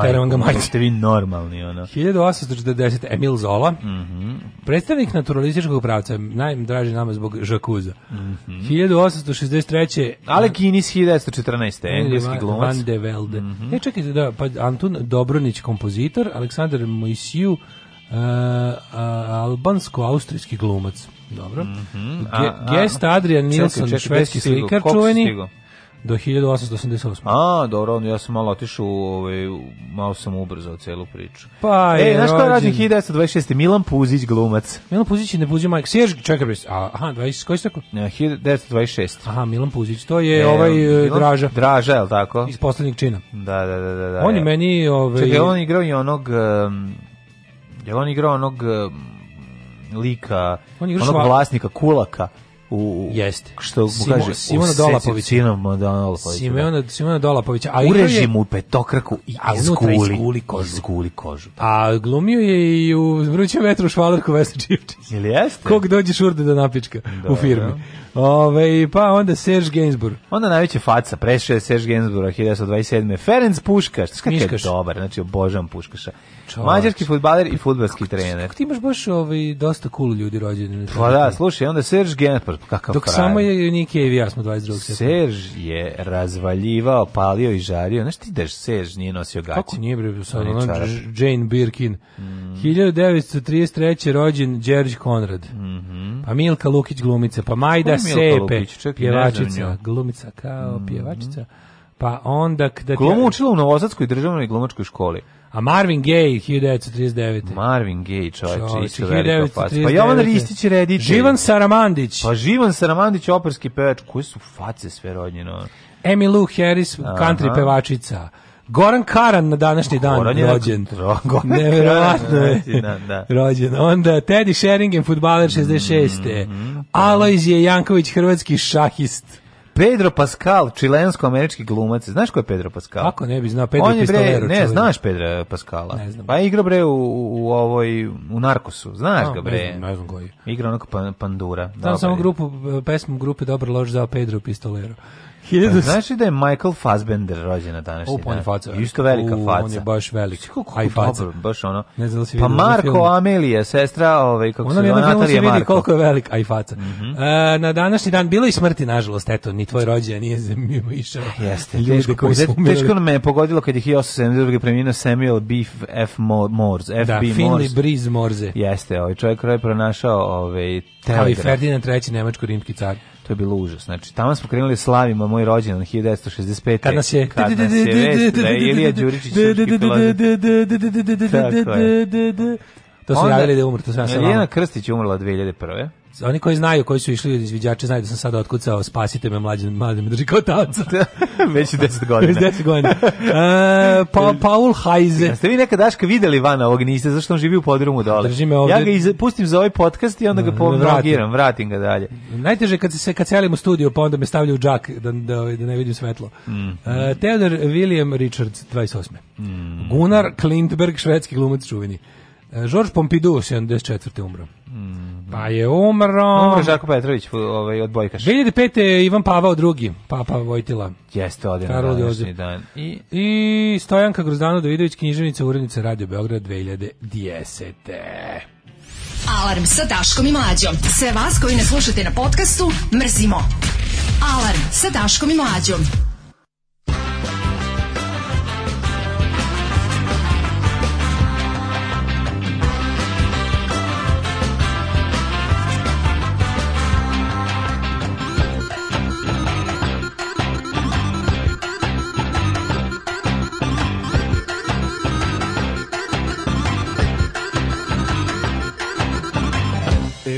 Teram ga majke. Ste vi normalni, ono. 1840. Emil Zola, mm -hmm. predstavnik naturalističkog pravca, najdraži nama zbog žakuza. Mm -hmm. 1863. Ale Kinis 1914. Engleski glumac. Van de Velde. Mm -hmm. E, čekajte, da, pa Anton Dobronić, kompozitor, Aleksandar Moisiu, Uh, e, albansko-austrijski glumac. Dobro. Mm -hmm. Ge, Gest Adrian Nilsson, švedski slikar čuveni. Stigo? do 1888. A, dobro, on, ja sam malo otišao, ovaj, malo sam ubrzao celu priču. Pa e, je, znaš ko je rođen 1926. Milan Puzić, glumac. Milan Puzić je ne buzio majka. Sjež, čekaj, bre, aha, 20, koji se 1926. Aha, Milan Puzić, to je ne, ovaj Milan, e, Draža. Draža, je li tako? Iz poslednjeg čina. Da, da, da. da, da on je meni... Ovaj... Čekaj, on igrao i onog... Um, je on igrao onog um, lika, on onog šva... vlasnika, kulaka u jeste što mu kaže Simona Dolapović Simona Dolapović Simona Simona Dolapović a u režimu petokraku i a izguli, izguli kožu izguli kožu da. a glumio je i u vrućem vetru švalerku Vesna Čivčić ili jeste kog dođe šurde da napička da, u firmi da. Ove, pa onda Serge Gainsbourg onda najveća faca prešao je Serge Gainsbourg 1927 Ferenc Puškaš što je dobar znači obožavam Puškaša Čoč. Mađarski fudbaler i fudbalski trener. Kako ti imaš baš ovaj dosta cool ljudi rođeni. Pa da, slušaj, onda Serge Gainsbourg kakav Dok frajer. samo je Niki i ja smo 22. Serž je razvaljivao, palio i žario. Znaš ti da Serž nije nosio gaće? Kako nije bre, sad ono Jane Birkin. Mm. 1933. rođen Đerđ Konrad. Mm -hmm. Pa Milka Lukić glumica, pa Majda Sepe, Lukić, pjevačica, glumica kao mm -hmm. pjevačica. Pa onda... Da Glumu učila u Novosadskoj državnoj glumačkoj školi. A Marvin Gaye 1939. Marvin Gaye, čoveče, isto velika faca. Pa Jovan Ristić Redić. Živan Saramandić. Pa Živan Saramandić, operski pevač. Koje su face sve rodnjeno? Emilu Harris, Aha. country pevačica. Goran Karan na današnji dan Goran rođen. Ro, Nevjerovatno je. Da, da. rođen. Onda Teddy Sheringham, futbaler 66. Mm, -hmm. Alojzije Janković, hrvatski šahist. Pedro Pascal, čilensko-američki glumac. Znaš ko je Pedro Pascal? Kako ne bi znao Pedro On je bre, ne, znaš Pedro Pascala. Ne znam. Pa je igrao bre u, u, ovoj u Narkosu. Znaš no, ga bre. Ne znam, ne znam koji. Igrao onog pandura. Znam samo grupu pesmu grupe Dobro lož za Pedro Pistolero. Da, znaš li da je Michael Fassbender rođen na današnji pa dan? je faca. Isto velika U, faca. On je baš velik. Kako, kako faca. Dobro, baš ono. Ne znam da si pa ovaj Marko Amelija, sestra, ovaj, kako Ona se zove, Natalija Marko. Vidi koliko je velik, aj faca. Mm -hmm. e, na današnji dan bilo i smrti, nažalost, eto, ni tvoj rođen nije zemimo išao. Jeste, teško, koji su umreli. Teško me je pogodilo kad je 1872. preminuo Samuel B. F. Morse. F. Da, B. Finley Breeze Morse. Jeste, ovaj čovjek koji je pronašao ovaj, telegraf. Kao i Ferdinand III. nemačko-rimski car. To je bilo užas. Znači, tamo smo krenuli slavima moj rođendan 1965. Kad nas je... Kad nas je da je da, Ilija Đuričić Tako je. Da, da, to su javili da je umrla, to Krstić je umrla 2001 oni koji znaju, koji su išli izviđače, znaju da sam sada otkucao Spasite me mlađe, mlađe me drži kao taca. Već 10 godina. Već 10 godina. E, pa, Paul Hajze. Jeste vi nekad Daška videli van ovog niste, zašto on živi u podrumu dole? Drži me ovdje. Ja ga iz, pustim za ovaj podcast i onda ga e, pomnogiram, vratim ga dalje. Najteže kad se kad celim u studiju, pa onda me stavlja u džak da, da, da ne vidim svetlo. Mm. E, Theodor William Richards, 28. Mm. Gunnar Klintberg, švedski glumac čuveni. E, George Pompidou, 74. umro. Mm. Pa je umro. Umro Žarko Petrović ovaj, od Bojkaša. 2005. Ivan Pavao II, Papa Vojtila. Jeste, ovdje na današnji dan. I, I Stojanka Grozdano Davidović, književnica, urednica Radio Beograd 2010. Alarm sa Daškom i Mlađom. Sve vas koji ne slušate na podcastu, mrzimo. Alarm sa Daškom i Mlađom.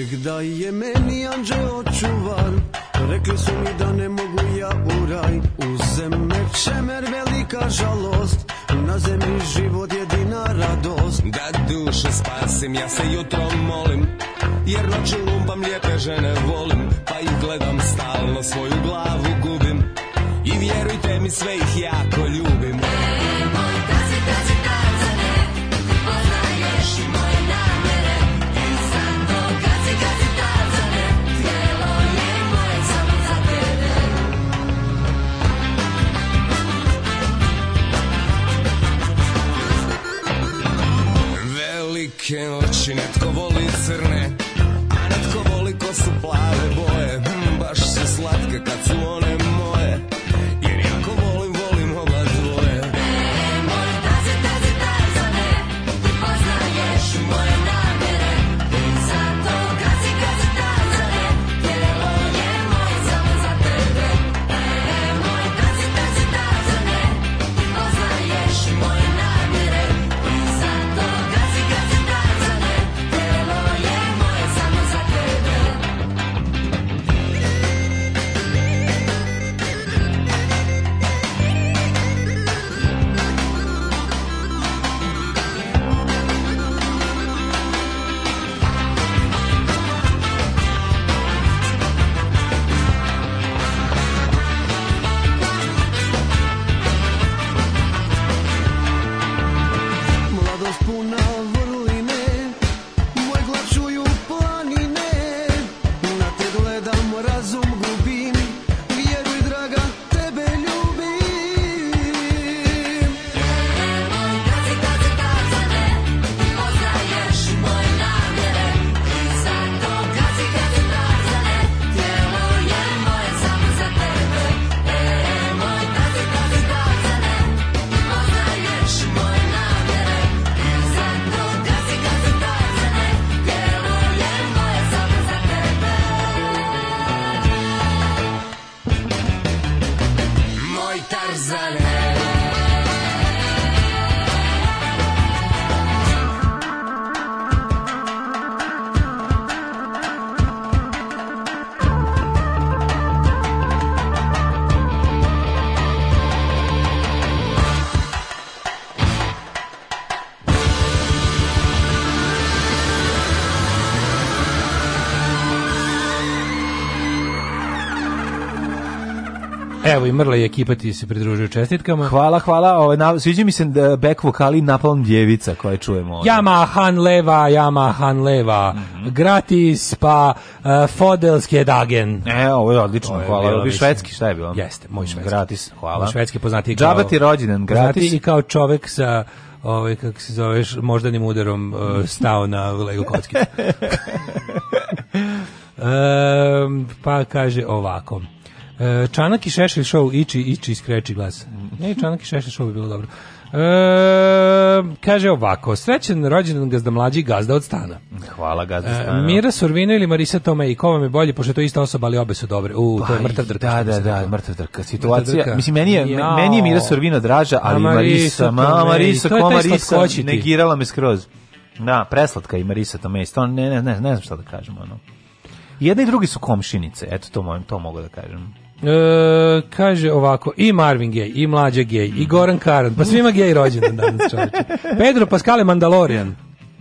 Tek da je meni anđeo čuvar Rekli su mi da ne mogu ja u raj Uzem me čemer velika žalost Na zemlji život jedina radost Da duše spasim, ja se jutro molim Jer noću lumpam, lijepe žene volim Pa ih gledam stalno, svoju glavu gubim I vjerujte mi, sve ih jako ljubim velike oči Netko voli crne, a netko voli ko su plave boje Evo i Mrla i ekipa ti se pridružuje čestitkama. Hvala, hvala. Ove, ovaj, na, sviđa mi se da back vokali napalom Djevica koje čujemo. Ovdje. Jama Han Leva, Jama Han Leva. Mm -hmm. Gratis, pa uh, e, Fodelske Dagen. E, ovo je odlično, ovo je hvala. Ovo švedski, šta je bilo? Jeste, moj švedski. Gratis, hvala. Moj švedski poznati kao... Džabati rođenan, gratis. i kao čovek sa ovaj kako se zoveš moždanim udarom uh, stao na Lego kockicu. um, pa kaže ovako. E, Čanak i Šešelj show iči, iči, skreči glas. Ne, Čanak i Šešelj show bi bilo dobro. E, kaže ovako, srećan rođendan gazda mlađi gazda od stana. Hvala gazda e, stana. E, Mira Survino ili Marisa Tome i kova je bolje, pošto je to ista osoba, ali obe su dobre. U, pa, to je pa mrtav drka. Da, da, da, mrtav drka. Situacija, mrtav drka. mislim, meni je, Jao. meni je Mira Survino draža, ali A Marisa, ma, Marisa, ko Marisa, negirala me skroz. Da, preslatka i Marisa Tome, ne, ne, ne, ne znam šta da kažem, ono. jedni i drugi su komšinice, eto to, mojim, to mogu da kažem. E, kaže ovako, i Marvin Gay, i mlađa Gay, i Goran Karan, pa svima Gay rođendan danas čovječe. Pedro Pascale Mandalorian.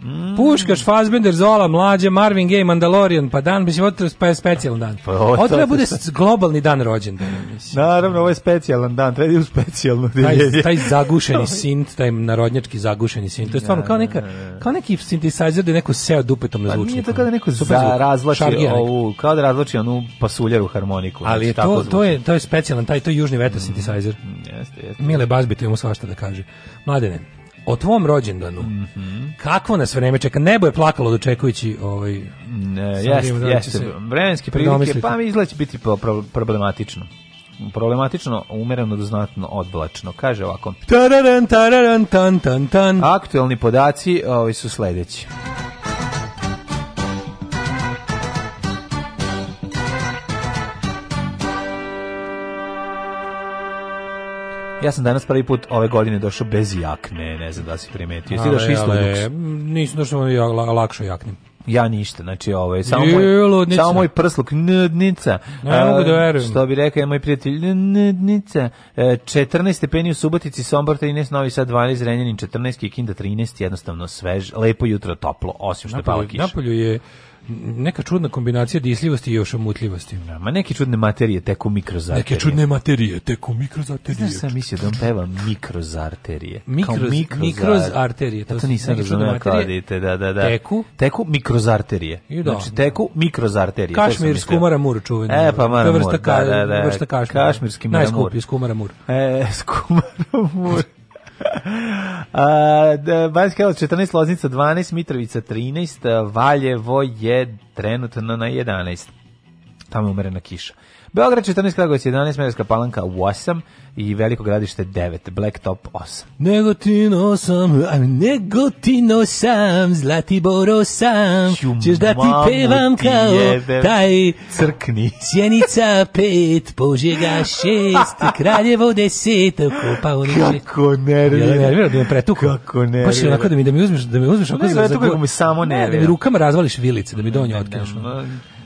Mm. Puškaš, Fassbender, Zola, Mlađe, Marvin Gaye, Mandalorian, pa dan, mislim, ovo pa je specijalan dan. Pa, ovo treba bude globalni dan rođendana, mislim. Naravno, ovo je specijalan dan, treba u specijalno taj, taj zagušeni sint, taj narodnjački zagušeni sint, to je stvarno kao, neka, kao neki synthesizer da je neko seo dupetom na pa zvučniku. Pa nije to kao da neko za, razlači ovu, kao da razlači onu pasuljaru harmoniku. Ali znači je to, to, je, to je specijalan, taj, to je južni vetar mm, synthesizer. Jeste, jeste. Mile Bazbi, to ima svašta da kaže. Mladene, o tvom rođendanu. Mm -hmm. Kakvo nas vreme čeka? Nebo je plakalo dočekujući ovaj ne, jeste, da jeste. Vremenske prilike pa mi izgleda biti problematično problematično, umereno do znatno odblačno. Kaže ovako. Tararan, tararan, tan, tan, tan. Aktualni podaci ovi ovaj, su sledeći. Ja sam danas prvi put ove godine došao bez jakne, ne znam da si primetio. Jesi došao isto luks? Nisam došao ja, lakšo jaknim. Ja ništa, znači ovaj samo samo moj prsluk nudnica. Ne mogu da verujem. Što bi rekao je moj prijatelj nudnica. 14 e, stepeni u Subotici, Sombor 13, Novi Sad 12, Renjanin 14, Kikinda 13, jednostavno svež, lepo jutro, toplo, osim što je pala kiša. Napolju je neka čudna kombinacija disljivosti i još omutljivosti. Ja, da, ma neke čudne materije teku mikrozarterije. Neke čudne materije teku mikrozarterije. Znaš sam mislio da on peva mikrozarterije. Mikroz, mikrozar... mikrozarterije. To, ja to nisam razumio kao dite, da, da, da. Teku. Teku mikrozarterije. I da. Znači teku mikrozarterije. Kašmir, skumara mur čuveni. E, pa mara mur, da, da, da. Vrsta kašmir. Kašmirski mara mur. Najskuplji skumara mur. E, skumara mur. Uh, Bajs Karlovac 14, Loznica 12, Mitrovica 13, Valjevo je trenutno na 11. Tamo je umerena kiša. Beograd 14, Kragovic 11, Merska Palanka 8 i Veliko gradište 9, Blacktop 8. Negotino sam, ajme, negotino sam, Zlatiboro sam, ćeš da ti pevam kao taj crkni. Sjenica 5, Požega 6, Kraljevo 10, Kopa Oriče. Kako nervira. Ja nervira da me pretuku. Kako nervira. Baš onako da mi, da mi uzmeš, da mi uzmeš. Ne, za, za, go... samo nervira. Ne, da mi rukama razvališ vilice, da mi donju otkineš.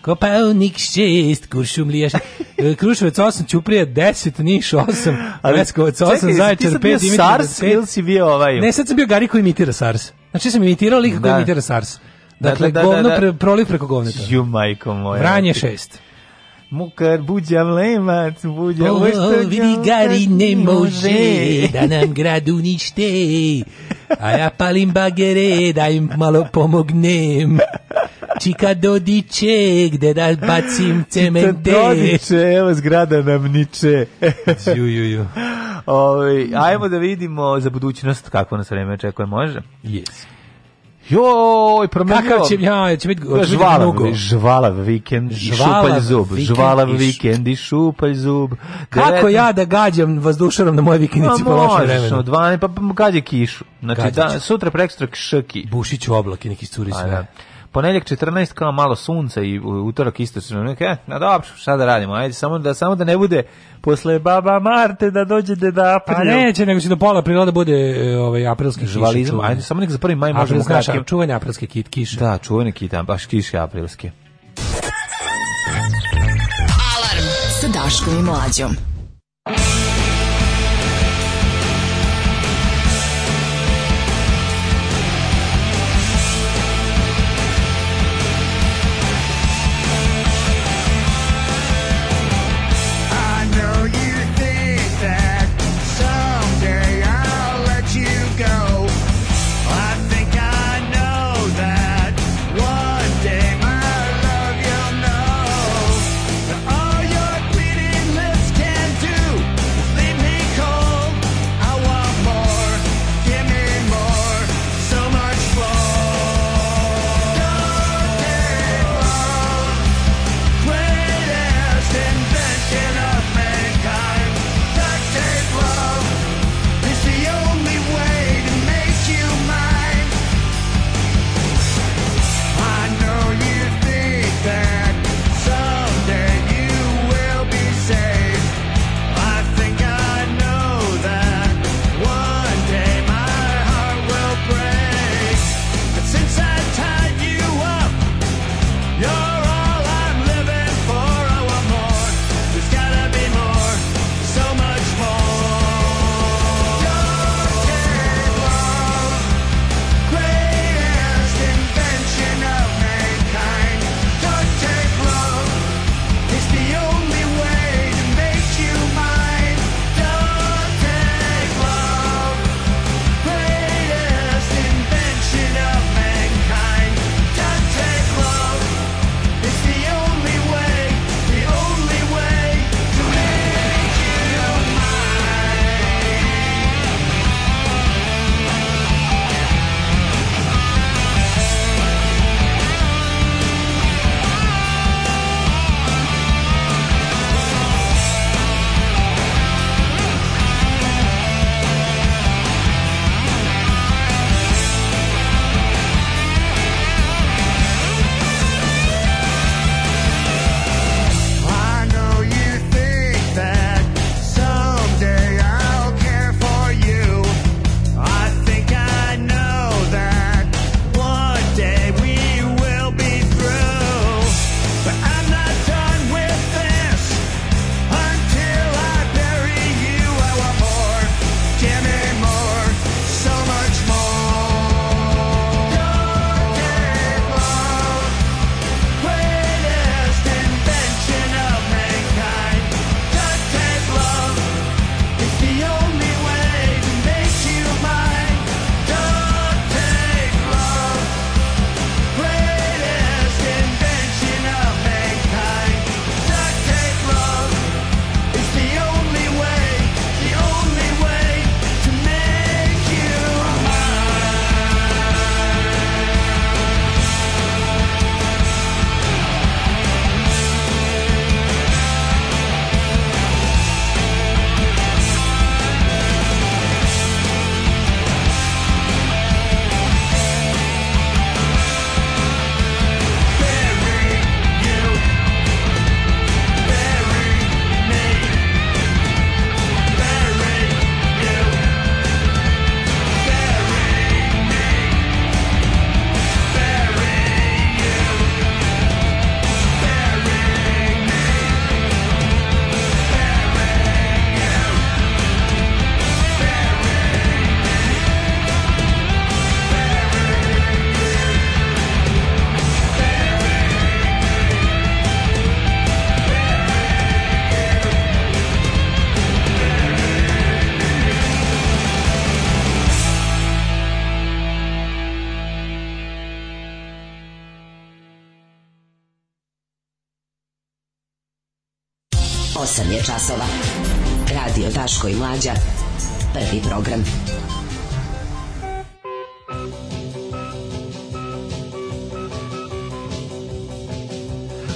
Kopalnik 6, Kuršumlija 6, e, Kruševac 8, Ćuprija 10, Niš 8, Leskovac 8, Zaječar 5, Dimitrov 5. Čekaj, SARS ili si bio ovaj? Ne, sad sam bio Gari koji imitira SARS. Znači sam imitirao lika koji da. imitira SARS. Da, dakle, da, da, da, govno da, da. Pre, proliv preko govneta. Ju, majko moja. Vranje 6. Mukar buđa vlemac, buđa oh, vidi gari ne može, da nam gradu nište. A ja palim bagere, da im malo pomognem. Čika dodiče, gde da bacim cemente. Čika dodiče, evo zgrada nam niče. ju, ju, ju. Ove, ovaj, ajmo da vidimo za budućnost kako nas vreme očekuje, može? Yes. Joj, promenio. Kakav će, ja, će biti žvalav, mnogo. žvalav vikend i šupalj zub. Žvalav vikend i šupalj zub. Kako ja da gađam vazdušarom na moje vikendici po lošem vremenu? Pa, pa gađe kišu. Znači, da, sutra prekstra kški. Bušiću u oblak i neki curi pa sve. Da ponedeljak 14 kao malo sunca i utorak isto sunce. E, na dobro, šta da radimo? Ajde samo da samo da ne bude posle baba Marte da dođe deda april. Pa neće, nego će do pola priroda bude e, ovaj aprilski žvalizam. Ajde samo nek za 1. maj možemo kratke čuvene aprilske kit kiše. Da, čuvene kita, baš kiše aprilske. Alarm sa Daškom i Mlađom.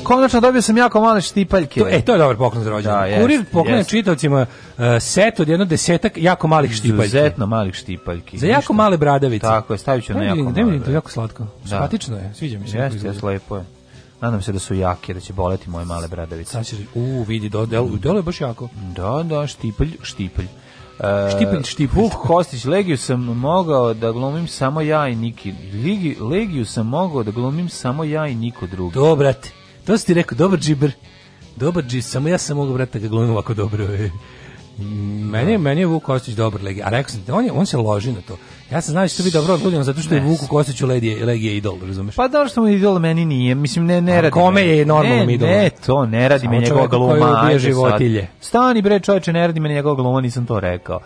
konačno dobio sam jako male štipaljke. To, e, to je dobar poklon za rođendan. Da, Kurir poklanja yes. čitaocima uh, e, set od jedno desetak jako malih štipaljki. Izuzetno malih štipaljki. Za jako Ništa. male bradavice. Tako je, stavit ću na jako male. Ne to jako slatko. Da. Simpatično je, sviđa mi se. Jeste, jeste, lepo je. Nadam se da su jake, da će boleti moje male bradavice. Sad će, u, vidi, do, del, delo je baš jako. Da, da, štipalj, štipalj. Uh, e, štipalj, štipalj. Vuk Kostić, Legiju sam mogao da glumim samo ja i Niki. Legiju, legiju sam mogao da glumim samo ja i niko drugi. Dobrate. To si ti rekao, dobar džiber. Dobar džis, samo ja sam mogu brati da ga glumim ovako dobro. meni, meni je Vuk Kostić dobar legi, a rekao sam, on, je, on se loži na to. Ja sam znao što da bi dobro odgodio zato što je Vuku Kostiću Legije Legije idol, razumeš? Pa dobro što mu idol meni nije, mislim ne ne radi. A radi. Kome je normalno ne, idol? Ne, to ne radi Samo me njegov gluma, ajde životilje. Stani bre, čoveče, ne radi me njegov gluma, nisam to rekao.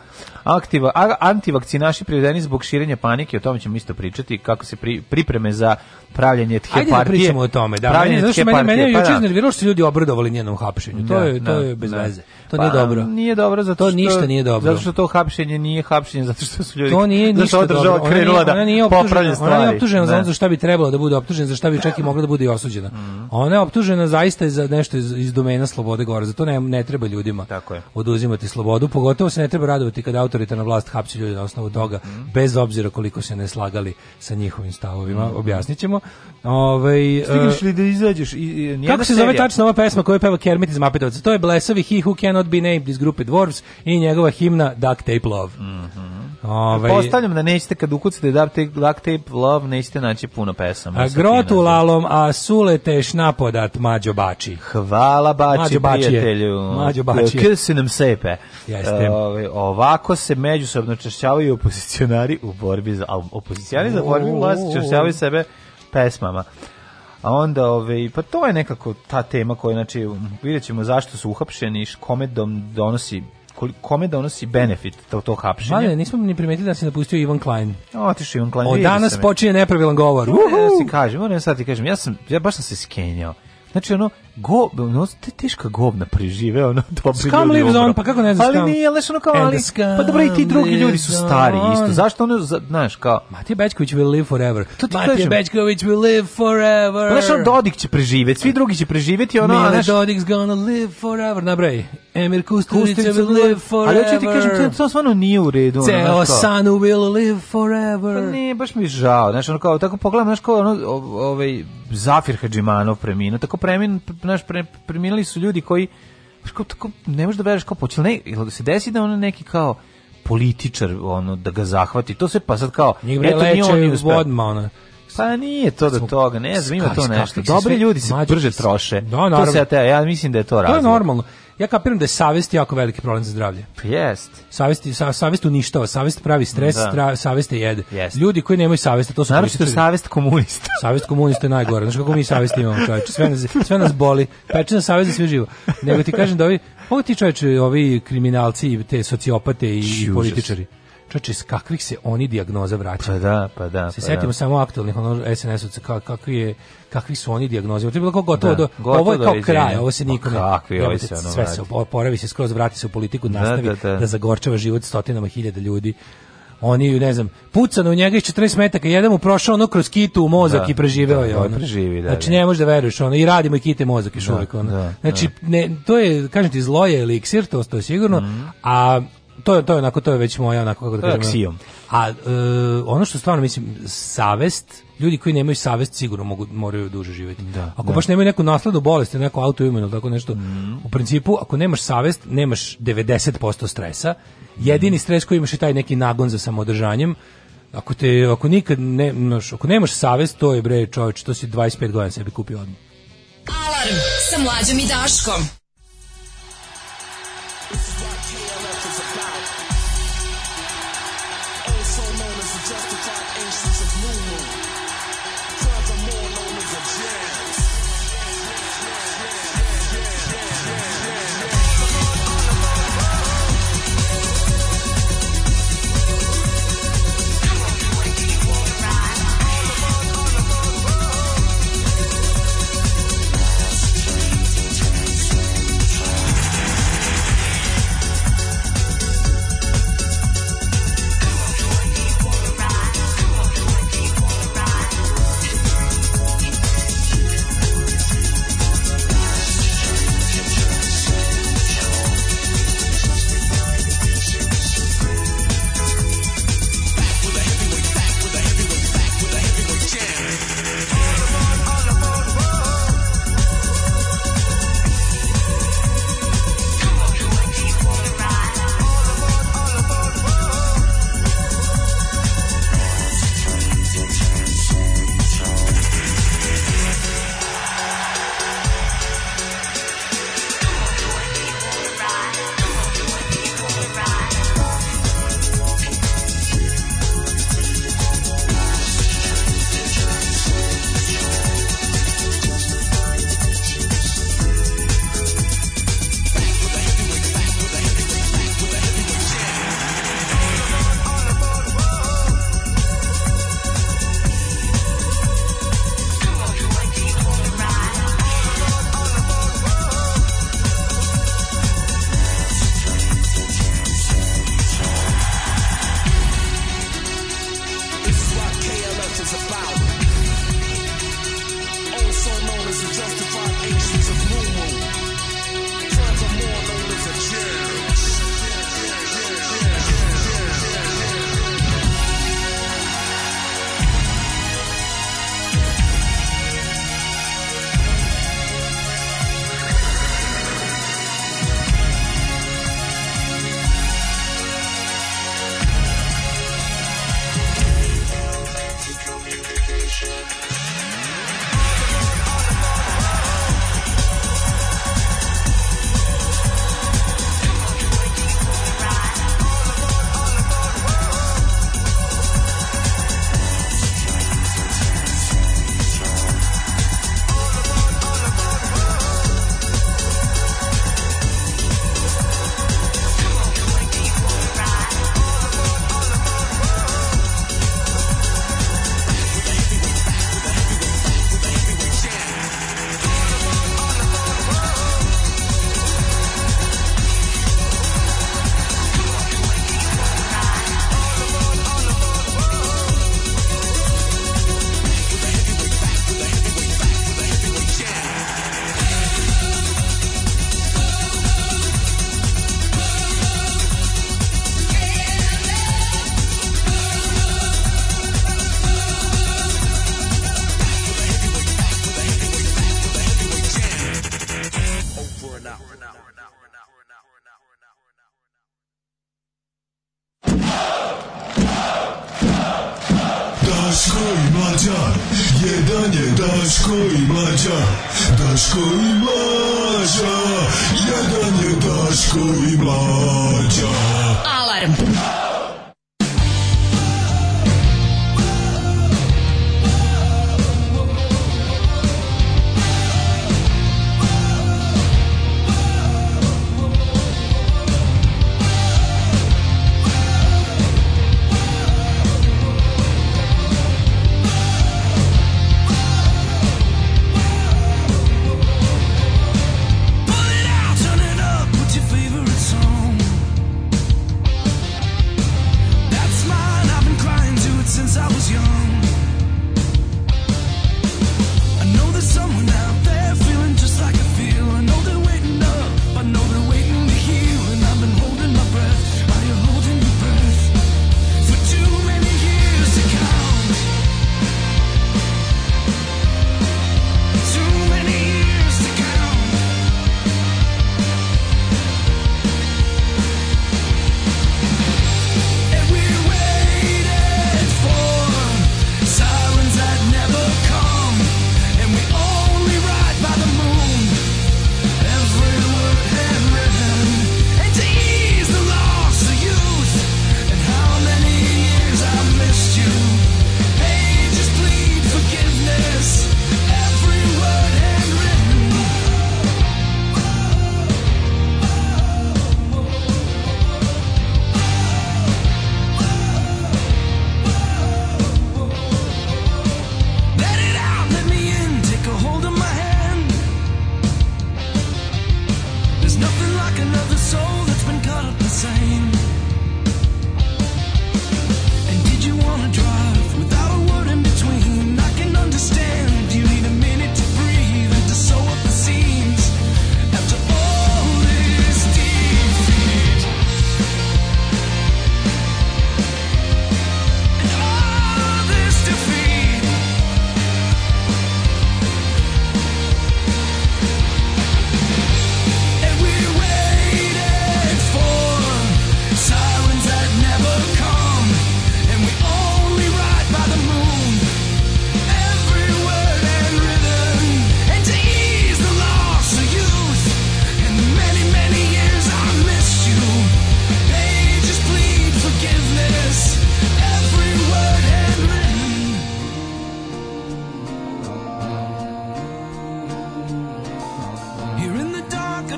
Aktiva antivakcinaši privedeni zbog širenja panike, o tome ćemo isto pričati kako se pri, pripreme za pravljenje tke partije. Ajde da pričamo o tome, da. Pravljenje meni, tke meni, partije. Mene, mene je juče pa, da. što ljudi obradovali njenom hapšenju. To da, je to je bez veze. To pa, nije dobro. Nije dobro zato što ništa nije dobro. Zato što to hapšenje nije hapšenje zato što su ljudi To nije ništa zato dobro. Ona nije, da ona nije optužena, ona nije optužena za nešto za šta bi trebalo da bude optužena, za šta bi čak i mogla da bude i osuđena. Mm. Ona je optužena zaista za nešto iz, iz domena slobode govora. Zato ne ne treba ljudima Tako je. oduzimati slobodu, pogotovo se ne treba radovati kada autoritarna vlast hapši ljude na osnovu toga, mm. bez obzira koliko se ne slagali sa njihovim stavovima. Mm. Objasnićemo. Ovaj e, Stigneš li da izađeš i, i Kako se zove tačno ova pesma koju peva Kermit iz Mapetovca? To je Blesovi He Who Cannot Cannot Be Named iz grupe Dwarves i njegova himna Duct Tape Love. Mm Ove, ovaj- Postavljam da nećete kad ukucate Duct Tape Love nećete naći puno pesama. A grotu lalom, a suleteš šnapodat Mađo Bači. Hvala Bači, Mađo Bači prijatelju. Mađo Bači. Kisi nam sepe. Jeste. Ove, ovaj, ovako se međusobno češćavaju opozicionari u borbi za... Opozicionari za borbi u vlasti češćavaju sebe pesmama a onda ove, pa to je nekako ta tema koja, znači, videćemo zašto su uhapšeni, kome donosi kome donosi benefit to, to hapšenje. Vale, nismo ni primetili da se napustio Ivan Klein. Otišao Ivan Klein. Od danas počinje nepravilan govor. Da Uhu! Ja ti kažem, moram sad ti kažem, ja sam, ja baš sam se skenjao. Znači ono, go, ono, te teška govna prežive, ono, dobri scum ljudi lives on, pa kako ne znam Ali nije, leš ono kao, ali, pa dobro i ti drugi ljudi su stari, on. isto, zašto ono, znaš, kao... Matija Bečković will live forever. To ti Matija Bečković will live forever. Pa, znaš, on Dodik će preživeti, svi drugi će preživeti, ono, Mile znaš... Dodik's gonna live forever, Na brej, Emir Kusturica will live forever. Ali hoću ti kažem, to, to stvarno nije u redu. Ceo ono, will live forever. Pa nije, baš mi žao, znaš, ono kao, tako pogledam, znaš, kao, ono, ovaj, Zafir Hadžimanov preminuo, tako preminuo, znaš, pre, preminuli su ljudi koji, kao, tako, ne možeš da veruješ kao počeli, ne, ili se desi da ono neki kao, političar ono da ga zahvati to se pa sad kao njih bre leče vodma ona pa nije to do toga, ne znam, ima to nešto. Dobri ljudi se mađu, brže troše. Da, naravno. To se ja, te, ja mislim da je to razlog. To je normalno ja kapiram da je savest jako veliki problem za zdravlje. Pa jest. Savest, sa, savest uništava, savest pravi stres, da. Tra, savest je jed. Jest. Ljudi koji nemaju savest, to su Naravno što je savest komunista. savest komunista je najgore. Znaš kako mi savest imamo, čovječe. Sve nas, sve nas boli. Peče na savest za sve živo. Nego ti kažem da ovi, ovo pa ti čovječe, ovi kriminalci, te sociopate i Čužas. političari čoče, s kakvih se oni dijagnoza vraćaju. Pa da, pa da. Se pa setimo da. samo aktualnih SNS-ovaca, kak, kakvi je, kakvi su oni dijagnoze. To je bilo kao gotovo, da, do, gotovo ovo je kao doviđenja. kraj, ovo se nikome... Pa kakvi, ovo se ono Sve se oporavi se skroz, vrati se u politiku, da, nastavi da, da, da. da zagorčava život stotinama hiljada ljudi oni ne znam pucano u njega iz 14 metaka jedan mu prošao ono kroz kitu u mozak da, i preživeo da, je da, ono preživi da znači da. ne možeš da veruješ ono i radimo i kite mozak i da, uvijek ono da, znači ne, to je kažem ti zlo je eliksir to, to je sigurno mm -hmm. a to je to je onako to je već moja onako kako da kažem. Aksijom. A e, ono što stvarno mislim savest, ljudi koji nemaju savest sigurno mogu moraju duže živeti. Da, ako da. baš nemaju neku nasladu bolesti, neko autoimuno tako nešto, mm. u principu ako nemaš savest, nemaš 90% stresa. Jedini mm. stres koji imaš je taj neki nagon za samodržanjem. Ako te ako nikad ne, noš, ako nemaš savest, to je bre čovjek, to si 25 godina sebi kupio odmah. Alarm sa mlađom i Daškom.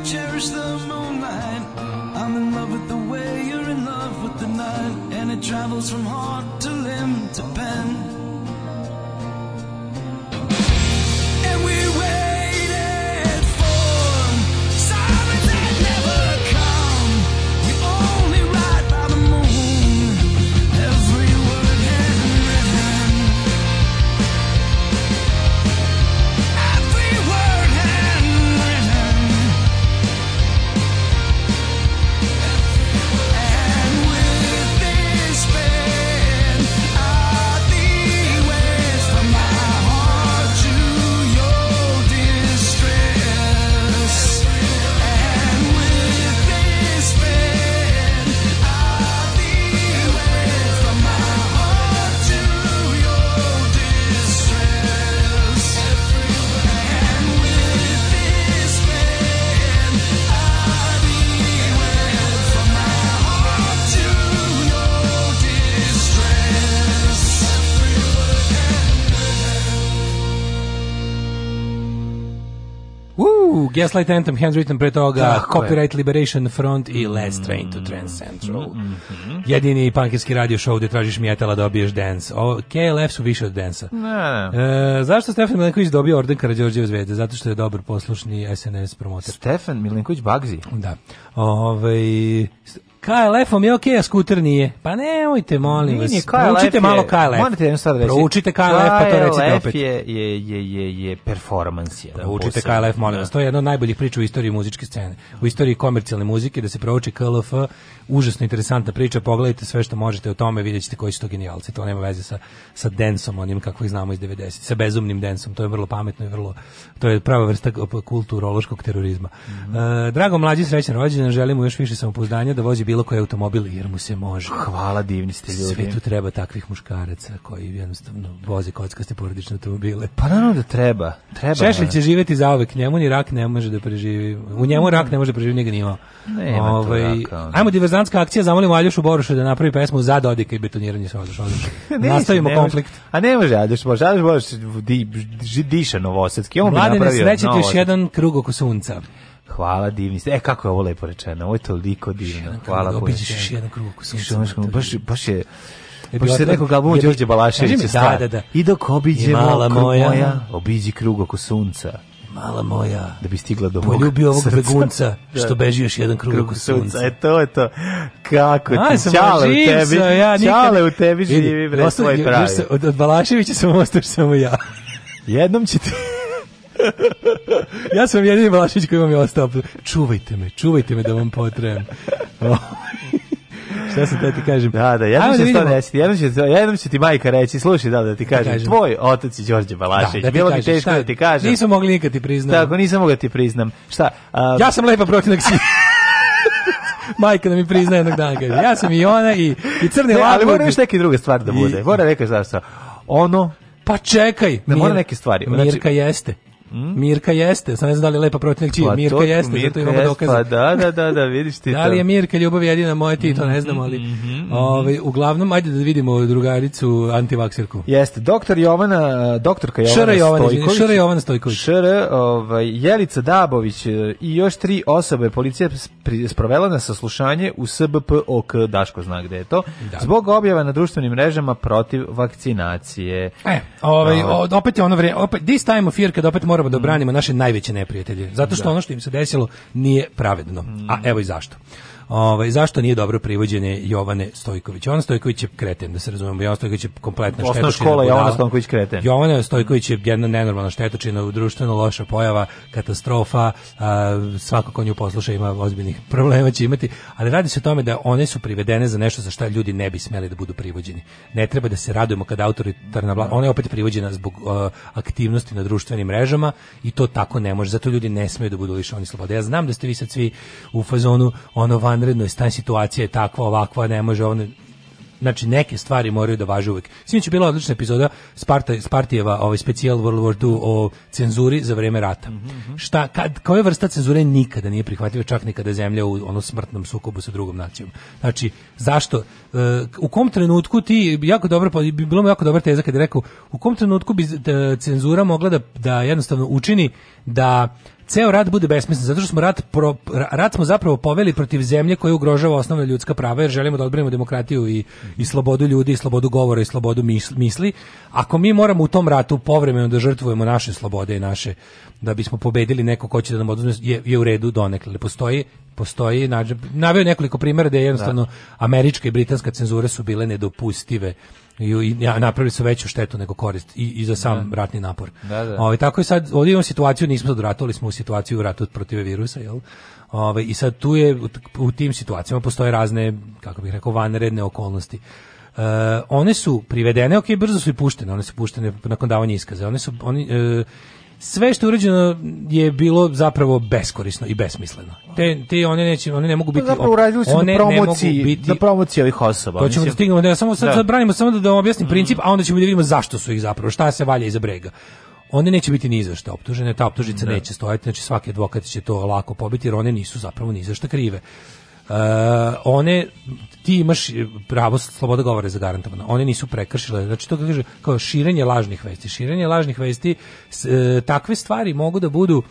cherish the moonlight. I'm in love with the way you're in love with the night, and it travels from heart to limb to pen. Yes Anthem, Handwritten pre toga, Copyright Liberation Front i Last mm. Train to Trans Central. Mm-hmm. Jedini pankijski radio show gde tražiš mjetala da dobiješ dance. O, KLF su više od densa. E, zašto Stefan Milenković dobio orden Karadžorđeve zvezde? Zato što je dobar poslušni SNS promoter. Stefan Milenković Bagzi? Da. Ove, ovaj, KLF-om je okej, okay, a skuter nije. Pa nemojte, molim vas. Proučite malo KLF. Morate jedno da sad reći. Proučite KLF, pa to recite opet. KLF je, je, je, je performans. Jedan Proučite KLF, molim vas. To je jedna od najboljih priča u istoriji muzičke scene. U istoriji komercijalne muzike, da se prouči KLF užasno interesantna priča, pogledajte sve što možete o tome, vidjet ćete koji su to genijalci, to nema veze sa, sa Densom, onim kako ih znamo iz 90, sa bezumnim Densom, to je vrlo pametno i vrlo, to je prava vrsta kulturološkog terorizma. Mm -hmm. e, drago mlađi srećan rođendan, želimo još više samopouzdanja da vozi bilo koji automobil, jer mu se može. Hvala, divni ste ljudi. Svetu treba takvih muškaraca koji jednostavno voze kockaste porodične automobile. Pa naravno da treba, treba. Šešelj će živjeti zauvek, njemu ni rak ne može da preživi, u njemu rak ne može da preživi, njega nije imao. Ovaj, ajmo diverzantska akcija zamolimo Aljošu Boruša da napravi pesmu za Dodika i betoniranje sa Aljošom. Nastavimo ne konflikt. A ne može Aljoš Boruš, Aljoš Boruš di, diše novosadski. On Mladine, bi napravio srećete još jedan krug oko sunca. Hvala, divni ste. E, kako je ovo lepo rečeno, ovo je toliko divno. Hvala, Boruš. Obiđeš još jedan krug oko sunca. Baš, baš je... Pa što se rekao galbum Đorđe Balaševića, da, da, da. I dok obiđemo moja, moja, obiđi krug oko sunca mala moja, da bi stigla do mog poljubi ovog srca. begunca, da. što beži još jedan krug, oko sunca. E to je to. Kako A, ti, čale u tebi, ja, čale u tebi živi bre svoj pravi. Od, od Balaševića sam ostao samo ja. Jednom će ti... ja sam jedini Balašić koji vam je ostao. Čuvajte me, čuvajte me da vam potrebam. Šta se te ti kažem? Da, da, jednom će da se to desiti. Jednom će, jednom će ti majka reći, slušaj, da, da ti da kažem, kažem. tvoj otac je Đorđe Balašić, Da, da Bilo mi teško šta? da ti kažem. Nisam mogli nikad ti priznam. Tako, nisam mogli da ti priznam. Šta? A... Ja sam lepa protinak si. majka da mi prizna jednog dana, kaže. Ja sam i ona i, i crni ne, Ali mora još neka druga stvar da bude. I... Mora rekaš zašto. Ono... Pa čekaj. Ne, mora neke stvari. Znači- Mirka znači, jeste. Mm? Mirka jeste, sam ne znam da li je lepa protivnik čiji, pa Mirka to, jeste, Mirka zato imamo dokaze. Pa da, da, da, da, vidiš ti Da li je Mirka ljubav jedina moja, ti to ne znamo, ali mm -hmm, ovaj, uglavnom, ajde da vidimo drugaricu antivaksirku. Jeste, doktor Jovana, doktorka Jovana Šr. Jovana, Stojković. Šr. Jovana Stojković. Šr. Ovaj, Jelica Dabović eh, i još tri osobe policija sprovela na saslušanje u SBP OK, Daško zna gde je to, da. zbog objava na društvenim mrežama protiv vakcinacije. E, ovaj, o, opet je ono vrijeme, opet, this time of year, kad opet moramo moramo da mhm. branimo naše najveće neprijatelje, zato što da. ono što im se desilo nije pravedno. A evo i zašto. Ovaj zašto nije dobro privođenje Jovane Stojković? Jovana Stojković je kreten, da se razumemo. Jovana Stojković je kompletna štetočina. Osnovna škola Jovana Stojković kreten. Jovana Stojković je jedna nenormalna štetočina, društveno loša pojava, katastrofa. A, svako ko nju posluša ima ozbiljnih problema će imati, ali radi se o tome da one su privedene za nešto za šta ljudi ne bi smeli da budu privođeni. Ne treba da se radujemo kada autoritarna vlada, ona je opet privođena zbog uh, aktivnosti na društvenim mrežama i to tako ne može. Zato ljudi ne smeju da budu lišeni slobode. Ja znam da ste vi sad svi u fazonu ono van vanrednoj stan situacije je takva, ovakva, ne može ono znači neke stvari moraju da važe uvek. Sinoć je bila odlična epizoda Sparta Spartijeva, ovaj specijal World War II o cenzuri za vreme rata. Mm -hmm. Šta kad koja vrsta cenzure nikada nije prihvatljiva čak ni kada je zemlja u onom smrtnom sukobu sa drugom nacijom. Znači zašto e, u kom trenutku ti jako dobro pa bi bilo mi jako dobra teza kad je rekao u kom trenutku bi e, cenzura mogla da da jednostavno učini da ceo rat bude besmislen, zato što smo rat, pro, rat smo zapravo poveli protiv zemlje koja ugrožava osnovna ljudska prava, jer želimo da odbranimo demokratiju i, i slobodu ljudi, i slobodu govora, i slobodu misli. Ako mi moramo u tom ratu povremeno da žrtvujemo naše slobode i naše da bismo pobedili neko ko će da nam oduzme je, je u redu donekle. Postoji postoji naveo nekoliko primjera da je jednostavno da. američka i britanska cenzure su bile nedopustive i, i napravili su veću štetu nego korist i, i za sam da. ratni napor. Da, da. Ove, ovaj, tako je sad, ovdje imamo situaciju, nismo sad u smo u situaciju u ratu protiv virusa, jel? Ove, ovaj, I sad tu je, u, u tim situacijama postoje razne, kako bih rekao, vanredne okolnosti. Uh, one su privedene, ok, brzo su i puštene, one su puštene nakon davanja iskaza. One su, oni, uh, sve što je urađeno je bilo zapravo beskorisno i besmisleno. Te, te one neće, one ne mogu biti pa zapravo uradili su na promociji, biti, na promociji ovih osoba. To ćemo da stignemo, da samo sad, da. sad branimo samo da, da vam objasnim mm. princip, a onda ćemo da vidimo zašto su ih zapravo, šta se valja iza brega. One neće biti ni za šta optužene, ta optužica da. neće stojati, znači svaki advokat će to lako pobiti jer one nisu zapravo ni za šta krive. Uh, one ti imaš pravo sloboda govora zagarantovana. One nisu prekršile. Znači to kaže kao širenje lažnih vesti. Širenje lažnih vesti e, takve stvari mogu da budu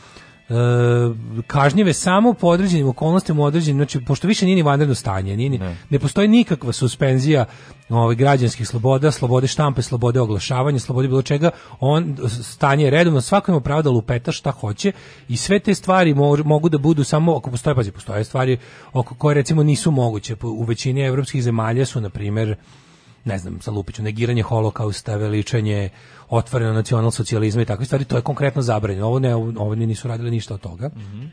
kažnjive samo po određenim okolnostima u određenim, znači pošto više nije ni vanredno stanje, nije, ne. ne postoji nikakva suspenzija ovaj, građanskih sloboda, slobode štampe, slobode oglašavanja, slobode bilo čega, on stanje je redovno, svako ima pravo da lupeta šta hoće i sve te stvari mo, mogu da budu samo, ako postoje, pazi, postoje stvari oko koje recimo nisu moguće, u većini evropskih zemalja su, na primjer, ne znam, sa Lupiću, negiranje holokausta, veličanje otvoreno nacionalsocijalizma i takve stvari, to je konkretno zabranjeno. Ovo ne, ovo nisu radili ništa od toga. Mm -hmm.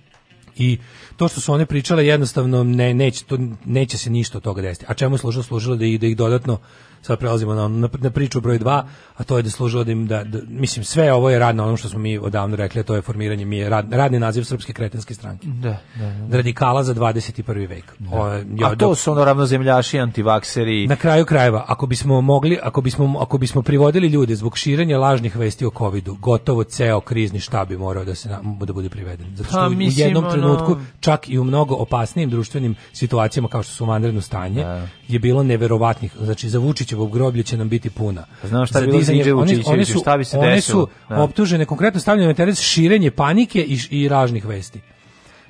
I to što su one pričale jednostavno ne, neće, to, neće se ništa od toga desiti. A čemu je služilo? Služilo da, ih, da ih dodatno, sad prelazimo na, na, na priču broj 2, a to je da služilo da im, da, da, mislim, sve ovo je rad na onom što smo mi odavno rekli, a to je formiranje, mi je rad, radni naziv Srpske kretenske stranke. Da, da, da. Radikala za 21. vek. Da. O, a to su ono ravnozemljaši, antivakseri. Na kraju krajeva, ako bismo mogli, ako bismo, ako bismo privodili ljude zbog širenja lažnih vesti o covidu, gotovo ceo krizni štab bi morao da, se, da bude priveden. Zato što pa, mislim, u jednom trenutku, čak i u mnogo opasnijim društvenim situacijama kao što su vanredno stanje, da. je bilo neverovatnih. Znači za Vučićevo groblje će nam biti puna. Znam šta za bilo oni, su, šta bi se one desilo? su da. optužene konkretno stavljene na teret širenje panike i, i ražnih vesti.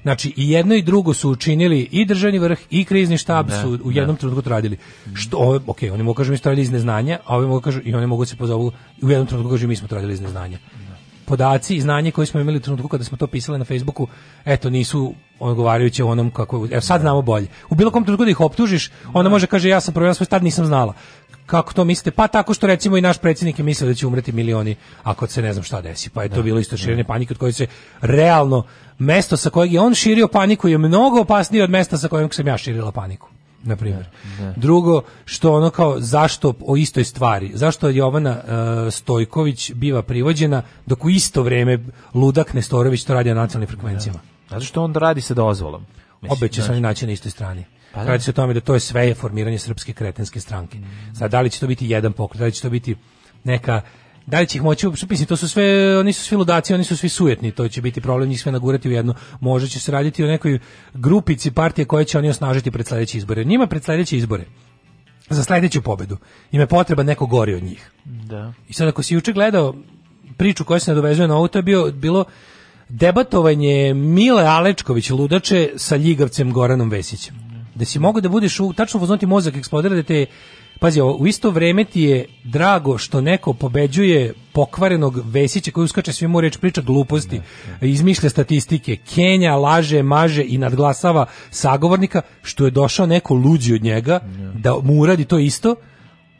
Znači i jedno i drugo su učinili i državni vrh i krizni štab ne, da, su u da. jednom ne. trenutku radili. Što ove, ok, oni mogu da kažu mi smo radili iz neznanja, a ovi mogu kažu i oni mogu se pozovu u jednom trenutku kažu mi smo radili iz neznanja podaci i znanje koje smo imali u trenutku kada smo to pisali na Facebooku, eto nisu odgovarajuće onom kako evo sad znamo bolje. U bilo kom trenutku da ih optužiš, ona da. može kaže ja sam provjerila svoj tad nisam znala. Kako to mislite? Pa tako što recimo i naš predsjednik je mislio da će umreti milioni ako se ne znam šta desi. Pa je to da, bilo isto da. širenje panike od koje se realno mesto sa kojeg je on širio paniku je mnogo opasnije od mesta sa kojeg sam ja širila paniku na primjer. Da, da. Drugo, što ono kao zašto o istoj stvari, zašto Jovana uh, Stojković biva privođena dok u isto vrijeme Ludak Nestorović to radi na nacionalnim da. frekvencijama. Zato što on radi se dozvolom. Obe će se oni naći na istoj strani. Pa radi se o tome da to je sve je formiranje srpske kretenske stranke. Mm. Sad, da li će to biti jedan pokret, da li će to biti neka da li će ih moći, mislim, to su sve, oni su svi ludaci, oni su svi sujetni, to će biti problem njih sve nagurati u jedno. možda će se raditi o nekoj grupici partije koje će oni osnažiti pred sledeće izbore. Njima pred sledeće izbore za sledeću pobedu. Im je potreba neko gori od njih. Da. I sad ako si juče gledao priču koja se nadovezuje na ovo, to je bio, bilo debatovanje Mile Alečković ludače sa ljigavcem Goranom Vesićem. Da si mogu da budeš u, tačno poznati mozak eksplodira da te Pazi, ovo, u isto vreme ti je drago što neko pobeđuje pokvarenog Vesića koji uskače svima u reč priča gluposti, ne, ne. izmišlja statistike, Kenja laže, maže i nadglasava sagovornika što je došao neko luđi od njega ne. da mu uradi to isto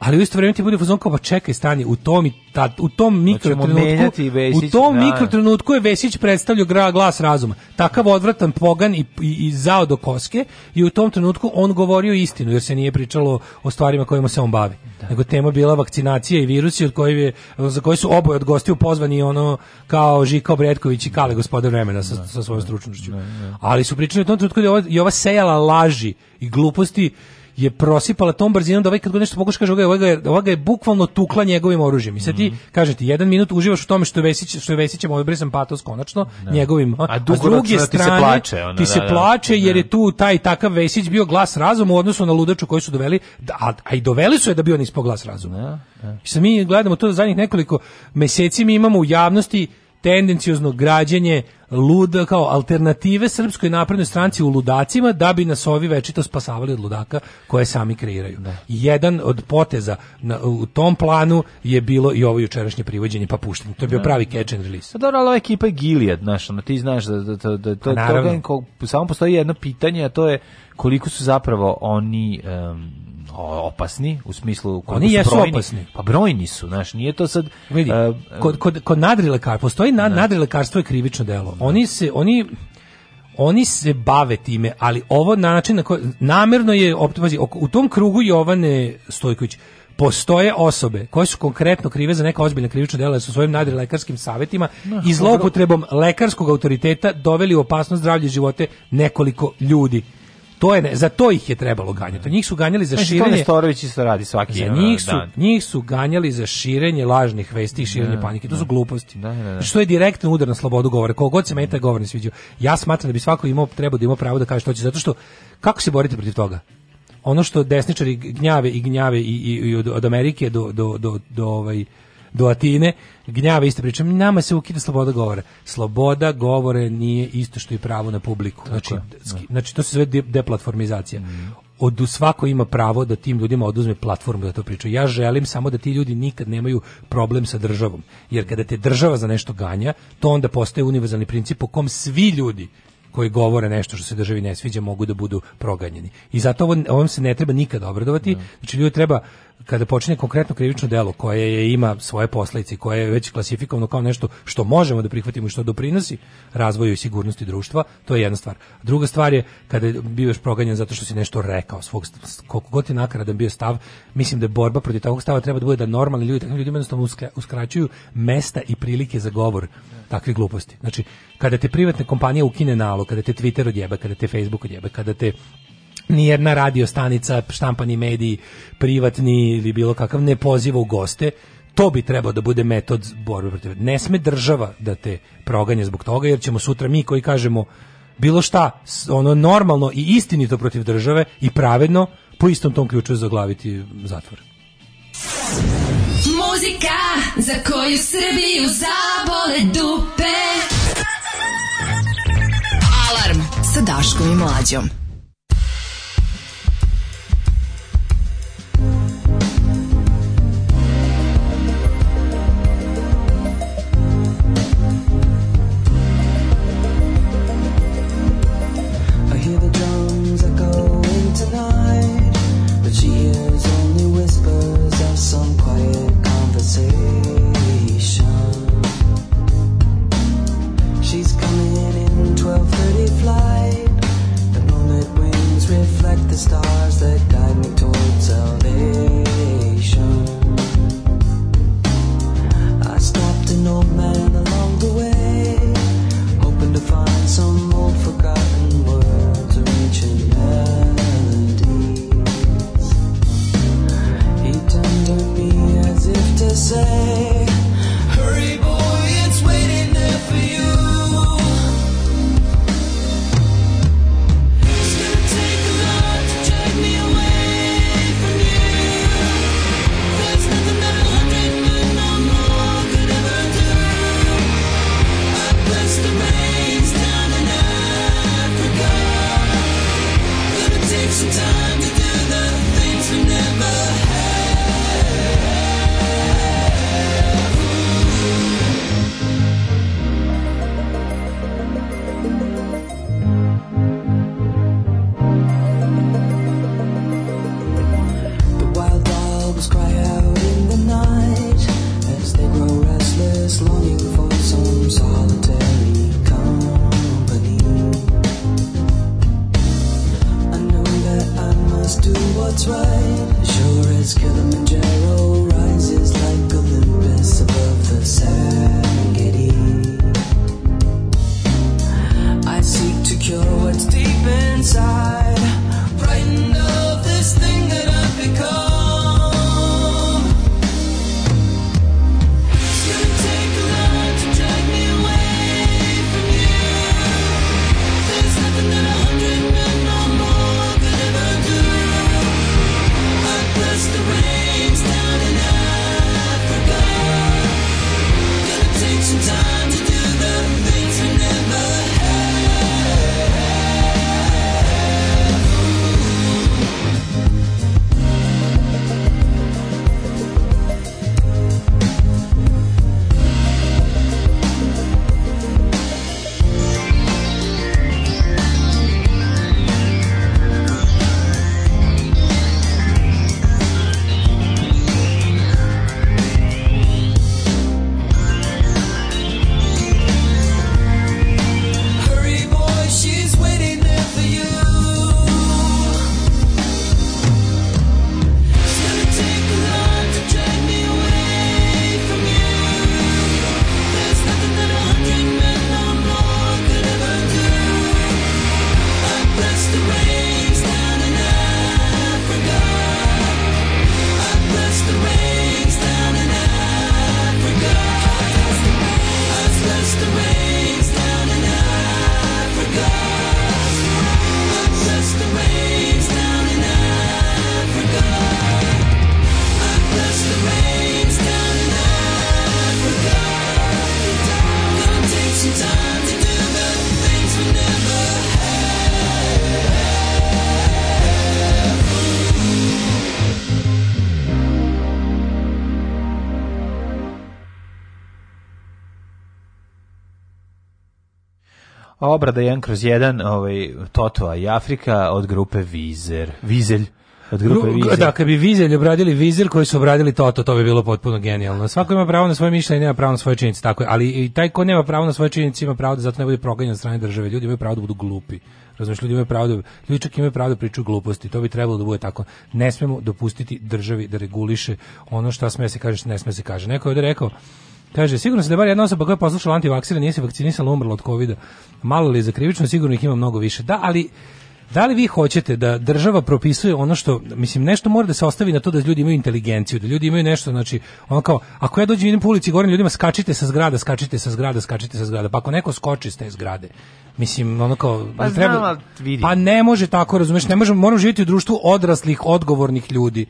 ali u isto vrijeme ti bude fuzon kao pa čekaj stani u tom i tad u tom znači, mikrotrenutku Vesić, u tom da, mikrotrenutku je Vesić predstavljao gra glas razuma takav odvratan pogan i, i, i zao do koske i u tom trenutku on govorio istinu jer se nije pričalo o stvarima kojima se on bavi da. nego tema bila vakcinacija i virusi od kojih je za koji su oboje od gostiju pozvani ono kao Žika Bretković i Kale gospodin vremena sa, da, sa svojom da. stručnošću da, da. ali su pričali u tom trenutku da je ova, i ova sejala laži i gluposti je prosipala tom brzinom da ovaj kad god nešto pokušaš kaže ovaj je, ovaj je bukvalno tukla njegovim oružjem. I sad ti mm -hmm. kaže ti jedan minut uživaš u tome što je Vesić što je Vesićem obrisan patos konačno ne. Da. njegovim. A, a, a s druge strane da ti se plače, ona, ti da, se da, plače da, da. jer je tu taj takav Vesić bio glas razuma u odnosu na ludaču koji su doveli a, a i doveli su je da bio on ispod glas razuma. Ja, mi gledamo to da zadnjih nekoliko meseci mi imamo u javnosti tendencijozno građenje luda kao alternative srpskoj naprednoj stranci u ludacima da bi nas ovi večito spasavali od ludaka koje sami kreiraju. Da. Jedan od poteza na, u tom planu je bilo i ovo jučerašnje privođenje pa puštanje. To je bio da. pravi catch and release. Dobro, ali ova ekipa je Gilead, znaš, ono, ti znaš da, da, da, da to, toga, samo postoji jedno pitanje, a to je koliko su zapravo oni um, opasni u smislu oni su jesu brojni, opasni pa brojni su znaš nije to sad vidi uh, kod kod kod nadrilekar postoji na, da. nadrilekarstvo je krivično delo da. oni se oni oni se bave time, ali ovo način na koji namerno je optuži u tom krugu Jovane Stojković postoje osobe koje su konkretno krive za neka ozbiljna krivična dela sa svojim nadrilekarskim savetima no, da, i zloupotrebom lekarskog autoriteta doveli u opasnost zdravlje živote nekoliko ljudi. To je, za to ih je trebalo ganjati. Njih su ganjali za znači, širenje... Storović isto radi svaki za njih da. su, dan. Njih su ganjali za širenje lažnih vesti da, širenje da, panike. To su da. gluposti. Da, da, Što znači, je direktan udar na slobodu govora. Ko god se meni taj govor ne sviđa. Ja smatram da bi svako imao, treba da ima pravo da kaže što hoće Zato što, kako se borite protiv toga? Ono što desničari gnjave i gnjave i, i, i od Amerike do, do, do, do ovaj, do Atine, gnjava iste priče. Nama se ukida sloboda govora. Sloboda govore nije isto što i pravo na publiku. Znači, znači to se zove deplatformizacija. Mm. Od svako ima pravo da tim ljudima oduzme platformu da to pričaju. Ja želim samo da ti ljudi nikad nemaju problem sa državom. Jer kada te država za nešto ganja, to onda postaje univerzalni princip po kom svi ljudi koji govore nešto što se državi ne sviđa mogu da budu proganjeni. I zato ovom, ovom se ne treba nikad obradovati. Da. Znači ljudi treba kada počinje konkretno krivično delo koje je, ima svoje posledice, koje je već klasifikovano kao nešto što možemo da prihvatimo i što doprinosi razvoju i sigurnosti društva, to je jedna stvar. Druga stvar je kada biveš proganjan zato što si nešto rekao, svog, koliko god je nakaradan bio stav, mislim da je borba protiv takvog stava treba da bude da normalni ljudi, takvim ljudi jednostavno uskraćuju mesta i prilike za govor takve gluposti. Znači, kada te privatne kompanije ukine nalog, kada te Twitter odjeba, kada te Facebook odjeba, kada te nijedna radio stanica, štampani mediji, privatni ili bilo kakav ne poziva u goste. To bi trebao da bude metod borbe protiv. Ne sme država da te proganja zbog toga, jer ćemo sutra mi koji kažemo bilo šta, ono normalno i istinito protiv države i pravedno, po istom tom ključu zaglaviti zatvor. Muzika za koju Srbiju zabole dupe. Alarm sa Daškom i Mlađom. the stars that guide me towards salvation. I stopped an old man along the way, hoping to find some old forgotten words or ancient melodies. He turned to me as if to say. obrada 1 kroz 1 ovaj, Totoa i Afrika od grupe Vizer. Vizelj od grupe Vizer. Da, kad bi Vizelj obradili Vizer koji su obradili Toto, to bi bilo potpuno genijalno. Svako ima pravo na svoje mišljenje, nema pravo na svoje činjenice, tako je. Ali i taj ko nema pravo na svoje činjenice ima pravo da zato ne bude proganjan od strane države. Ljudi imaju pravo da budu glupi. Razumeš, ljudi imaju pravo da, ljudi čak imaju pravo da pričaju gluposti. To bi trebalo da bude tako. Ne smemo dopustiti državi da reguliše ono što sme da se kaže, ne sme da se kaže. Neko je ovde rekao, Kaže, sigurno se da je bar jedna osoba koja je poslušala antivaksira nije se vakcinisala umrla od covida. Malo li je za krivično, sigurno ih ima mnogo više. Da, ali da li vi hoćete da država propisuje ono što, mislim, nešto mora da se ostavi na to da ljudi imaju inteligenciju, da ljudi imaju nešto, znači, ono kao, ako ja dođem idem po ulici i govorim ljudima skačite sa zgrada, skačite sa zgrada, skačite sa zgrada, pa ako neko skoči s te zgrade, mislim, ono kao, pa, treba, znam, pa ne može tako, razumeš, ne možemo, moramo živjeti u društvu odraslih, odgovornih ljudi.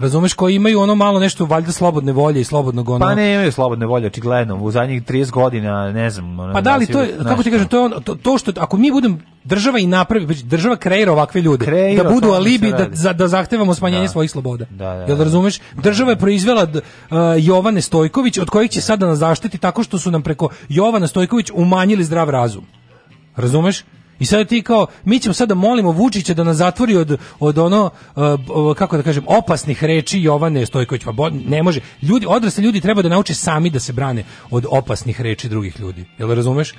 Razumeš koji imaju ono malo nešto valjda slobodne volje i slobodnog pa ono. Pa ne imaju slobodne volje očigledno. U zadnjih 30 godina, ne znam, ono, Pa da, da li to je, kako ti kažeš, to je ono, to, to, što ako mi budem država i napravi, već država kreira ovakve ljude kreira, da budu alibi da za, da zahtevamo smanjenje da. svojih sloboda. Da, da, Jel da razumeš? Država je proizvela uh, Jovane Stojković od kojih će sada da nas zaštiti tako što su nam preko Jovana Stojković umanjili zdrav razum. Razumeš? I sad ti kao, mi ćemo sada da molimo Vučića da nas zatvori od, od ono, uh, uh kako da kažem, opasnih reči Jovane Stojković. Pa ne može. Ljudi, odrasli ljudi treba da nauče sami da se brane od opasnih reči drugih ljudi. Jel razumeš?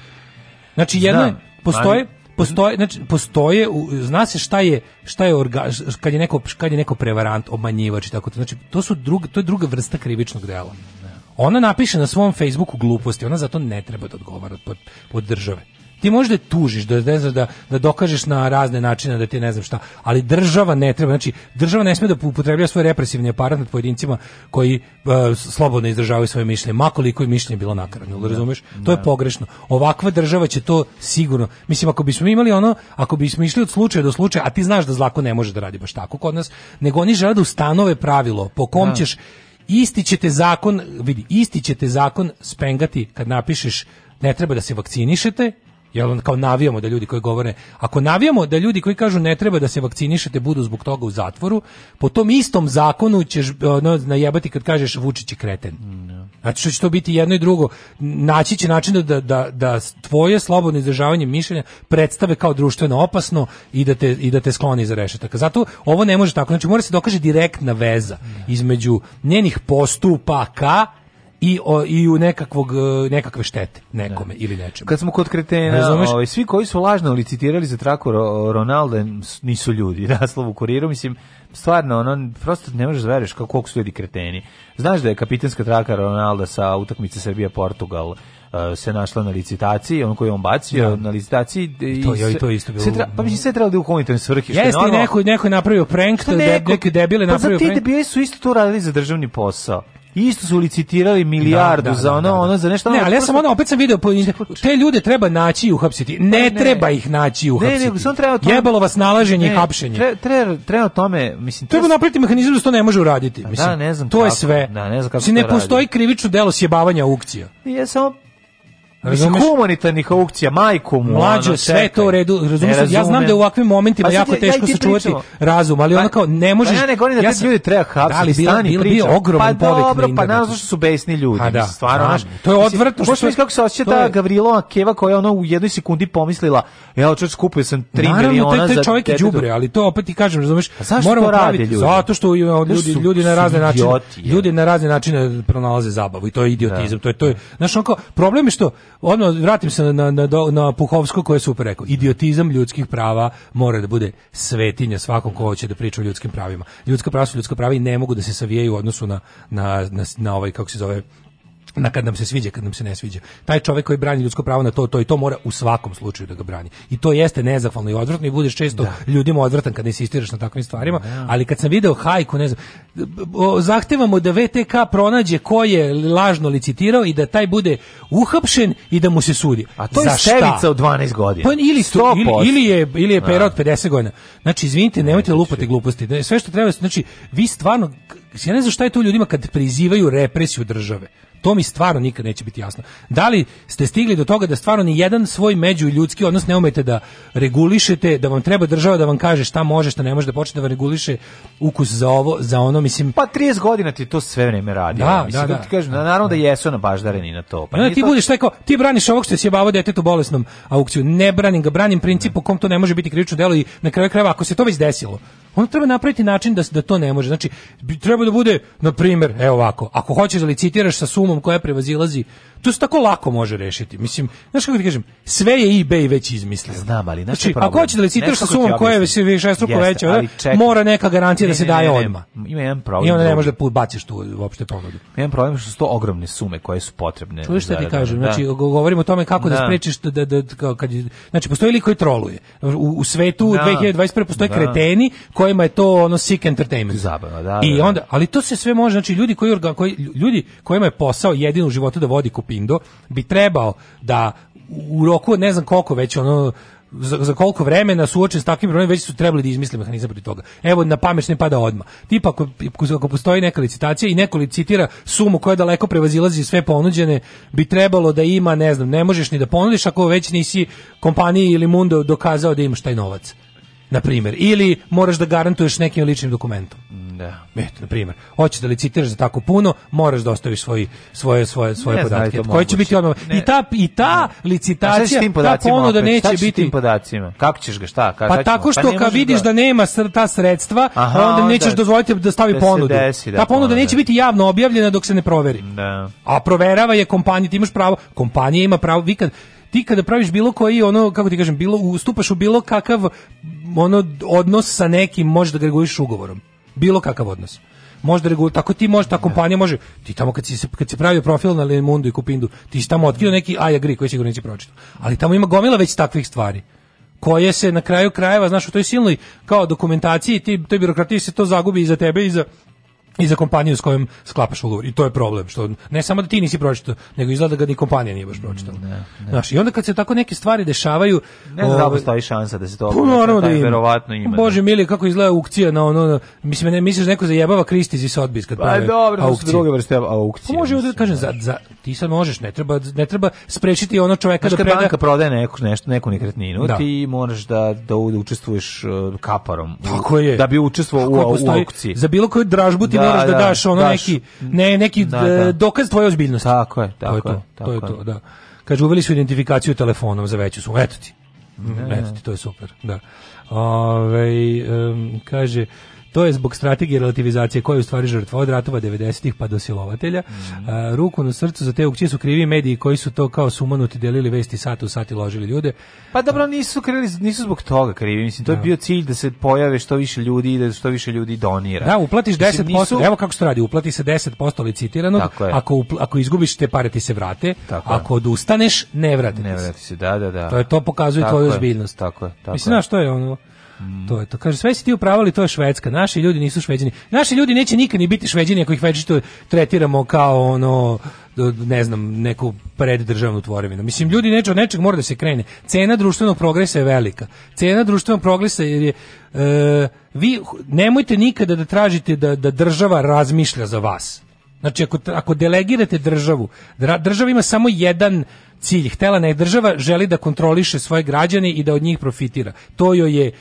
Znači, da, jedno je, postoje, postoje, znači, postoje, zna se šta je, šta je orga, kad, je neko, kad je neko prevarant, obmanjivač i tako to. Znači, to, su druga, to je druga vrsta krivičnog dela. Da. Ona napiše na svom Facebooku gluposti, ona zato ne treba da odgovara od, od države. Ti možda tužiš, da, ne znam, da, da dokažeš na razne načine da ti ne znam šta, ali država ne treba, znači država ne sme da upotrebljava svoj represivni aparat nad pojedincima koji uh, slobodno izražavaju svoje mišljenje, makoliko je mišljenje bilo nakaradno, da, razumeš? Da. To je pogrešno. Ovakva država će to sigurno, mislim ako bismo imali ono, ako bismo išli od slučaja do slučaja, a ti znaš da zlako ne može da radi baš tako kod nas, nego oni žele da ustanove pravilo po kom da. ćeš isti će te zakon, vidi, isti će te zakon spengati kad napišeš ne treba da se vakcinišete Jel on kao navijamo da ljudi koji govore, ako navijamo da ljudi koji kažu ne treba da se vakcinišete budu zbog toga u zatvoru, po tom istom zakonu ćeš ono, najebati kad kažeš Vučić je kreten. No. Mm, znači što će to biti jedno i drugo, naći će način da, da, da tvoje slobodno izražavanje mišljenja predstave kao društveno opasno i da te, i da te skloni za rešetaka. Zato ovo ne može tako, znači mora se dokaže direktna veza između njenih postupaka i, o, i u nekakvog, e, nekakve štete nekome da. ili nečemu. Kad smo kod kretena, ovaj, svi koji su lažno licitirali za traku Ronalda nisu ljudi, naslov u kuriru, mislim, stvarno, ono, prosto ne možeš zveriš da kako, koliko su ljudi kreteni. Znaš da je kapitanska traka Ronalda sa utakmice Srbija-Portugal e, se našla na licitaciji, on koji je on bacio ja. Da. na licitaciji i to je i to isto bilo. Tra, pa mislim sve trebalo da u humanitarne svrhe. Jeste neko neko je napravio prank, to pa neki debile pa napravio prank. Pa za ti debili su isto to radili za državni posao. Isto su licitirali milijardu da, da, za ono, da, da. ono za nešto. Ne, ali ja sam onda opet sam video te ljude treba naći i uhapsiti. Ne, ne treba ih naći i uhapsiti. Ne, ne, samo treba tome, Jebalo vas nalaženje ne, i hapšenje. Treba treba treba tome, mislim treba napraviti mehanizam da to ne može uraditi, pa mislim. Da, ne znam. To kako, je sve. Da, ne znam kako. Si ne postoji krivično delo sjebavanja aukcija. Ja samo Razumeš? humanitarnih aukcija, majku mu. Mlađo, ono, sve to u redu, razumeš, razumem. ja znam da je u ovakvim momentima pa, jako ja, teško ja sačuvati razum, ali pa, ono kao, ne možeš... Pa ja ne govorim da ja sam, ljudi treba hapsiti, da li stani bil, bil, ogroman pa, dobro, pa naravno što znači. su besni ljudi, ha, pa da, stvarno, znaš. To je odvrtno. Možeš misliti kako se osjeća ta Gavrilova Keva koja je ono u jednoj sekundi pomislila, ja čovjek skupio sam 3 miliona za... Naravno, čovjek je đubre, ali to opet ti kažem, razumeš, moramo praviti, zato što ljudi ljudi na razne načine, ljudi na razne načine pronalaze zabavu i to je idiotizam, da. to je to je, znaš, problem je što Odmah vratim se na, na, na, na Puhovsko koje je super rekao. Idiotizam ljudskih prava mora da bude svetinja svakom ko će da priča o ljudskim pravima. Ljudska prava su ljudska prava i ne mogu da se savijaju u odnosu na, na, na, na ovaj, kako se zove, na kad nam se sviđa, kad nam se ne sviđa. Taj čovjek koji brani ljudsko pravo na to, to i to mora u svakom slučaju da ga brani. I to jeste nezahvalno i odvratno i budeš često da. ljudima odvratan kad insistiraš na takvim stvarima, da. ali kad sam video hajku, ne znam, zahtevamo da VTK pronađe ko je lažno licitirao i da taj bude uhapšen i da mu se sudi. A to Za je stevica od 12 godina. Pa, ili, stu, ili, ili, je, ili je da. pera od 50 godina. Znači, izvinite, nemojte lupati gluposti. Sve što treba, znači, vi stvarno, ja ne znam šta je to ljudima kad prizivaju represiju države. To mi stvarno nikad neće biti jasno. Da li ste stigli do toga da stvarno ni jedan svoj međuljudski odnos ne umete da regulišete, da vam treba država da vam kaže šta može, šta ne može, da počne da vam reguliše ukus za ovo, za ono, mislim. Pa 30 godina ti to sve vreme radi. Da, ja. mislim, da, da, ti da. kažem, da, naravno da, da jesu na baždareni na to. Pa da, da ti to... budeš tako, ti braniš ovog što se jebavo detetu bolesnom aukciju. Ne branim ga, branim princip kom to ne može biti krivično delo i na kraju krajeva ako se to već desilo, Onda treba napraviti način da, da to ne može. Znači, treba da bude, na primer, evo ovako, ako hoćeš da licitiraš sa sumom koja prevazilazi to se tako lako može rešiti. Mislim, znaš kako ti kažem, sve je eBay već izmislio. Znam, ali znaš znači, ako hoćeš da licitiraš sa sumom koja je sve više struko veća, mora neka garancija da ne, ne, da se daje ne, odma. Ima jedan problem. I onda ne može da baciš tu uopšte ponudu. Jedan problem što su to ogromne sume koje su potrebne. Čuješ šta ti kažem? Da. Znači, govorimo o tome kako da, da sprečiš da, da, da kad, znači, postoji lik koji troluje. U, u svetu da. 2021. postoje da. kreteni kojima je to ono sick entertainment. Zabavno, da, I onda, ali to se sve može, znači, ljudi koji, koji ljudi kojima je posao jedino u životu da vodi kup Pindo bi trebao da u roku ne znam koliko već ono za, za koliko vremena suoče s takvim problemom već su trebali da izmisle mehanizam protiv toga. Evo na pamet ne pada odma. Tipa ako, ako postoji neka licitacija i neko licitira sumu koja daleko prevazilazi sve ponuđene, bi trebalo da ima, ne znam, ne možeš ni da ponudiš ako već nisi kompaniji ili Mundo dokazao da imaš taj novac na primjer, ili moraš da garantuješ nekim ličnim dokumentom. Da. Eto, na primjer, hoćeš da licitiraš za tako puno, moraš da ostaviš svoj, svoje svoje svoje ne da podatke. Koji moguće. će biti odmah. I ta i ta ne. Da. licitacija, ta ponuda neće šta će biti tim podacima. Kako ćeš ga šta? Ka, pa tako što pa kad vidiš da, da nema ta sredstva, Aha, pa onda da. nećeš da, dozvoliti da stavi da ponudu. Desi, da, ta ponuda neće biti javno objavljena dok se ne proveri. Da. A proverava je kompanija, ti imaš pravo, kompanija ima pravo, vi kad ti kada praviš bilo koji ono kako ti kažem bilo ustupaš u bilo kakav ono odnos sa nekim možeš da ga reguliš ugovorom bilo kakav odnos možda regulira, tako ti može, ta da. kompanija može, ti tamo kad si, kad si pravi profil na Lemundu i Kupindu, ti si tamo otkrio neki aj agri koji sigurno neće pročitati. ali tamo ima gomila već takvih stvari koje se na kraju krajeva, znaš, u toj silnoj kao dokumentaciji, ti, toj birokratiji se to zagubi i za tebe i za i za kompaniju s kojom sklapaš ugovor. I to je problem, što ne samo da ti nisi pročitao, nego izgleda da ni kompanija nije baš mm, pročitala. Ne, Znaš, i onda kad se tako neke stvari dešavaju, ne znam da ovaj, postoji šansa da se to puno pa da ima. verovatno ima. Da. Bože mili, kako izgleda aukcija na ono, mislim ne misliš neko zajebava Kristiz i Sotbis kad pa dobro, aukcije. su druge vrste aukcije. Pa može da kažem za, za ti sad možeš, ne treba ne treba sprečiti ono čoveka da preda... banka prodaje neku nešto, neku nekretninu, da. ti možeš da da, da učestvuješ uh, kaparom. Tako je. Da bi učestvovao u, u aukciji. Za bilo koju dražbu ti da moraš da, da, da, daš ono daš, neki, ne, neki da, da. E, dokaz tvoje ozbiljnosti. Tako je, tako to je. To, tako to je to, da. Kaže, uveli su identifikaciju telefonom za veću sumu. Eto ti. Eto ti, to je super, da. Ove, um, kaže, To je zbog strategije relativizacije koja je u stvari žrtva od ratova 90-ih pa do silovatelja. Mm -hmm. ruku na srcu za te ukcije su krivi mediji koji su to kao sumanuti delili vesti sat u sat i ložili ljude. Pa dobro, nisu krili, nisu zbog toga krivi. Mislim, to je da. bio cilj da se pojave što više ljudi i da što više ljudi donira. Da, uplatiš 10%, nisu... evo kako se radi, uplati se 10% licitiranog, ako, ako izgubiš te pare ti se vrate, tako ako odustaneš, ne vrate, ne vrate se. Da, da, da. To je to pokazuje tako tvoju ozbiljnost. Tako je, tako Mislim, znaš, to je ono, Mm. To je to. Kaže, sve si ti upravo, to je Švedska. Naši ljudi nisu šveđani. Naši ljudi neće nikad ni biti šveđani ako ih već što tretiramo kao ono ne znam, neku preddržavnu tvorevinu. Mislim, ljudi neće od nečeg mora da se krene. Cena društvenog progresa je velika. Cena društvenog progresa jer je e, vi nemojte nikada da tražite da, da država razmišlja za vas. Znači, ako, ako delegirate državu, država ima samo jedan cilj. Htela ne država želi da kontroliše svoje građane i da od njih profitira. To joj je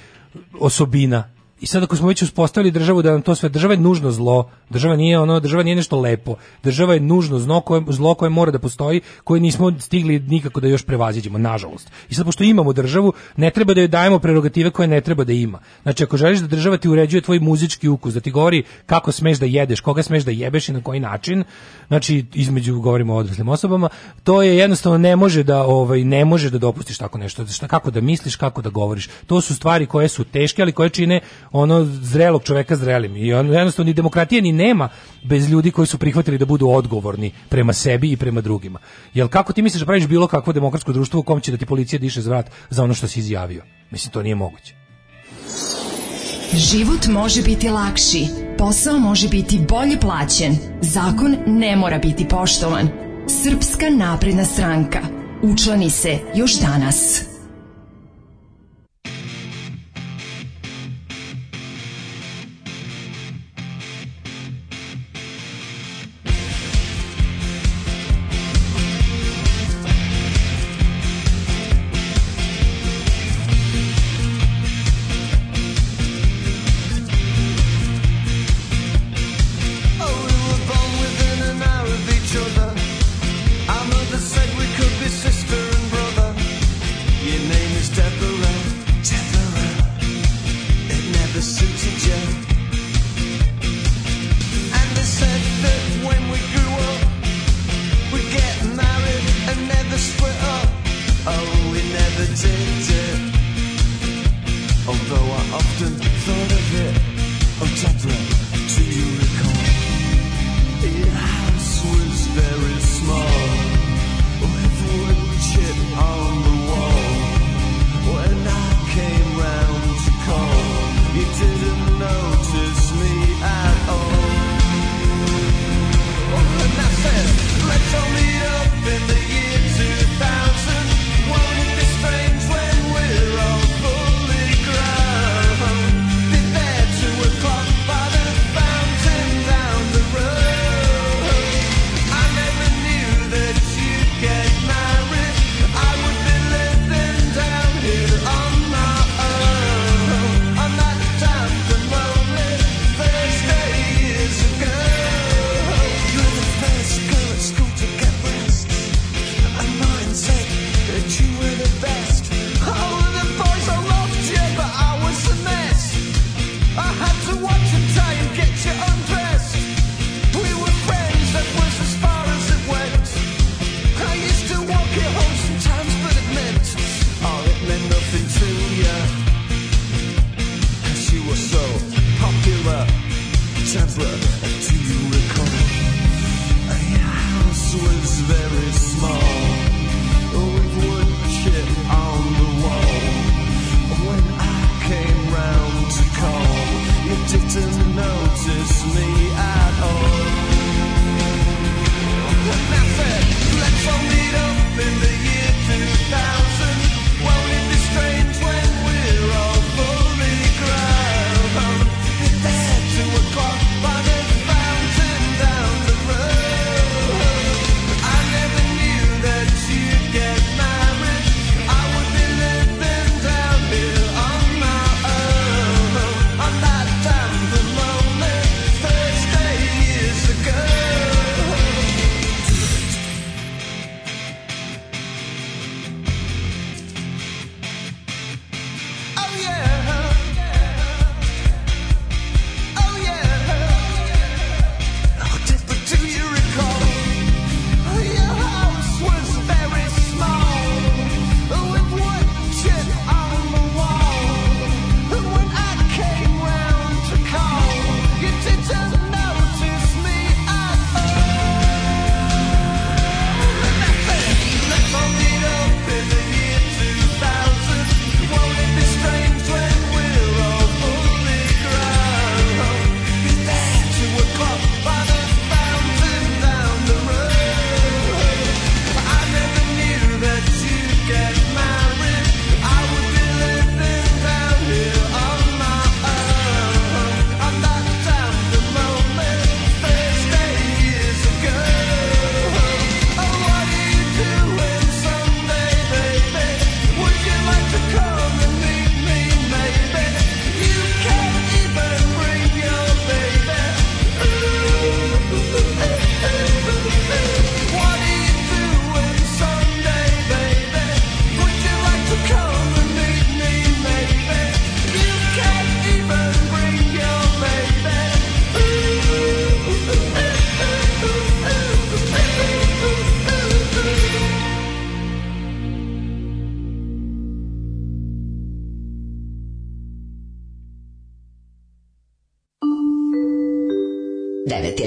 osobina I sad ako smo već uspostavili državu da nam to sve država je nužno zlo, država nije ono, država nije nešto lepo. Država je nužno zlo koje, zlo koje mora da postoji, koje nismo stigli nikako da još prevaziđemo, nažalost. I sad pošto imamo državu, ne treba da joj dajemo prerogative koje ne treba da ima. Znači ako želiš da država ti uređuje tvoj muzički ukus, da ti govori kako smeš da jedeš, koga smeš da jebeš i na koji način, znači između govorimo o odraslim osobama, to je jednostavno ne može da ovaj ne može da dopustiš tako nešto. Šta znači, kako da misliš, kako da govoriš. To su stvari koje su teške, ali koje čine ono zrelog čoveka zrelim i on jednostavno ni demokratije ni nema bez ljudi koji su prihvatili da budu odgovorni prema sebi i prema drugima. Jel kako ti misliš da praviš bilo kakvo demokratsko društvo u kom će da ti policija diše zvrat za ono što si izjavio? Mislim to nije moguće. Život može biti lakši, posao može biti bolje plaćen, zakon ne mora biti poštovan. Srpska napredna stranka. Učlani se još danas. temporary.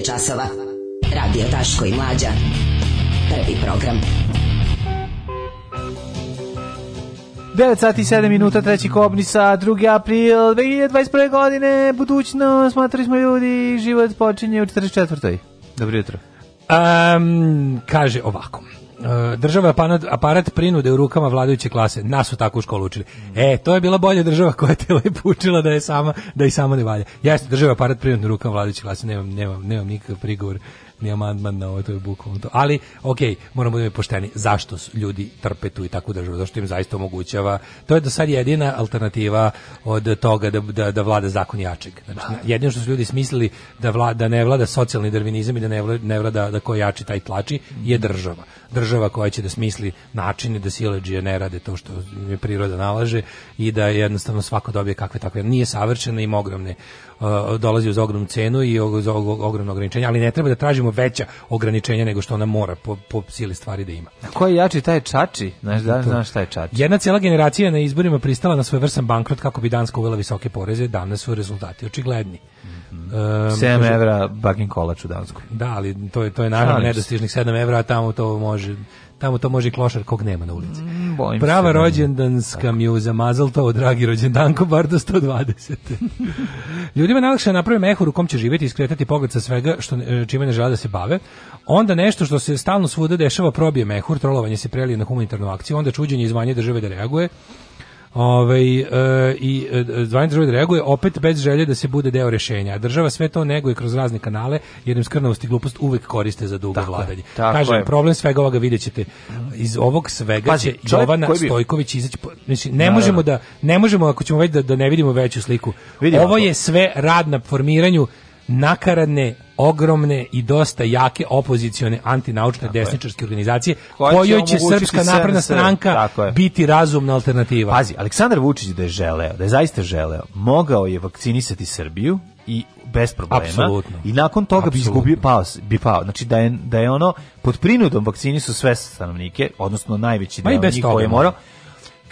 časova. Radio Taško i Mlađa. Prvi program. 9 sati i 7 minuta, treći kobni sa 2. april 2021. godine, budućno, smatrali smo ljudi, život počinje u 44. Dobro jutro. Um, kaže ovako država aparat, aparat prinude u rukama vladajuće klase. Nas su tako u školu učili. E, to je bila bolja država koja te lepo učila da je sama da i sama ne valja. Jeste država aparat prinude u rukama vladajuće klase. Nemam nemam nemam nikakav prigovor ni amandman na ovo, to je bukvalno to. Ali, ok, moramo da pošteni. Zašto ljudi trpe tu i takvu državu? Zašto im zaista omogućava? To je do sad jedina alternativa od toga da, da, da vlada zakon jačeg. Znači, da. jedino što su ljudi smislili da, vla, da ne vlada socijalni darvinizam i da ne vlada, ne vlada da ko jači taj tlači je država. Država koja će da smisli načine da sileđije ne rade to što je priroda nalaže i da jednostavno svako dobije kakve takve. Nije savršena, i ogromne dolazi uz ogromnu cenu i uz ogromno ograničenje, ali ne treba da tražimo veća ograničenja nego što ona mora po, po sili stvari da ima. A ko je jači, taj je čači. Znaš, da, znaš šta je čači. Jedna cijela generacija na izborima pristala na svoj vrsan bankrot kako bi Danska uvela visoke poreze, danas su rezultati očigledni. Mhm. um, 7 kaže, evra bakin kolač u Danskoj. Da, ali to je, to je naravno nedostižnih 7 evra, a tamo to može tamo to može i klošar kog nema na ulici. Mm, Prava se, rođendanska tako. mjuza Mazaltovo, dragi rođendanko, bar do 120. Ljudima najlakše da naprave mehur u kom će živjeti i iskretati pogled sa svega što, e, čime ne žele da se bave. Onda nešto što se stalno svuda dešava probije mehur, trolovanje se prelije na humanitarnu akciju, onda čuđenje izvanje države da reaguje Ovaj e, i zvanična e, država reaguje opet bez želje da se bude deo rešenja. Država sve to neguje kroz razne kanale, jer im skrnavost i glupost uvek koriste za dugo tako vladanje. Je, tako Kažem, je. problem svega ovoga videćete iz ovog svega Pazi, će Jovana bi... Stojković izaći. Znači, ne Naravno. možemo da ne možemo ako ćemo već da, da ne vidimo veću sliku. Vidimo Ovo je sve rad na formiranju nakaradne ogromne i dosta jake opozicione antinaučne tako desničarske je. organizacije kojoj će Srpska napredna stranka biti razumna alternativa. Pazi, Aleksandar Vučić da je želeo, da je zaista želeo, mogao je vakcinisati Srbiju i bez problema. Absolutno. I nakon toga Absolutno. bi izgubio pao, bi pao. Znači da je, da je ono pod prinudom vakcini su sve stanovnike, odnosno najveći deo njih koji je morao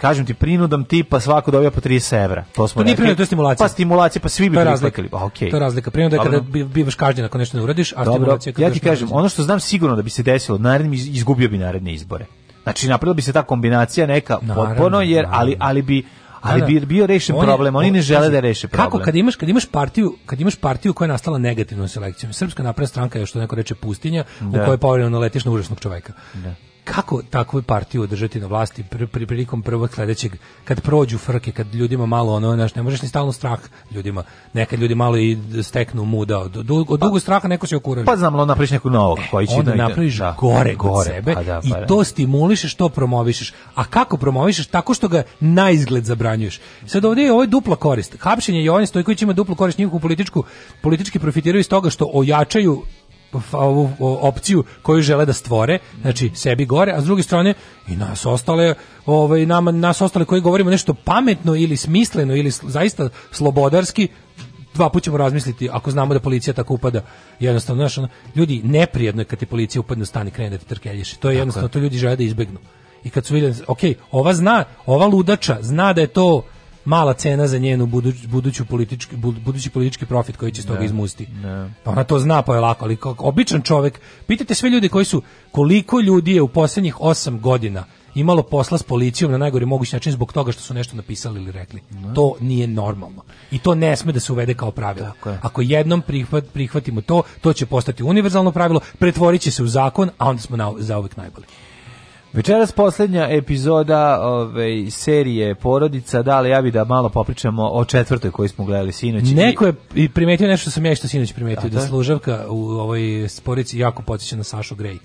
kažem ti prinudom tipa svako dobija po 30 evra. To smo to nije prinuda, to je stimulacija. Pa stimulacija, pa svi bi to je razlika. Pa to je razlika. Prinuda je kada bivaš kažnjen ako nešto ne uradiš, a Dobro. stimulacija kada Ja ti kažem, ono što znam sigurno da bi se desilo, narednim izgubio bi naredne izbore. Znači napravila bi se ta kombinacija neka naravno, potpuno jer ali ali bi ali da, da. bi bio rešen problem, oni ne žele da reše problem. Kako kad imaš kad imaš partiju, kad imaš partiju koja je nastala negativnom selekcijom. Srpska napredna stranka je što neko reče pustinja u da. kojoj povremeno letiš na užasnog čoveka. Da kako takvu partiju održati na vlasti pri, pri prilikom prvog sledećeg kad prođu frke kad ljudima malo ono znači ne možeš ni stalno strah ljudima neka ljudi malo i steknu muda od, od dugo straha neko se okuraži pa znam napraviš nekog novog e, koji će onda da napraviš da, gore gore od sebe pa da, pa i da. to stimuliše što promovišeš a kako promovišeš tako što ga na izgled zabranjuješ sad ovdje je ovo ovaj dupla korist hapšenje Jovan Stojković ima duplu korist njihovu političku politički profitiraju iz toga što ojačaju Pa ovu opciju koju žele da stvore, znači sebi gore, a s druge strane i nas ostale, ovaj nama nas ostale koji govorimo nešto pametno ili smisleno ili zaista slobodarski dva puta ćemo razmisliti ako znamo da policija tako upada. Jednostavno, znaš, ljudi neprijedno je kad ti policija upadne stani stan i krene da te trkeljiši. To je jednostavno, to ljudi žele da izbegnu. I kad su vidjeli, ok, ova zna, ova ludača zna da je to mala cena za njenu buduć, buduću politički, budući politički profit koji će s toga da, izmusti. Da. Pa ona to zna, pa je lako, ali kao, običan čovjek, pitajte sve ljude koji su, koliko ljudi je u poslednjih osam godina imalo posla s policijom na najgori mogući način zbog toga što su nešto napisali ili rekli. Ne. Da. To nije normalno. I to ne sme da se uvede kao pravilo. Je. Ako jednom prihvat, prihvatimo to, to će postati univerzalno pravilo, pretvorit će se u zakon, a onda smo na, zauvek najbolji. Večeras poslednja epizoda ove, serije Porodica, da, ali ja bih da malo popričamo o četvrtoj koju smo gledali sinoć. Neko je primetio nešto sam ja što sinoć primetio, da, da služavka u ovoj sporici jako podsjeća na Sašu Grej.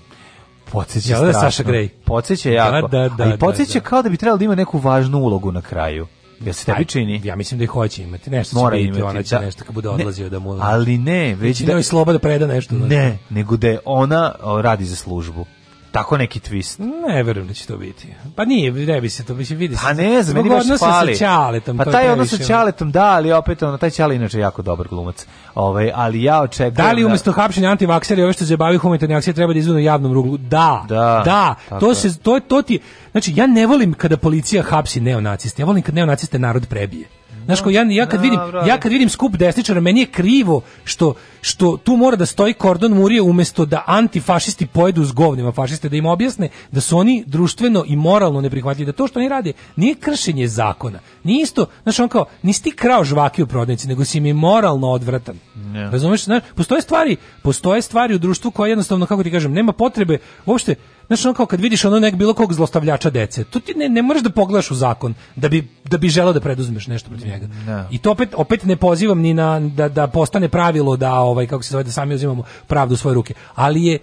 Podsjeća ja, da strašno. Saša Grej. Podsjeća da, jako. Da, da, da, A i podsjeća kao da bi trebalo da ima neku važnu ulogu na kraju. Ja se tebi čini. Ja mislim da ih hoće imati. Nešto Mora će biti, ona će da, nešto kad bude odlazio ne, da mu... Ali ne, već da... sloba da preda nešto. Ne, nego da je ona radi za službu tako neki twist. Ne verujem da će to biti. Pa nije, ne bi se to, mislim, vidi se. Pa ne znam, meni baš fali. Sa čaletom, pa taj odnos sa Ćaletom, da, ali opet, ono, taj Ćale inače jako dobar glumac. Ovaj, ali ja očekujem... Da li da- umesto da... hapšenja antivaksera i ove što se bavi humanitarne akcije treba da izvinu javnom ruglu? Da, da, da to, se, to, to ti... Znači, ja ne volim kada policija hapsi neonaciste, ja volim kad neonaciste narod prebije. Znaš, ko, ja, ja, kad vidim, ja kad vidim skup desničara, meni je krivo što što tu mora da stoji kordon murije umesto da antifašisti pojedu s govnima fašiste, da im objasne da su oni društveno i moralno neprihvatljivi, da to što oni rade nije kršenje zakona. Nije isto, znaš, on kao, nisi ti krao žvaki u prodnici, nego si mi moralno odvratan. Yeah. Razumeš? Znaš, postoje stvari, postoje stvari u društvu koje jednostavno, kako ti kažem, nema potrebe, uopšte, Znaš, ono kao kad vidiš ono nek bilo kog zlostavljača dece, tu ti ne, ne moraš da pogledaš u zakon da bi, da bi želao da preduzmeš nešto protiv mm, njega. No. Da. I to opet, opet ne pozivam ni na, da, da postane pravilo da ovaj, ovaj kako se zove da sami uzimamo pravdu u svoje ruke. Ali je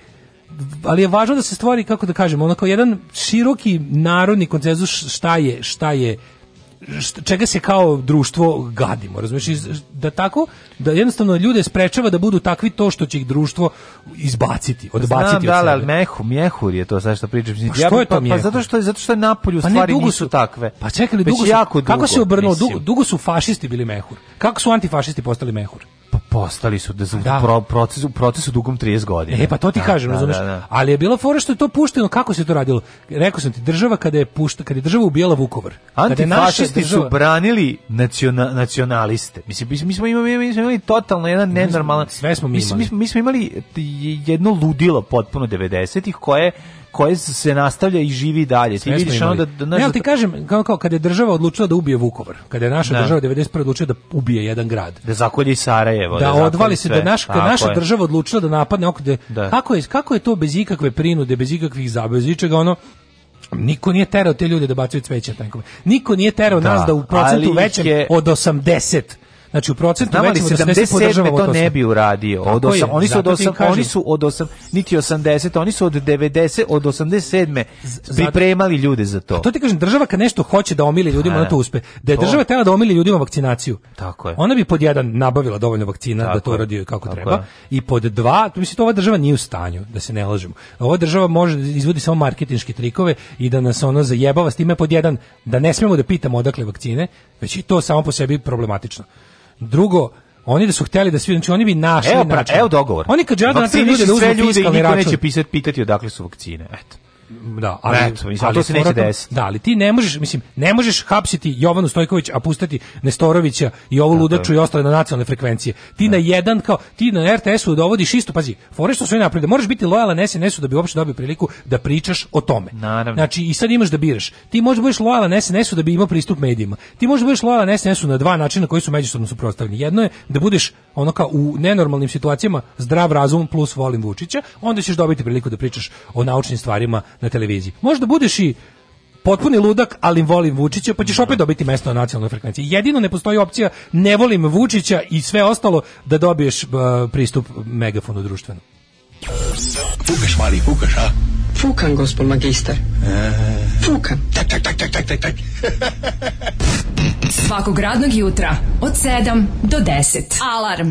ali je važno da se stvori kako da kažemo onako jedan široki narodni konsenzus šta je, šta je čega se kao društvo gadimo, razumiješ, da tako, da jednostavno ljude sprečava da budu takvi to što će ih društvo izbaciti, pa odbaciti Znam, od da, sebe. ali mehu, je to, sad što pričam. Pa što ja, je to pa, pa mjehur? Pa zato što, zato što je napolju pa stvari dugo nisu takve. Pa čekali, dugo su, jako dugo, kako se obrnuo, dugo, dugo su fašisti bili mehur, kako su antifašisti postali mehur? postali su da, da. Pro, proces, u procesu dugom 30 godina. E pa to ti da, kažem, da, razumeš? Da, da, ali je bilo fora što je to pušteno, kako se to radilo? Rekao sam ti, država kada je pušta, kada je država ubijala Vukovar. Antifašisti država... su branili naciona, nacionaliste. Mislim mi smo imali, mi smo imali totalno jedan nenormalan sve smo mi imali. Mi smo, mi smo imali jedno ludilo potpuno 90-ih koje koje se nastavlja i živi dalje. ti vidiš ono da, da ne, ali da ti kažem, kao, kao kada je država odlučila da ubije Vukovar, kad je naša ne. Da. država 91 odlučila da ubije jedan grad, da zakolji Sarajevo, da, da odvali se da naš, kada naša država odlučila da napadne okde. Da. Kako je kako je to bez ikakve prinude, bez ikakvih zabezi, čega ono Niko nije terao te ljude da bacaju cveće tankove. Niko nije terao da, nas da u procentu većem od 80 Znači u procentu većemo da 70 podržava to ne bi uradio. Od osam, oni su od 8, oni su od 8, niti 80, oni su od 90, od 87 pripremali ljude za to. A to ti kažem, država kad nešto hoće da omili ljudima, na to uspe. Da je država tela da omili ljudima vakcinaciju. Tako je. Ona bi pod jedan nabavila dovoljno vakcina da Tako da to radi kako Tako treba je. i pod dva, to mislim to ova država nije u stanju da se ne lažemo. Ova država može da izvodi samo marketinški trikove i da nas ona zajebava s time pod jedan da ne smemo da pitamo odakle vakcine, već i to samo po sebi problematično. Drugo, oni da su hteli da svi, znači oni bi našli evo, pra, način. Evo dogovor. Oni kad žele da natrenu ljude da uzmu fiskalni račun. Niko neće pisati, pitati odakle su vakcine. Eto. Mm, da, ali, Eto, mislim, ali to se neće desiti. Da, ali ti ne možeš, mislim, ne možeš hapsiti Jovanu Stojković, a pustati Nestorovića i ovu ludaču i ostale na nacionalne frekvencije. Ti na da. jedan kao ti na RTS-u dovodiš isto, pazi, fore što su napred, da moraš biti lojalan SNS-u da bi uopšte dobio priliku da pričaš o tome. Naravno. Znači, i sad imaš da biraš. Ti možeš da budeš lojalan SNS-u da bi imao pristup medijima. Ti možeš budeš lojalan SNS-u na dva načina koji su međusobno suprotstavljeni. Jedno je da budeš ono kao u nenormalnim situacijama zdrav razum plus volim Vučića, onda ćeš dobiti priliku da pričaš o naučnim stvarima na televiziji. Možda budeš i potpuni ludak, ali volim Vučića, pa ćeš opet dobiti mesto na nacionalnoj frekvenciji. Jedino ne postoji opcija ne volim Vučića i sve ostalo da dobiješ uh, pristup megafonu društveno. Fukaš, mali, fukaš, a? Fukan, gospod magister. E. Fukan. Tak, tak, tak, tak, tak, tak, tak. Svakog radnog jutra od 7 do 10. Alarm.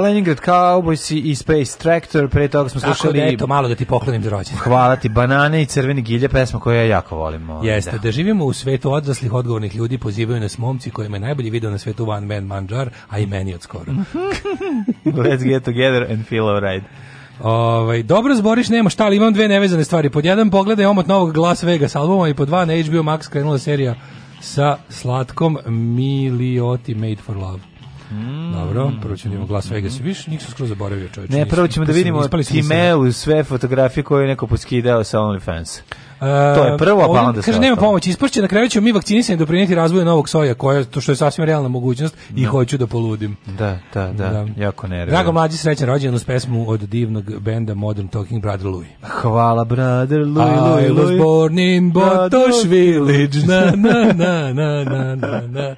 Leningrad Cowboys i Space Tractor, pre toga smo slušali... Tako da, eto, malo da ti poklonim za rođendan. Hvala ti, Banane i Crveni gilje, pesma koju ja jako volim. Ovaj, Jeste, da. da. živimo u svetu odraslih odgovornih ljudi, pozivaju nas momci kojima me najbolji video na svetu One Man Manjar, a i meni od skoro. Let's get together and feel alright. Ovaj dobro zboriš nema šta, ali imam dve nevezane stvari. Pod jedan pogledaj omot novog Las Vegas albuma i pod dva na HBO Max krenula serija sa slatkom Milioti Made for Love. Mm, Dobro, prvo ćemo da imamo Las Vegas. Mm. Više njih su skroz zaboravio čovječe. Ne, prvo ćemo da vidimo Timeu sve fotografije koje je neko poskidao sa OnlyFans to je prvo, pa onda kaže, nema pomoći, ispašće na kraju ćemo mi vakcinisanje doprinijeti razvoju novog soja, koja, to što je sasvim realna mogućnost da. i hoću da poludim. Da, da, da, da. jako nervio. Drago mlađi srećan rođendan uz pesmu od divnog benda Modern Talking Brother Louis. Hvala brother Louis, Louis, I was Louis. born in Botoš Village, na, na, na, na, na, na, na.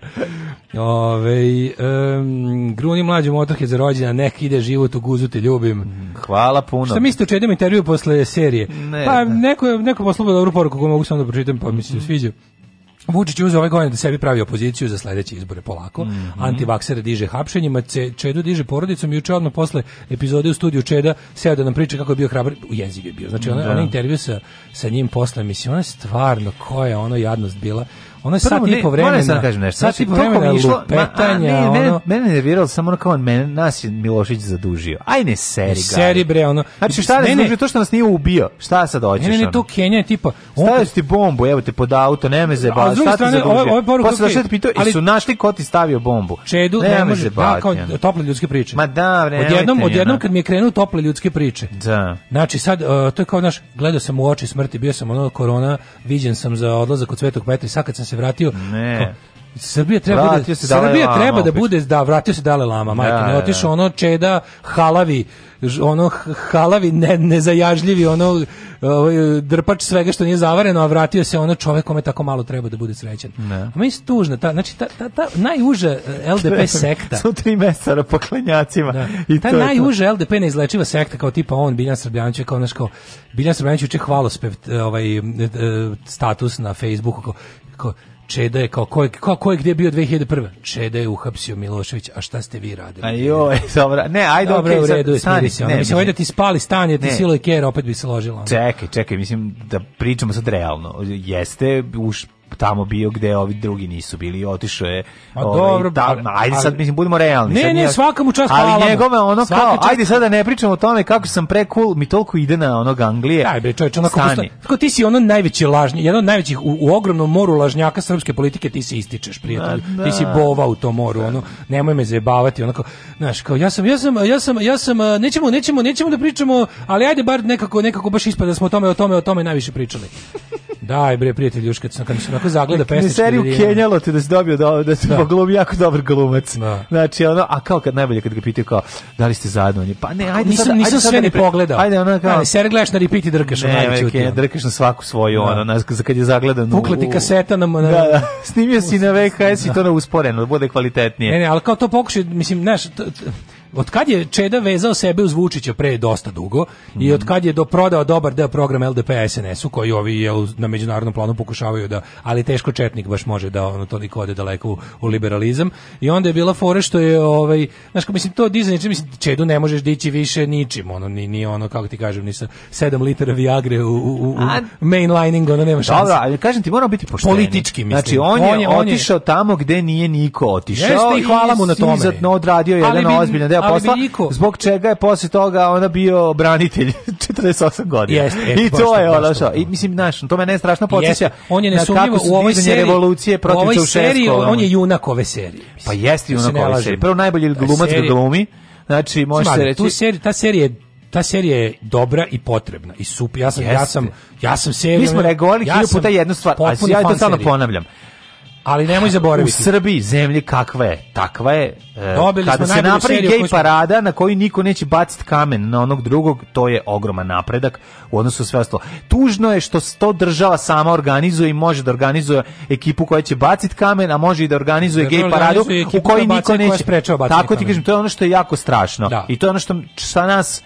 Ove, um, gruni mlađi motorke za rođena, nek ide život u guzu, te ljubim. Hvala puno. Šta mislite o čedem intervju posle serije? Ne, pa ne. neko, neko poslu dobru poruku koju mogu samo da pročitam, pa mi se sviđa. Vučić uzeo ove ovaj godine da sebi pravi opoziciju za sledeće izbore polako. Mm -hmm. Antivaksere diže hapšenjima, Čedo diže porodicom i juče odmah posle epizode u studiju Čeda seo da nam priča kako je bio hrabar, u jeziv je bio. Znači, ona, da. ona intervju sa, sa njim posle, mislim, ona je stvarno koja je ono jadnost bila. Ono sat i po vremena. Moram da kažem nešto. Sat i po znači, vremena lupetanja. ne, mene, ono, mene samo ono kao on, mene, nas je Milošić zadužio. Aj ne seri ga. Seri bre, ono. Znači šta ne, ne, to što nas nije ubio. Šta sad hoćeš? Ne, ne, to Kenja tipa. Stavio ti bombu, evo te pod auto, ne me zebala. A s druge strane, ovo je Posle da šet pitao, ali su našli ko ti stavio bombu. Čedu, ne, ne može, da, kao tople ljudske priče. Ma da, ne. Odjednom, odjednom kad mi je krenuo tople ljudske priče. Da. Znači sad, e, to je kao naš, gledao sam u oči smrti, bio sam ono korona, viđen sam za odlazak od Svetog Petra i sad kad sam se vratio. Ne. Srbija treba da bude, Srbija lama, treba da bude da vratio se Dale Lama, majke, ne da, da, otišao da. ono čeda halavi ono halavi ne, nezajažljivi ono ovaj, drpač svega što nije zavareno a vratio se ono čovjek kome tako malo treba da bude srećan. Ne. A mi tužno ta znači ta, ta, ta najuža eh, LDP sekta. Su tri mesa poklanjacima da. i ta to najuža to. LDP neizlečiva sekta kao tipa on Biljan Srbljanić kao naš kao Biljan Srbljanić uče hvalospev eh, ovaj eh, status na Facebooku kao kao, Čeda je kao ko je, kao ko je gdje bio 2001. Čeda je uhapsio Milošević, a šta ste vi radili? A joj, dobra. Ne, ajde, dobro, okay, u redu je, stani, se. Ono, mislim, ajde ti spali stani, jer ti silo i kjer opet bi se ložila. Ono. Čekaj, čekaj, mislim da pričamo sad realno. Jeste, už tamo bio gde ovi drugi nisu bili otišao je Ma ovaj, dobro, ta, ajde sad mislim budemo realni ne ne svakom mu čast ali njegove ono svaka kao čast... ajde sad da ne pričamo o tome kako sam pre cool mi toliko ide na onog Anglije aj bre čoveče onako posto, kako ti si ono najveći lažni jedan od najvećih u, u, ogromnom moru lažnjaka srpske politike ti se ističeš prijatelju da. ti si da. bova u tom moru ono nemoj me zajebavati onako znaš kao ja sam ja sam ja sam ja sam nećemo nećemo nećemo da pričamo ali ajde bar nekako nekako baš ispada da smo o tome o tome o tome najviše pričali Daj bre prijatelj Juška, sam kad se onako zagleda pesnički. Ne seriju Kenjalo te da se dobio da, da se poglumi jako dobar glumac. Da. Znači ono, a kao kad najbolje kad ga pitaju kao da li ste zajedno on pa ne, ajde nisam sada, nisam ajde sve da ni pogledao. Ajde ona kao. Da, da ne, seriju gledaš na repeat i drkaš ona najčuti. Ne, drkaš na svaku svoju da. ono, na, za kad je zagledan. Pukla ti kaseta na, na da, da. snimio si na VHS i to na usporeno, da bude kvalitetnije. Ne, ne, al kao to pokušaj, mislim, znaš, od kad je Čeda vezao sebe uz Vučića pre dosta dugo mm -hmm. i od kad je doprodao dobar deo program LDP SNS-u koji ovi je na međunarodnom planu pokušavaju da ali teško četnik baš može da ono toliko ode daleko u, u liberalizam i onda je bila fora što je ovaj znaš kako mislim to dizanje znači, mislim Čedu ne možeš dići više ničim ono ni ni ono kako ti kažem ni sa 7 litara Viagre u u, u, u mainliningu ono nema šanse. Dobro, ali kažem ti mora biti pošten. Politički mislim. Znači on je, on je otišao tamo gde nije niko otišao. Jeste i hvala mu na tome. Izatno odradio jedan bi, ozbiljan deo posla, niko... zbog čega je posle toga ona bio branitelj 48 godina. Jest, I to pošto, je ono što. I, mislim, znaš, to me ne strašno podsjeća. On je nesumnjivo u ovoj seriji, revolucije protiv u ovoj seriji, on je junak ove serije. Pa jeste da junak ove serije. Prvo najbolji glumac ga glumi. Znači, može se reći... Tu seri, ta serija je ta serija je dobra i potrebna i super. Ja sam Jeste. ja sam ja sam serija. Mi smo regovorili ja puta jednu stvar, a ja to stalno ponavljam. Ali nemoj zaboraviti. U Srbiji zemlje kakva je, takva je. E, Dobili Kada se napravi gej smo... parada na koju niko neće baciti kamen na onog drugog, to je ogroman napredak u odnosu sve ostalo. Tužno je što to država sama organizuje i može da organizuje ekipu koja će baciti kamen, a može i da organizuje da gej paradu u kojoj niko neće. Tako ti kažem, to je ono što je jako strašno. Da. I to je ono što sa nas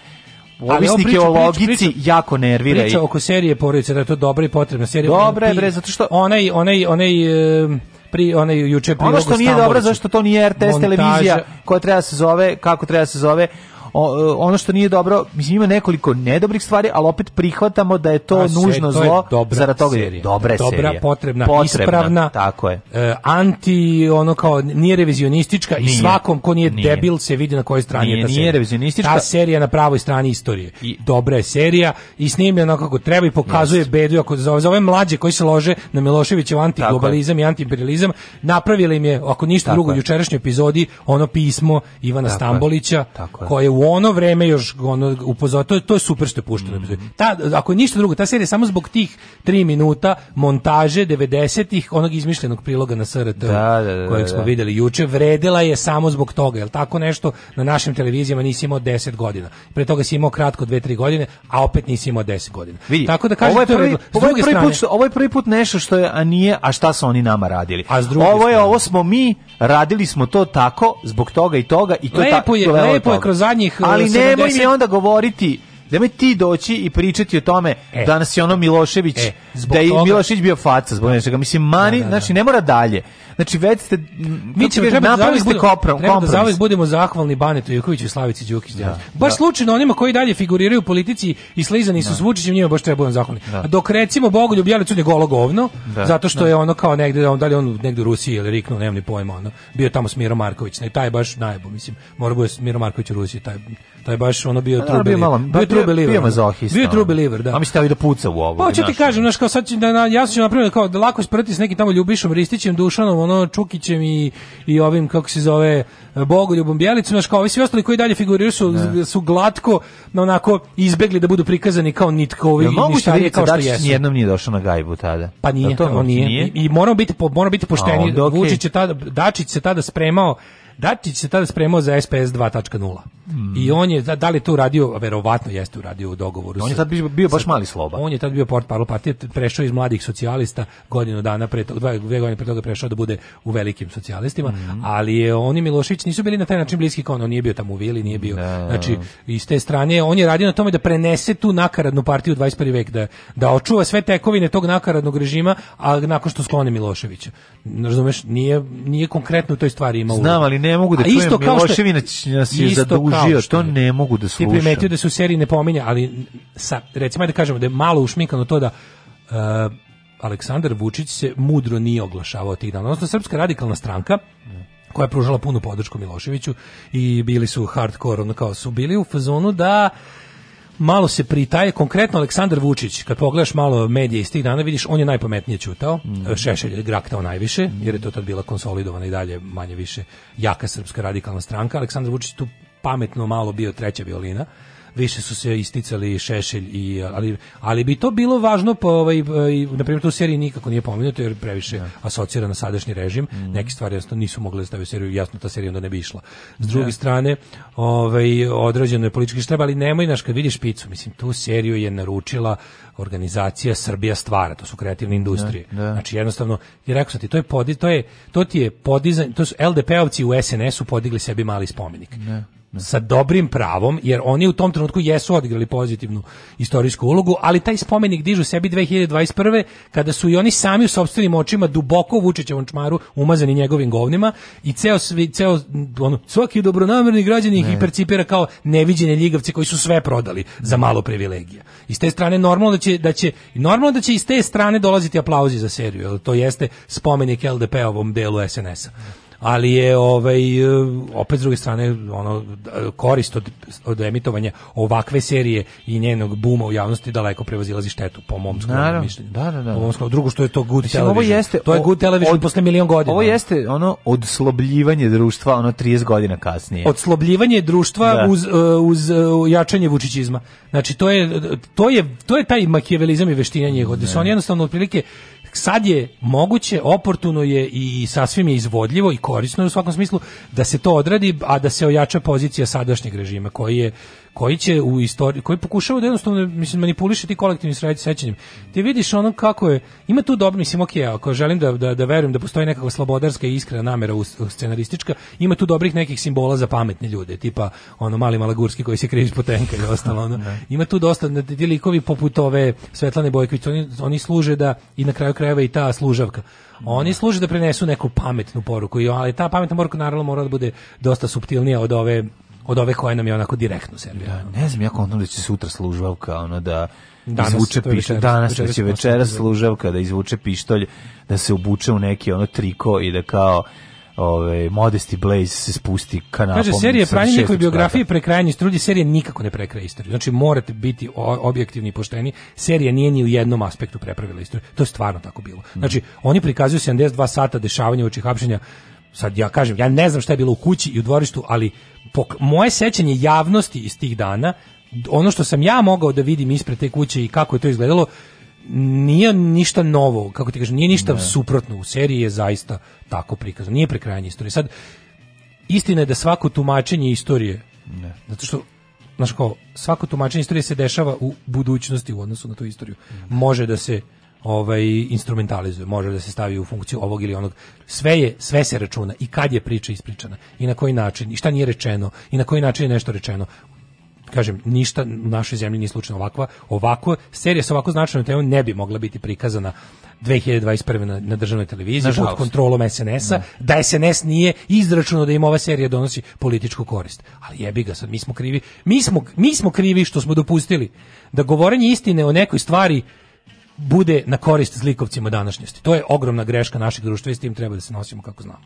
ovisnike o logici jako nervira. Priča oko serije porodice, da je to dobra i potrebna serija. Dobra je, bre, zato što... Onaj, onaj, onaj... E, pri onaj juče pri Ono što nije dobro zašto to nije RTS montaža. televizija koja treba da se zove kako treba da se zove o, e, ono što nije dobro, mislim ima nekoliko nedobrih stvari, ali opet prihvatamo da je to A, nužno sve, to zlo dobra zarad toga serija. Dobra, dobra potrebna, potrebna, ispravna. Tako je. E, anti ono kao nije revizionistička nije. i svakom ko nije, nije, debil se vidi na kojoj strani nije, je ta serija. Nije revizionistička. Ta serija na pravoj strani istorije. I, dobra je serija i snimljena kako treba i pokazuje yes. bedu ako za, za ove mlađe koji se lože na Miloševićev antiglobalizam i antiimperializam napravila im je ako ništa tako drugo je. jučerašnjoj epizodi ono pismo Ivana tako Stambolića Tako koje u ono vreme još ono upozor, to, to je super što je pušteno. Mm -hmm. Ta, ako je ništa drugo, ta serija samo zbog tih tri minuta montaže 90-ih, onog izmišljenog priloga na SRT da, da, da, da, kojeg da. smo videli juče, vredela je samo zbog toga, jel tako nešto na našim televizijama nisi imao 10 godina. Pre toga si imao kratko 2-3 godine, a opet nisi imao 10 godina. Vidi, tako da kažem, ovo je prvi, ovo je prvi strane, put, što, ovo je prvi put nešto što je, a nije, a šta su oni nama radili. A s druge ovo je, strane, ovo smo mi, radili smo to tako, zbog toga i toga i to lepo je, tako, lepo je kroz zadnjih onih Ali 70... E, nemoj mi onda govoriti Da mi ti doći i pričati o tome e. da nas je ono Milošević, e, da je toga. Milošević bio faca zbog da. nečega. Mislim, mani, da, da, da. znači ne mora dalje. Znači već ste mi ćemo treba da napravili da ste koprom, treba kompromis. da zauvek budemo zahvalni Banetu Jokoviću i Slavici Đukić. Da. da, baš da. slučajno onima koji dalje figuriraju u politici i slizani su da. s Vučićem, njima baš treba budemo zahvalni. Da. Dok recimo Bogoljub Jelić je golo govno, da. zato što da. je ono kao negde on dalje on negde u Rusiji ili riknuo, nemam ni pojma, ono. Bio tamo s Miro Marković, ne, taj baš najbo, mislim. Mora bude Miro Marković u Rusiji, taj taj baš ono bio true believer. Bio, bio true believer. Bio mazohist. Bio true believer, da. A mi stavi da puca u ovo. Pa ti kažem, znači kao sad da ja sam napravio kao da lako sprati s nekim tamo Ljubišom Ristićem, Dušanom, ono Čukićem i, i ovim, kako se zove, Bogoljubom Bjelicom, znači kao ovi svi ostali koji dalje figuriraju su, ne. Da. su glatko onako izbegli da budu prikazani kao nitkovi ja, i ništarije kao što da jesu. Jednom nije došao na gajbu tada. Pa nije, to on nije. nije. I, i moramo biti, moramo biti pošteni. A, Vučić je tada, Dačić se tada spremao Dačić se tada spremao za SPS 2.0. Mm. I on je, da, da li to uradio, verovatno jeste uradio u dogovoru. On je tad bio, bio baš mali sloba. On je tad bio port parlo partije, prešao iz mladih socijalista godinu dana pre toga, dva, dve godine pre toga prešao da bude u velikim socijalistima, mm. ali je on i Milošić nisu bili na taj način bliski kao on, on nije bio tamo u Vili, nije bio. Da. Znači, iz te strane, on je radio na tome da prenese tu nakaradnu partiju u 21. vek, da, da očuva sve tekovine tog nakaradnog režima, a nakon što sklone Miloševića. Razumeš, nije, nije konkretno u toj stvari imao. Znam, ali ne mogu da čujem Milošević nas je uživa, to ne mogu da slušam. Ti primetio da se u seriji ne pominja, ali sa, recimo da kažemo da je malo ušminkano to da uh, Aleksandar Vučić se mudro nije oglašavao tih dana. Odnosno, Srpska radikalna stranka koja je pružala punu podršku Miloševiću i bili su hardcore, ono kao su bili u fazonu da malo se pritaje, konkretno Aleksandar Vučić, kad pogledaš malo medije iz tih dana, vidiš, on je najpametnije čutao, mm. Šešelj je graktao najviše, jer je to tad bila konsolidovana i dalje manje više jaka srpska radikalna stranka, Aleksandar Vučić tu pametno malo bio treća violina više su se isticali Šešelj i ali ali bi to bilo važno po ovaj na primjer tu seriji nikako nije pomenuto jer previše ja. asocira na sadašnji režim mm. neke stvari jasno nisu mogle da staviti seriju jasno ta serija onda ne bi išla s druge ja. strane ovaj odrađeno je politički štreb ali nemoj naš kad vidiš picu mislim tu seriju je naručila organizacija Srbija stvara to su kreativne industrije ja, ja. znači jednostavno i rekao sam ti to je podi to je to ti je podizanje to su LDP-ovci u SNS-u podigli sebi mali spomenik sa dobrim pravom, jer oni u tom trenutku jesu odigrali pozitivnu istorijsku ulogu, ali taj spomenik dižu sebi 2021. kada su i oni sami u sobstvenim očima duboko Vučićevom čmaru umazani njegovim govnima i ceo, ceo ono, svaki dobronamerni građanin ih percipira kao neviđene ljigavce koji su sve prodali za malo privilegija. I s te strane normalno da će, da će, normalno da će iz te strane dolaziti aplauzi za seriju, jer to jeste spomenik LDP ovom delu SNS-a ali je ovaj e, opet s druge strane ono da, korist od, od emitovanja ovakve serije i njenog buma u javnosti daleko prevazilazi štetu po mom skromnom mišljenju. Da, da, da. Po mom skromnom drugo što je to good television. jeste, to je good television od, posle milion godina. Ovo jeste ono odslobljivanje društva ono 30 godina kasnije. Odslobljivanje društva da. uz, e, uz e, jačanje vučićizma. Znači to je to je to je taj makijavelizam i veštinjanje godi. Da. Oni jednostavno otprilike sad je moguće, oportuno je i sasvim je izvodljivo i korisno u svakom smislu da se to odradi, a da se ojača pozicija sadašnjeg režima koji je koji će u istoriji, koji pokušava da jednostavno mislim manipuliše ti kolektivni sreći sećanjem. Ti vidiš ono kako je, ima tu dobro, mislim, ok, ako želim da, da, da verujem da postoji nekako slobodarska i iskrena namera u, scenaristička, ima tu dobrih nekih simbola za pametne ljude, tipa ono mali malagurski koji se križi po tenka i ostalo. Ono. Da. Ima tu dosta da, ti likovi poput ove Svetlane Bojković, oni, oni služe da i na kraju krajeva i ta služavka. Oni služe da prenesu neku pametnu poruku, ali ta pametna poruka naravno mora da bude dosta suptilnija od ove od ove koje nam je onako direktno servira. Da, ne znam, ja kontam da će sutra služavka ono da danas, izvuče pištolj, danas večeras, da će večera služavka da izvuče pištolj, da se obuče u neki ono triko i da kao ove, ovaj, Modesty Blaze se spusti kanapom. Kaže, serije pranje neke biografije prekrajanje strudi, serije nikako ne prekraje istoriju. Znači, morate biti objektivni i pošteni. Serija nije ni u jednom aspektu prepravila istoriju. To je stvarno tako bilo. Znači, oni prikazuju 72 sata dešavanja u hapšenja sad ja kažem, ja ne znam šta je bilo u kući i u dvorištu, ali pok moje sećanje javnosti iz tih dana, ono što sam ja mogao da vidim ispred te kuće i kako je to izgledalo, nije ništa novo, kako ti kažem, nije ništa ne. suprotno u seriji je zaista tako prikazano. Nije prekrajanje istorije. Sad istina je da svako tumačenje istorije ne. zato što znaš kao svako tumačenje istorije se dešava u budućnosti u odnosu na tu istoriju. Ne. Može da se ovaj instrumentalizuje, može da se stavi u funkciju ovog ili onog. Sve je sve se računa i kad je priča ispričana i na koji način i šta nije rečeno i na koji način je nešto rečeno. Kažem, ništa u našoj zemlji nije slučajno ovakva. Ovako, serija sa ovako značajnom temom ne bi mogla biti prikazana 2021. na, na državnoj televiziji Nažalost. pod kontrolom SNS-a, no. da SNS da nije izračuno da im ova serija donosi političku korist. Ali jebi ga sad, mi smo krivi. Mi smo, mi smo krivi što smo dopustili da govorenje istine o nekoj stvari bude na korist zlikovcima današnjosti. To je ogromna greška našeg društva i s tim treba da se nosimo kako znamo.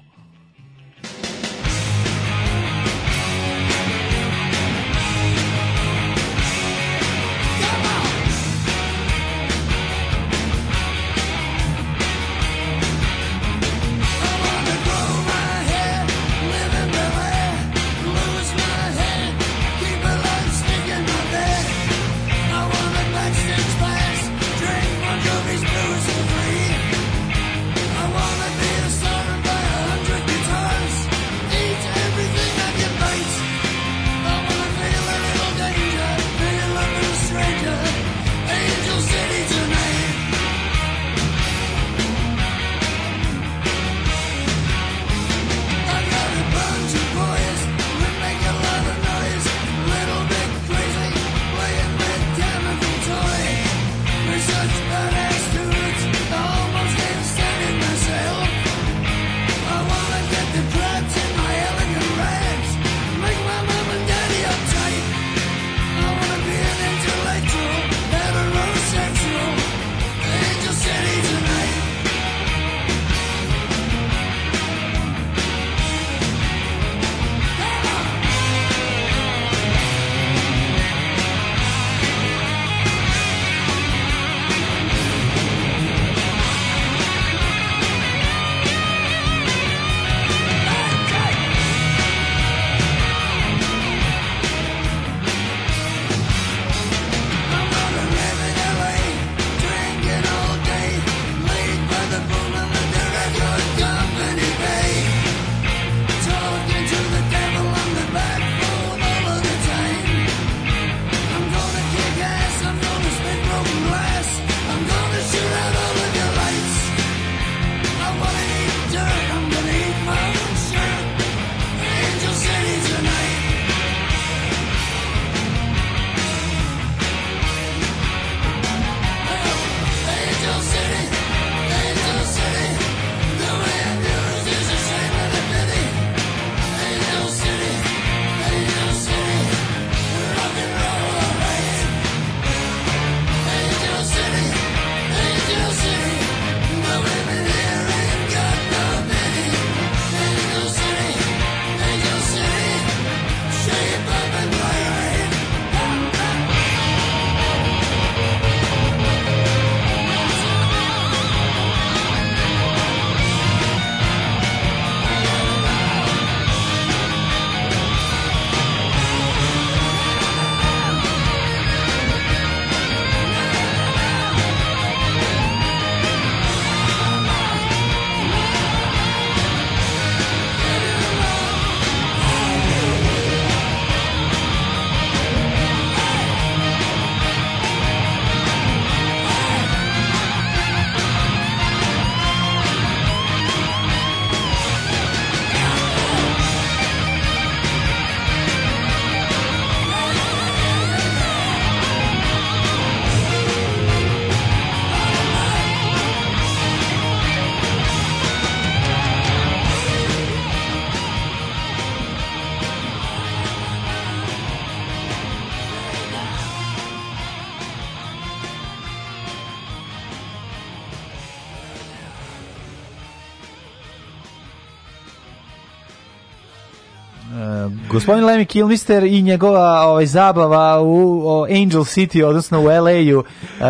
Gospodin Lemmy Kilmister i njegova ovaj, zabava u o, Angel City, odnosno u LA-u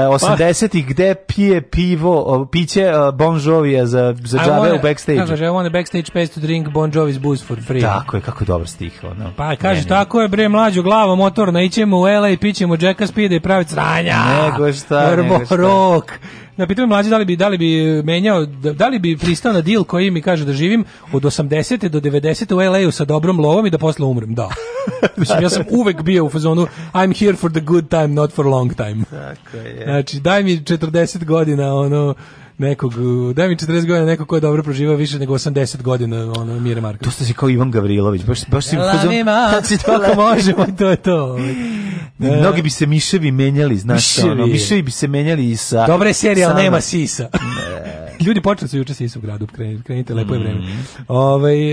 80-ih eh, pa. gde pije pivo, piće eh, Bon Jovija za, za džave u backstage. Kako want on backstage pass to drink Bon Jovi's booze for free. Tako je, kako je dobar stih. Ono. Pa kaže, ne, tako je bre, mlađu glavu motorna, ićemo u LA i pićemo Jacka Speed-a i pravi sranja. Nego šta, Verbo nego šta. Rock. Na pitanju mlađi da li bi da li bi eh, menjao da, da li bi pristao na deal koji mi kaže da živim od 80 do 90 u LA-u sa dobrom lovom i da posle umrem. Da. Mislim ja sam uvek bio u fazonu I'm here for the good time, not for long time. Tako je. Znači, daj mi 40 godina, ono, nekog, daj mi 40 godina nekog ko je dobro proživao više nego 80 godina ono, Mire Marković. To ste si kao Ivan Gavrilović, baš, baš si... Kako si tako možemo, to je to. Da. Mnogi bi se miševi menjali, znaš miševi. ono, miševi bi se menjali i sa... Dobre serija, ali nema sisa. Ne. Ljudi počeli su juče sisi u gradu, krenite, lepo je vreme. Mhm. Ovaj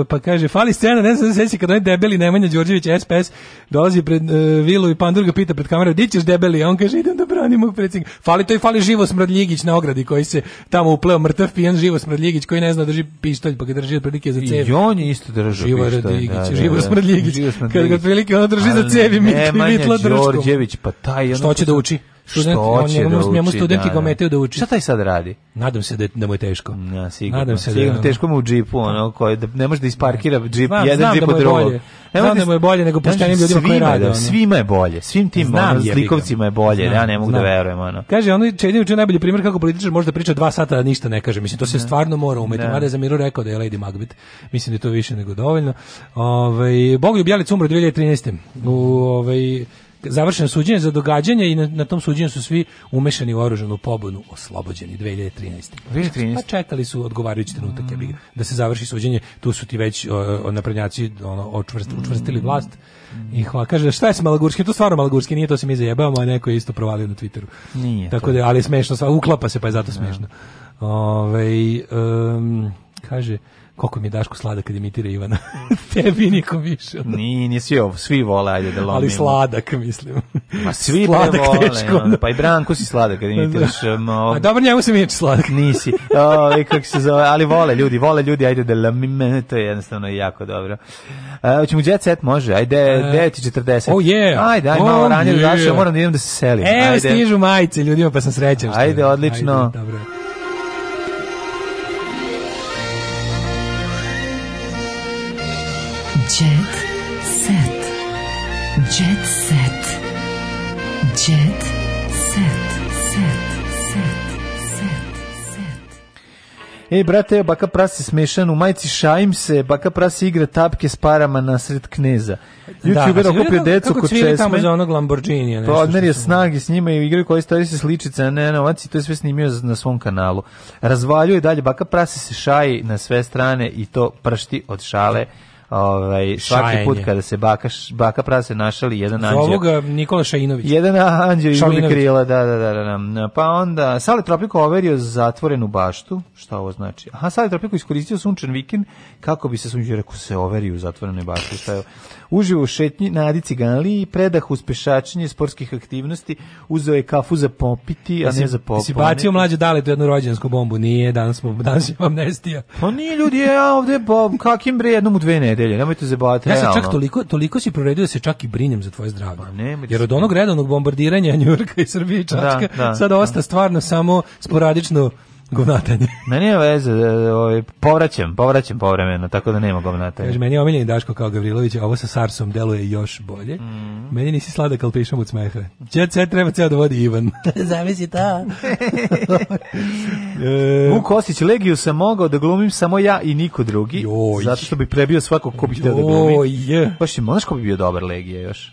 e, pa kaže, fali scena, ne znam da se kad onaj debeli Nemanja Đorđević SPS dolazi pred e, vilu i Pandurga pita pred kamerom, di ćeš debeli? A on kaže, idem da branim mog predsjednika. Fali to i fali Živo Smradljigić na ogradi koji se tamo upleo mrtav pijan Živo Smradljigić koji ne zna drži pištolj, pa ga drži otprilike za cevi. I on je isto držao Živo pištolj. Da, da, Živo da. Smradljigić. Kad ga otprilike on drži za cevi, mi Đorđević, pa taj ono Što će da uči? Student, što on, da njemu, da uči, njemu studenti da, da. ga da uči. Šta taj sad radi? Nadam se da, da mu je teško. Ja, sigurno. Nadam se da sigurno, da, teško mu u džipu, ono, koji, da ne može da isparkira džip, znam, jedan da džip od drugog. Znam da mu je bolje nego poštenim ljudima koji rade. Da, svima je bolje, svim tim znam, ono, slikovcima je bolje, znam, ja ne mogu znam. da verujem. Ono. Kaže, ono Čedin učin najbolji primjer kako političar može da priča dva sata, da ništa ne kaže. Mislim, to se ne. stvarno mora umeti. Mada je za miru rekao da je Lady Macbeth. Mislim da je to više nego dovoljno. Ove, ovaj, Bog je umro 2013. U, ove, ovaj, završeno suđenje za događanje i na, na tom suđenju su svi umešani u oružanu pobunu oslobođeni 2013. 2013. Pa čekali su odgovarajući trenutak mm. da se završi suđenje, tu su ti već o, naprednjaci ono očvrst, učvrstili mm. vlast. I hvala, kaže, šta je s Malagurski? To stvarno Malagurski nije, to se mi zajebamo, a neko je isto provalio na Twitteru. Nije. Tako da, ali je smešno, uklapa se, pa je zato da. smešno. Ove, um, kaže, koliko mi je Daško slada kad imitira Ivana. Tebi niko više. Ni, nisi svi, svi vole, ajde da lomimo. Ali sladak, mislim. Ma svi pa sladak vole, teško. Onda. Pa i Branko si sladak kad da. imitiraš. No, A um, dobro, njemu se mi sladak. Nisi. O, ovaj, kako se zove, ali vole ljudi, vole ljudi, ajde da lomimo, to je jednostavno jako dobro. E, hoćemo uh, jet set, može, ajde, uh, e. 9.40. Oh yeah. Ajde, ajde, oh, malo ranije yeah. zašao, moram da idem da se selim. Evo, stižu majice ljudima, pa sam srećan. Ajde, odlično. Ajde, dobro. Ej, brate, baka prase smešan, u majici šajim se, baka prase igra tapke s parama na sred kneza. Youtuber da, pa okupio decu kod česme. Kako tamo za onog Lamborghini? Nešto pa odmerio snage s njima i igraju koji stvari se sličice, a ne novac i to je sve snimio na svom kanalu. Razvaljuje dalje, baka prase se šaji na sve strane i to pršti od šale ovaj svaki Šajenje. put kada se baka baka prase našali jedan anđeo. Ovoga Nikola Šajinović. Jedan anđeo i krila, da, da, da, da. Pa onda Sale Tropico overio zatvorenu baštu, šta ovo znači? Aha, Sale Tropico iskoristio sunčan vikend kako bi se sunđe rekao se overio u zatvorenoj bašti, šta je Uživo u šetnji na Adi Ciganli i predah uspešačenje sportskih aktivnosti, uzeo je kafu za popiti, a ne za popone. Si bacio mlađe dale tu jednu rođensku bombu, nije, danas, smo, danas je amnestija. Pa nije ljudi, ja ovde, pa, kakim bre, jednom u dve nedelje, nemojte zabavati. Ja se čak toliko, toliko si proredio da se čak i brinem za tvoje zdravlje. Pa da Jer od onog redovnog bombardiranja Njurka i Srbije i da, Čačka, da, da, sad osta stvarno samo sporadično Govnatanje. Na nije veze, e, ovaj povraćam, povraćam povremeno, tako da nema govnatanja. Kaže meni je omiljeni Daško kao Gavrilović, a ovo sa Sarsom deluje još bolje. Mm. Meni nisi sladak, al pišem od smeha. Jet set treba ceo da vodi Ivan. Zamisli ta. e, Vuk Legiju sam mogao da glumim samo ja i niko drugi, joj. zato što bi prebio svakog ko bi hteo da glumi. Baš je, možeš ko bi bio dobar Legija još?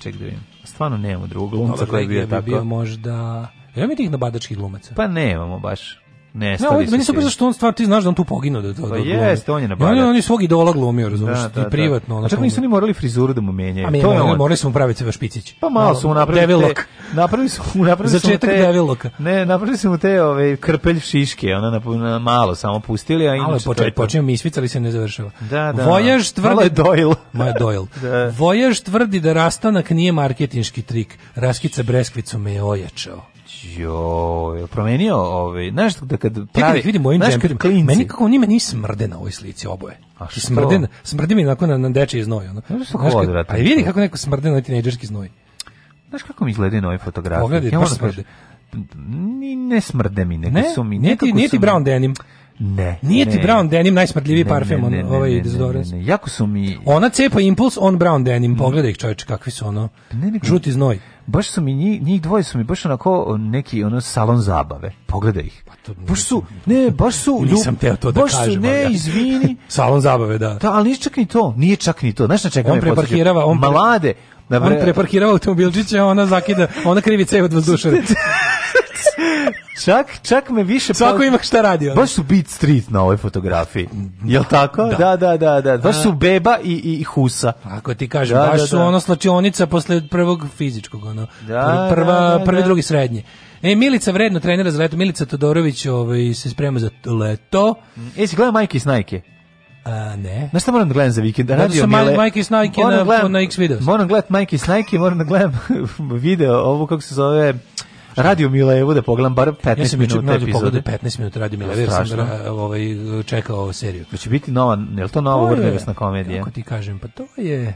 Ček da vidim. Stvarno nemamo drugog glumca koji bi bio tako. Bi bio možda... Ja mi tih nabadačkih glumaca. Pa nemamo baš nestali ne, su. Meni se brzo što on stvar, ti znaš da on tu poginuo. Da, da, pa jeste, on je nabadat. Ja, on je svog idola glumio, razumiješ, da, da, da, i privatno. Da. A čak nisu ni morali frizuru da mu menjaju. A mi to je on. morali smo praviti sve špicić. Pa malo su mu napravili devil look. Napravili su, napravili su Začetak te, devil looka. Ne, napravili su mu te ove, krpelj šiške, ona na, na malo samo pustili, a inače... Ali počinje, mi isvicali se ne završava. Da, da. Vojaž tvrdi... Malo je Doyle. Malo je Doyle. da. Vojaž tvrdi da rastanak nije marketinški trik. Raskica Breskvicu me je ojačao. Jo, je promenio ovaj, znaš da kad pravi, vidimo vidim mojim džemperom, meni kako oni meni smrde na ovoj slici oboje. A što? Smrde, smrde mi nakon na, na dečiji znoj. Ono. Znaš, znaš kad, a vidi kako neko smrde na tinejdžerski znoj. Znaš kako mi izgledaju nove fotografije? Pogledaj, ja baš smrde. Ni, ne smrde mi, neko ne? su mi... Nije ti, nije ti brown denim. Ne. Nije ne, ti brown denim najsmrdljiviji parfem, on, ovaj dezodorans. Ne, jako su mi... Ona cepa impuls, on brown denim, pogledaj ih čovječe, kakvi su ono. Pa ne, ne, žuti znoj baš su mi njih, njih dvoje su mi baš onako neki ono salon zabave. Pogledaj ih. Pa baš su, ne, baš su... Nisam teo to da baš kažem. Baš su, ne, ja. izvini. salon zabave, da. Da, ali nije čak ni to. Nije čak ni to. Znaš na čega on me preparkirava, on Mlade, da bre... on preparkirava automobilčiće, ona zakida, ona krivi cev od vazdušara. čak, čak me više... Svako pa... ima šta radi. Ono. Baš su Beat Street na ovoj fotografiji. Jel tako? Da, da, da. da, da. Baš su Beba i, i Husa. Ako ti kažem, da, baš da, su da. ono slačionica posle prvog fizičkog. Ono. Da, da Prva, da, prvi, drugi, srednji. E, Milica vredno trenira za leto. Milica Todorović ovaj, se sprema za leto. Mm, e, si gledao Majke i Snajke? A, ne. Na šta moram da gledam za vikend? Radio Mile. Moram Mike Snajke na, da gledam, na X video. Moram gledati Mike Snajke, moram da gledam video, ovo kako se zove... Radio Milejevu da pogledam bar 15 ja sam minuta epizode. 15 minuta Radio Mile, jer sam da, ovaj, čekao ovu seriju. Da biti nova, jel to nova vrsta komedije? Kako ti kažem, pa to je...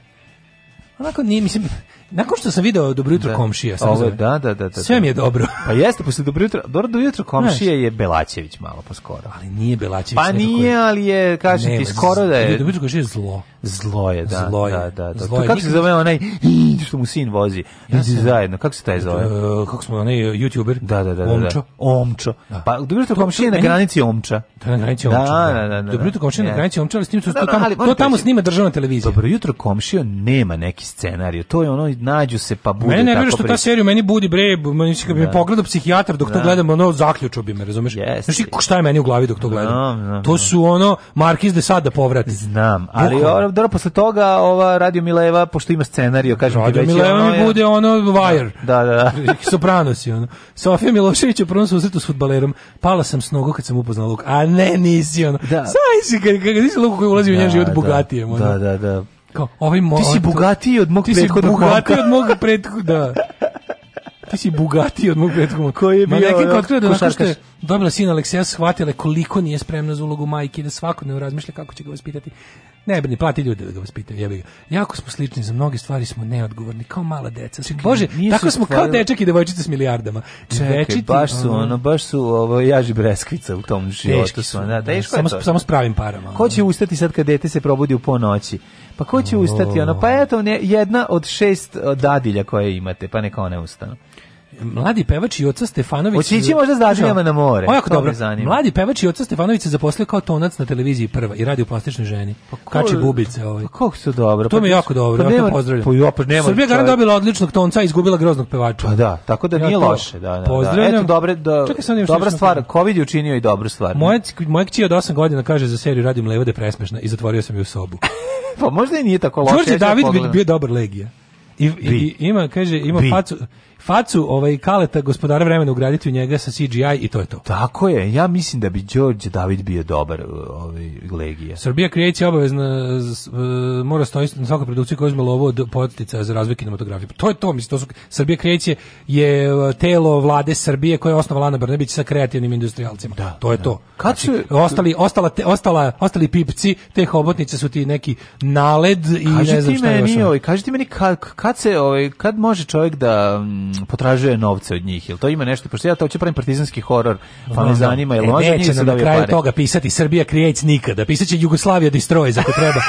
Onako nije, mislim, Nakon što sam video Dobro jutro da. komšija, sam Ovo, da, da, da, da, sve mi je da. dobro. pa jeste, posle Dobro jutro, Dobro, do jutro komšije je Belačević malo poskoro. Ali nije Belačević. Pa nije, ali je, kažem ti, skoro da je... Dobro jutro komšija je zlo. Zlo je, da. Zlo je. Da, da, da. Zlo je. Kako se zove onaj što mu sin vozi? Ja se zajedno. Kako se taj zove? Uh, kako smo onaj e, youtuber? Da, da, da. da. da. Omča. Omčo. Da. Pa dobro što komšija na granici Omča. Da, na granici Omča. Da, da, da. da. da. Dobro jutro komšija na granici Omča, ali s tim što to tamo, to tamo snima državna televizija. Dobro jutro komšija nema neki scenarijo. To je ono nađu se pa bude tako. Mene ne što ta serija meni budi bre, meni se kad me pogleda psihijatar dok to gledam, ono zaključio bi me, razumeš? Znači šta je meni u glavi dok to gledam? To su ono Markiz de Sada povrat. Znam, ali dobro, posle toga ova Radio Mileva, pošto ima scenariju, kažem Radio ti već, Mileva ono mi bude ono da, Wire. Da, da, da. Soprano si ono. Sofija Milošević u prvom susretu s futbalerom, pala sam s nogu kad sam upoznala Luka. A ne, nisi ono. Da. Saj si, kad, kad nisi Luka koji ulazi da, u njen da, život da, bogatijem. Ono. Da, da, da. Kao, ovaj mo, ti si bogatiji od mog prethodnog Ti si bogatiji od mog prethodnog, da. ti si bugati od mog prethodnog. Koji je bio Ma, otkrio da nakon što je dobila sin Alekseja shvatila koliko nije spremna za ulogu majke da svakodnevno razmišlja kako će ga vaspitati. Ne brini, plati ljude da ga vaspitaju, jebi ga. Jako smo slični, za mnoge stvari smo neodgovorni, kao mala deca. Čekaj, Bože, tako smo kao dečak i devojčica s milijardama. Čekaj, Čekaj baš su, ono, ono baš su ovo, jaži breskvica u tom životu. Su, da, da, teško samo, je to. Samo s pravim parama. Ko će ustati sad kad dete se probudi u ponoći? Pa ko će ustati? Ono, pa eto, jedna od šest dadilja koje imate, pa neka one ustanu. Mladi pevač i oca Stefanović. Otići možda s dažnjama na more. O, jako dobro. Mladi pevač i oca Stefanović se zaposlio kao tonac na televiziji prva i radi u plastičnoj ženi. Pa Kači bubice ovaj. Pa kako su dobro. To mi je pa jako dobro. Pa nema, pozdravljam. Pa, ja, pa nema Srbija čovjek... dobila odličnog tonca i izgubila groznog pevača. Pa da, tako da nije ja, loše, da, da. da. Pozdravljam. Da. Eto dobre do, Čekaj, dobra stvar. Covid je učinio i dobru stvar. Moja moja kći od 8 godina kaže za seriju radim levo da presmešna i zatvorio sam je u sobu. pa možda i nije tako loše. Đorđe David bi bio dobar legija. I, i, i, ima kaže ima Bi. facu facu ovaj Kaleta gospodara vremena ugraditi u njega sa CGI i to je to. Tako je. Ja mislim da bi Đorđe David bio dobar ovaj Legija. Srbija kreće obavezno z, e, mora stoji na svakoj produkciji koja uzme lovo od podstica za razvoj kinematografije. To je to, mislim to su Srbija kreće je e, telo vlade Srbije koje je osnovala Ana Brnabić sa kreativnim industrijalcima. Da, to je da. to. Kad znači, su znači, ostali ostala te, ostala ostali pipci te hobotnice su ti neki naled i kaži ne znam šta je. Kaži ti meni, ovaj, kaži ti meni kad, kad se ovaj kad može čovjek da mm, potražuje novce od njih. Jel to ima nešto? Pošto ja to hoće pravim partizanski horor, pa me zanima jel e, može njih se na kraju pare. toga pisati Srbija creates nikada. Pisaće Jugoslavija destroy za treba.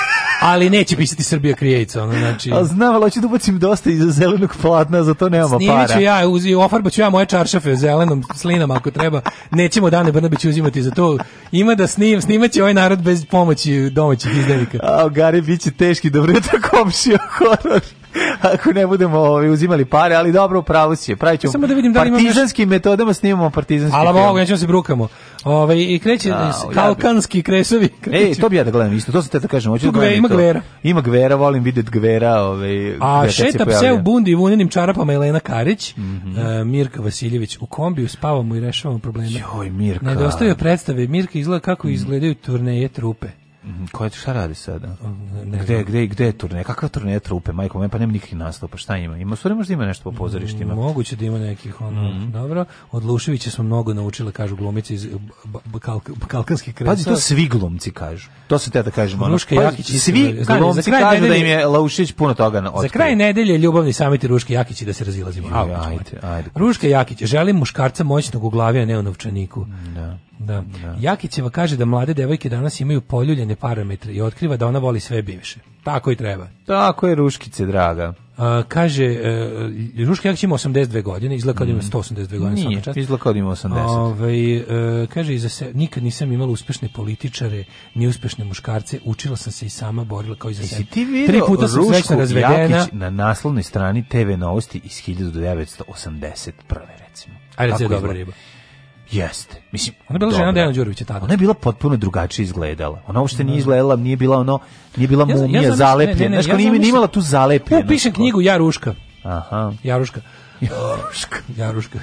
ali neće pisati Srbija creates, ono znači. A znam, ali hoću da ubacim dosta iz zelenog platna, za to nemamo Snimiću para. Snimiću ja, uzi, ofarbaću ja moje čaršafe zelenom slinom ako treba. Nećemo Dane Brnabić uzimati za to. Ima da snim, snimaće ovaj narod bez pomoći domaćih izdelika. A, Gari, biće teški, dobro je to komšio horor. ako ne budemo ovaj, uzimali pare, ali dobro, pravo si je. Pravit ćemo Samo da vidim da li partizanskim metodama snimamo partizanski Ali mogu, nećemo da se brukamo. Ove, ovaj, I kreće A, kalkanski kresovi. Kreće. E, to bi ja da gledam isto, to se te da kažem. Hoću da ima to. gvera. Ima gvera, volim vidjeti gvera. Ovaj, A šeta pse u bundi i vunenim čarapama Elena Karić, mm -hmm. uh, Mirka Vasiljević, u kombiju spavamo i rešavamo probleme. Joj, Mirka. Nedostaju predstave. Mirka izgleda kako mm. izgledaju turneje trupe. Mhm, Koje je, šta radi sada? Um, gde, gde, gde je turneja? Kakva turneja trupe? Majko, me pa nema nikakvih nastupa. Šta ima? Ima stvari možda ima nešto po pozorištima. Mm, moguće da ima nekih, ono, mm -hmm. dobro. Od Luševića smo mnogo naučili, kažu glumice iz Balkanskih kresa. Pazi, to svi glumci kažu. To se te da kažem. Ono, Ruška Jakić. Svi glumci kažu da im je Laušić puno toga na Za kraj nedelje ljubavni samit Ruške Jakići da se razilazimo. Ajde, ajde. Ruška Jakić, želim muškarca moćnog u glavi, a ne u novčaniku. Da. Da. da. Jakićeva kaže da mlade devojke danas imaju poljuljene parametre i otkriva da ona voli sve bivše. Tako i treba. Tako je Ruškice, draga. A, kaže, uh, e, Ruška Jakić ima 82 godine, izgleda kao da ima 182 mm. godine. Nije, izgleda kao da ima 80. Ove, uh, kaže, iza se, nikad nisam imala uspešne političare, ni uspešne muškarce, učila sam se i sama, borila kao i za sebe. ti vidio Tri puta sam razvedena. Jakić na naslovnoj strani TV novosti iz 1981. recimo. Ajde, je dobra riba. Jeste. Mislim, ona je bila Dobre. žena Dejana Đurovića tada. Ona je bila potpuno drugačije izgledala. Ona uopšte nije mhm. izgledala, nije bila ono, nije bila mumija, ja, ja zalepljena. Znaš, ja nije, nije imala tu zalepljenost. Ja pišem knjigu Jaruška. Aha. Jaruška. Jaruška. Jaruška.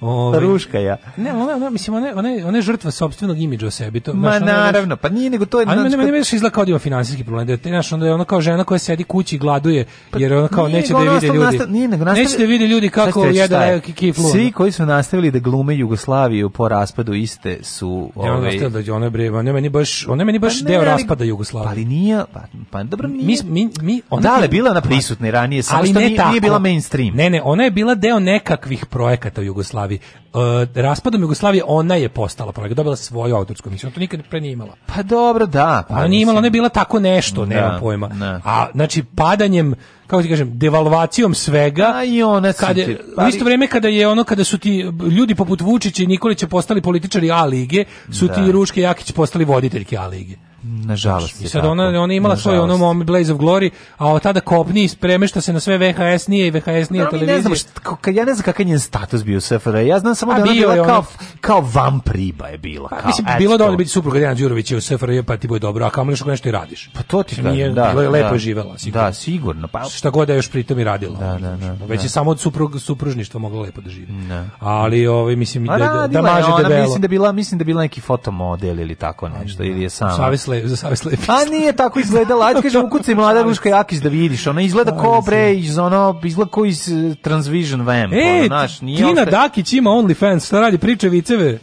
Ove, Ruška ja. Ne, ona, ona, mislim, ona, ona, ona je žrtva sopstvenog imidža o sebi. To, Ma znaš, naravno, pa nije nego to je... Ali mene, mene izgleda kao da ima finansijski problem. Da je, znaš, onda je ona kao žena koja sedi kući i gladuje, pa jer ona kao da neće da je vide ljudi. Nije nego nastav... Neće da vide ljudi kako jedan kiflu. Svi koji su nastavili da glume Jugoslaviju po raspadu iste su... Ove... Ja, ovaj- da, ona, bre, ona meni baš, ona meni baš pa, deo raspada Jugoslavije. Pa ali nije, pa, pa dobro nije. Mi, mi, mi, ona da, ali bila ona prisutna ranije, samo što nije, nije bila mainstream. Ne, ne, ona je bila deo nekakvih projekata u Jugoslaviji Jugoslaviji. Uh, raspadom Jugoslavije ona je postala pravak, dobila svoju autorsku emisiju, to nikad pre nije imala. Pa dobro, da. Pa ona nije imala, ona je bila tako nešto, da, nema pojma. Da. A znači padanjem kako ti kažem, devalvacijom svega. A i ona kada, ti, U isto vrijeme kada je ono kada su ti ljudi poput Vučića i Nikolića postali političari A lige, su da. ti Ruške Jakić postali voditeljke A lige. Nažalost. I sad tako. ona, ona imala svoj ono Mommy Blaze of Glory, a od tada kopni i spremešta se na sve VHS nije i VHS nije no, televizije. Ne znam, šta, ja ne znam kakav je njen status bio u SFRA. Ja znam samo a da ona bila je kao, kao vampriba je bila. Pa, kao, mislim, bilo da ona biti supruga Dejana Đurovića u SFRA, pa ti bude dobro, a kao nešto nešto i radiš. Pa to ti nije, da, bilo je lepo da, živela. Sigurno. Da, sigurno. Pa... Šta god da je još pritom i radila. Da, da, da, da, Već je samo od suprug, supružništva mogla lepo da živi. Da. Ali, ovaj, mislim, da, da, da maže debelo. Mislim da bila, mislim da bila neki fotomodel ili tako nešto, ili je sama le, za savez lepi. A nije tako izgledala. Ajde kaže ukucaj mlada Ruška Jakić da vidiš. Ona izgleda Savjec. ko bre iz ono izgleda ko iz e, Transvision Vamp, e, ono, naš, nije Tina ošte... Dakić ima OnlyFans, šta radi priče viceve?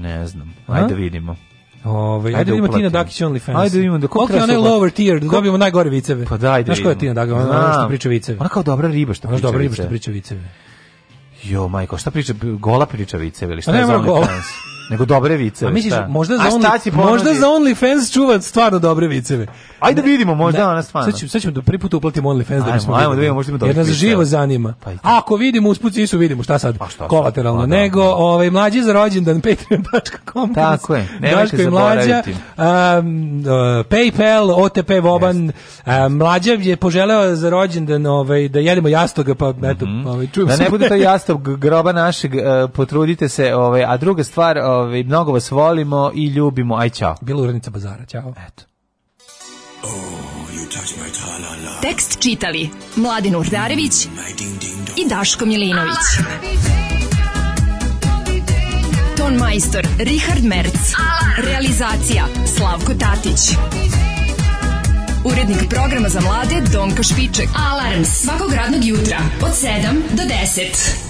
Ne znam. Ajde A? Da vidimo. Ovaj ajde, ajde vidimo da Tina Dakić OnlyFans. Ajde da vidimo da koliko je onaj lower tier, da dobijemo najgore viceve. Pa daj, da Znaš ko je Tina Dakić, ona što priče viceve. Ona kao dobra riba što priča. Ona dobra riba što priče viceve. Jo, majko, šta priča? Gola priča viceve ili šta je za OnlyFans? nego dobre viceve. A misliš, šta? Da. možda za, only, možda za OnlyFans čuva stvarno dobre viceve. Ajde vidimo, možda ne, ona stvarno. Sad ćemo, sad ćemo do prvi put da uplatimo OnlyFans da bismo ajmo, da vidimo, možda ima Jer nas živo zanima. Pa Ako vidimo, i su vidimo, šta sad? Kolateralno. Pa, da, nego, ovaj, mlađi za rođendan, patreon.com. Tako je, nemojte zaboraviti. Mlađa, um, Paypal, OTP Voban, yes. um, mlađa je poželeo za rođendan ovaj, da jedemo jastoga, pa eto, mm -hmm. ovaj, čujem Da ne bude to jastog groba našeg, uh, potrudite se, ovaj, a druga stvar, Ove, mnogo vas volimo i ljubimo. Aj, čao. Bila urednica Bazara, Ćao. Eto. Oh, you touch my -la -la. Tekst čitali Mladin Urdarević mm, i Daško Milinović. Ah, Ton majstor Richard Merc. Realizacija Slavko Tatić. Urednik programa za mlade Donka Špiček. Alarms svakog radnog jutra od 7 do 10.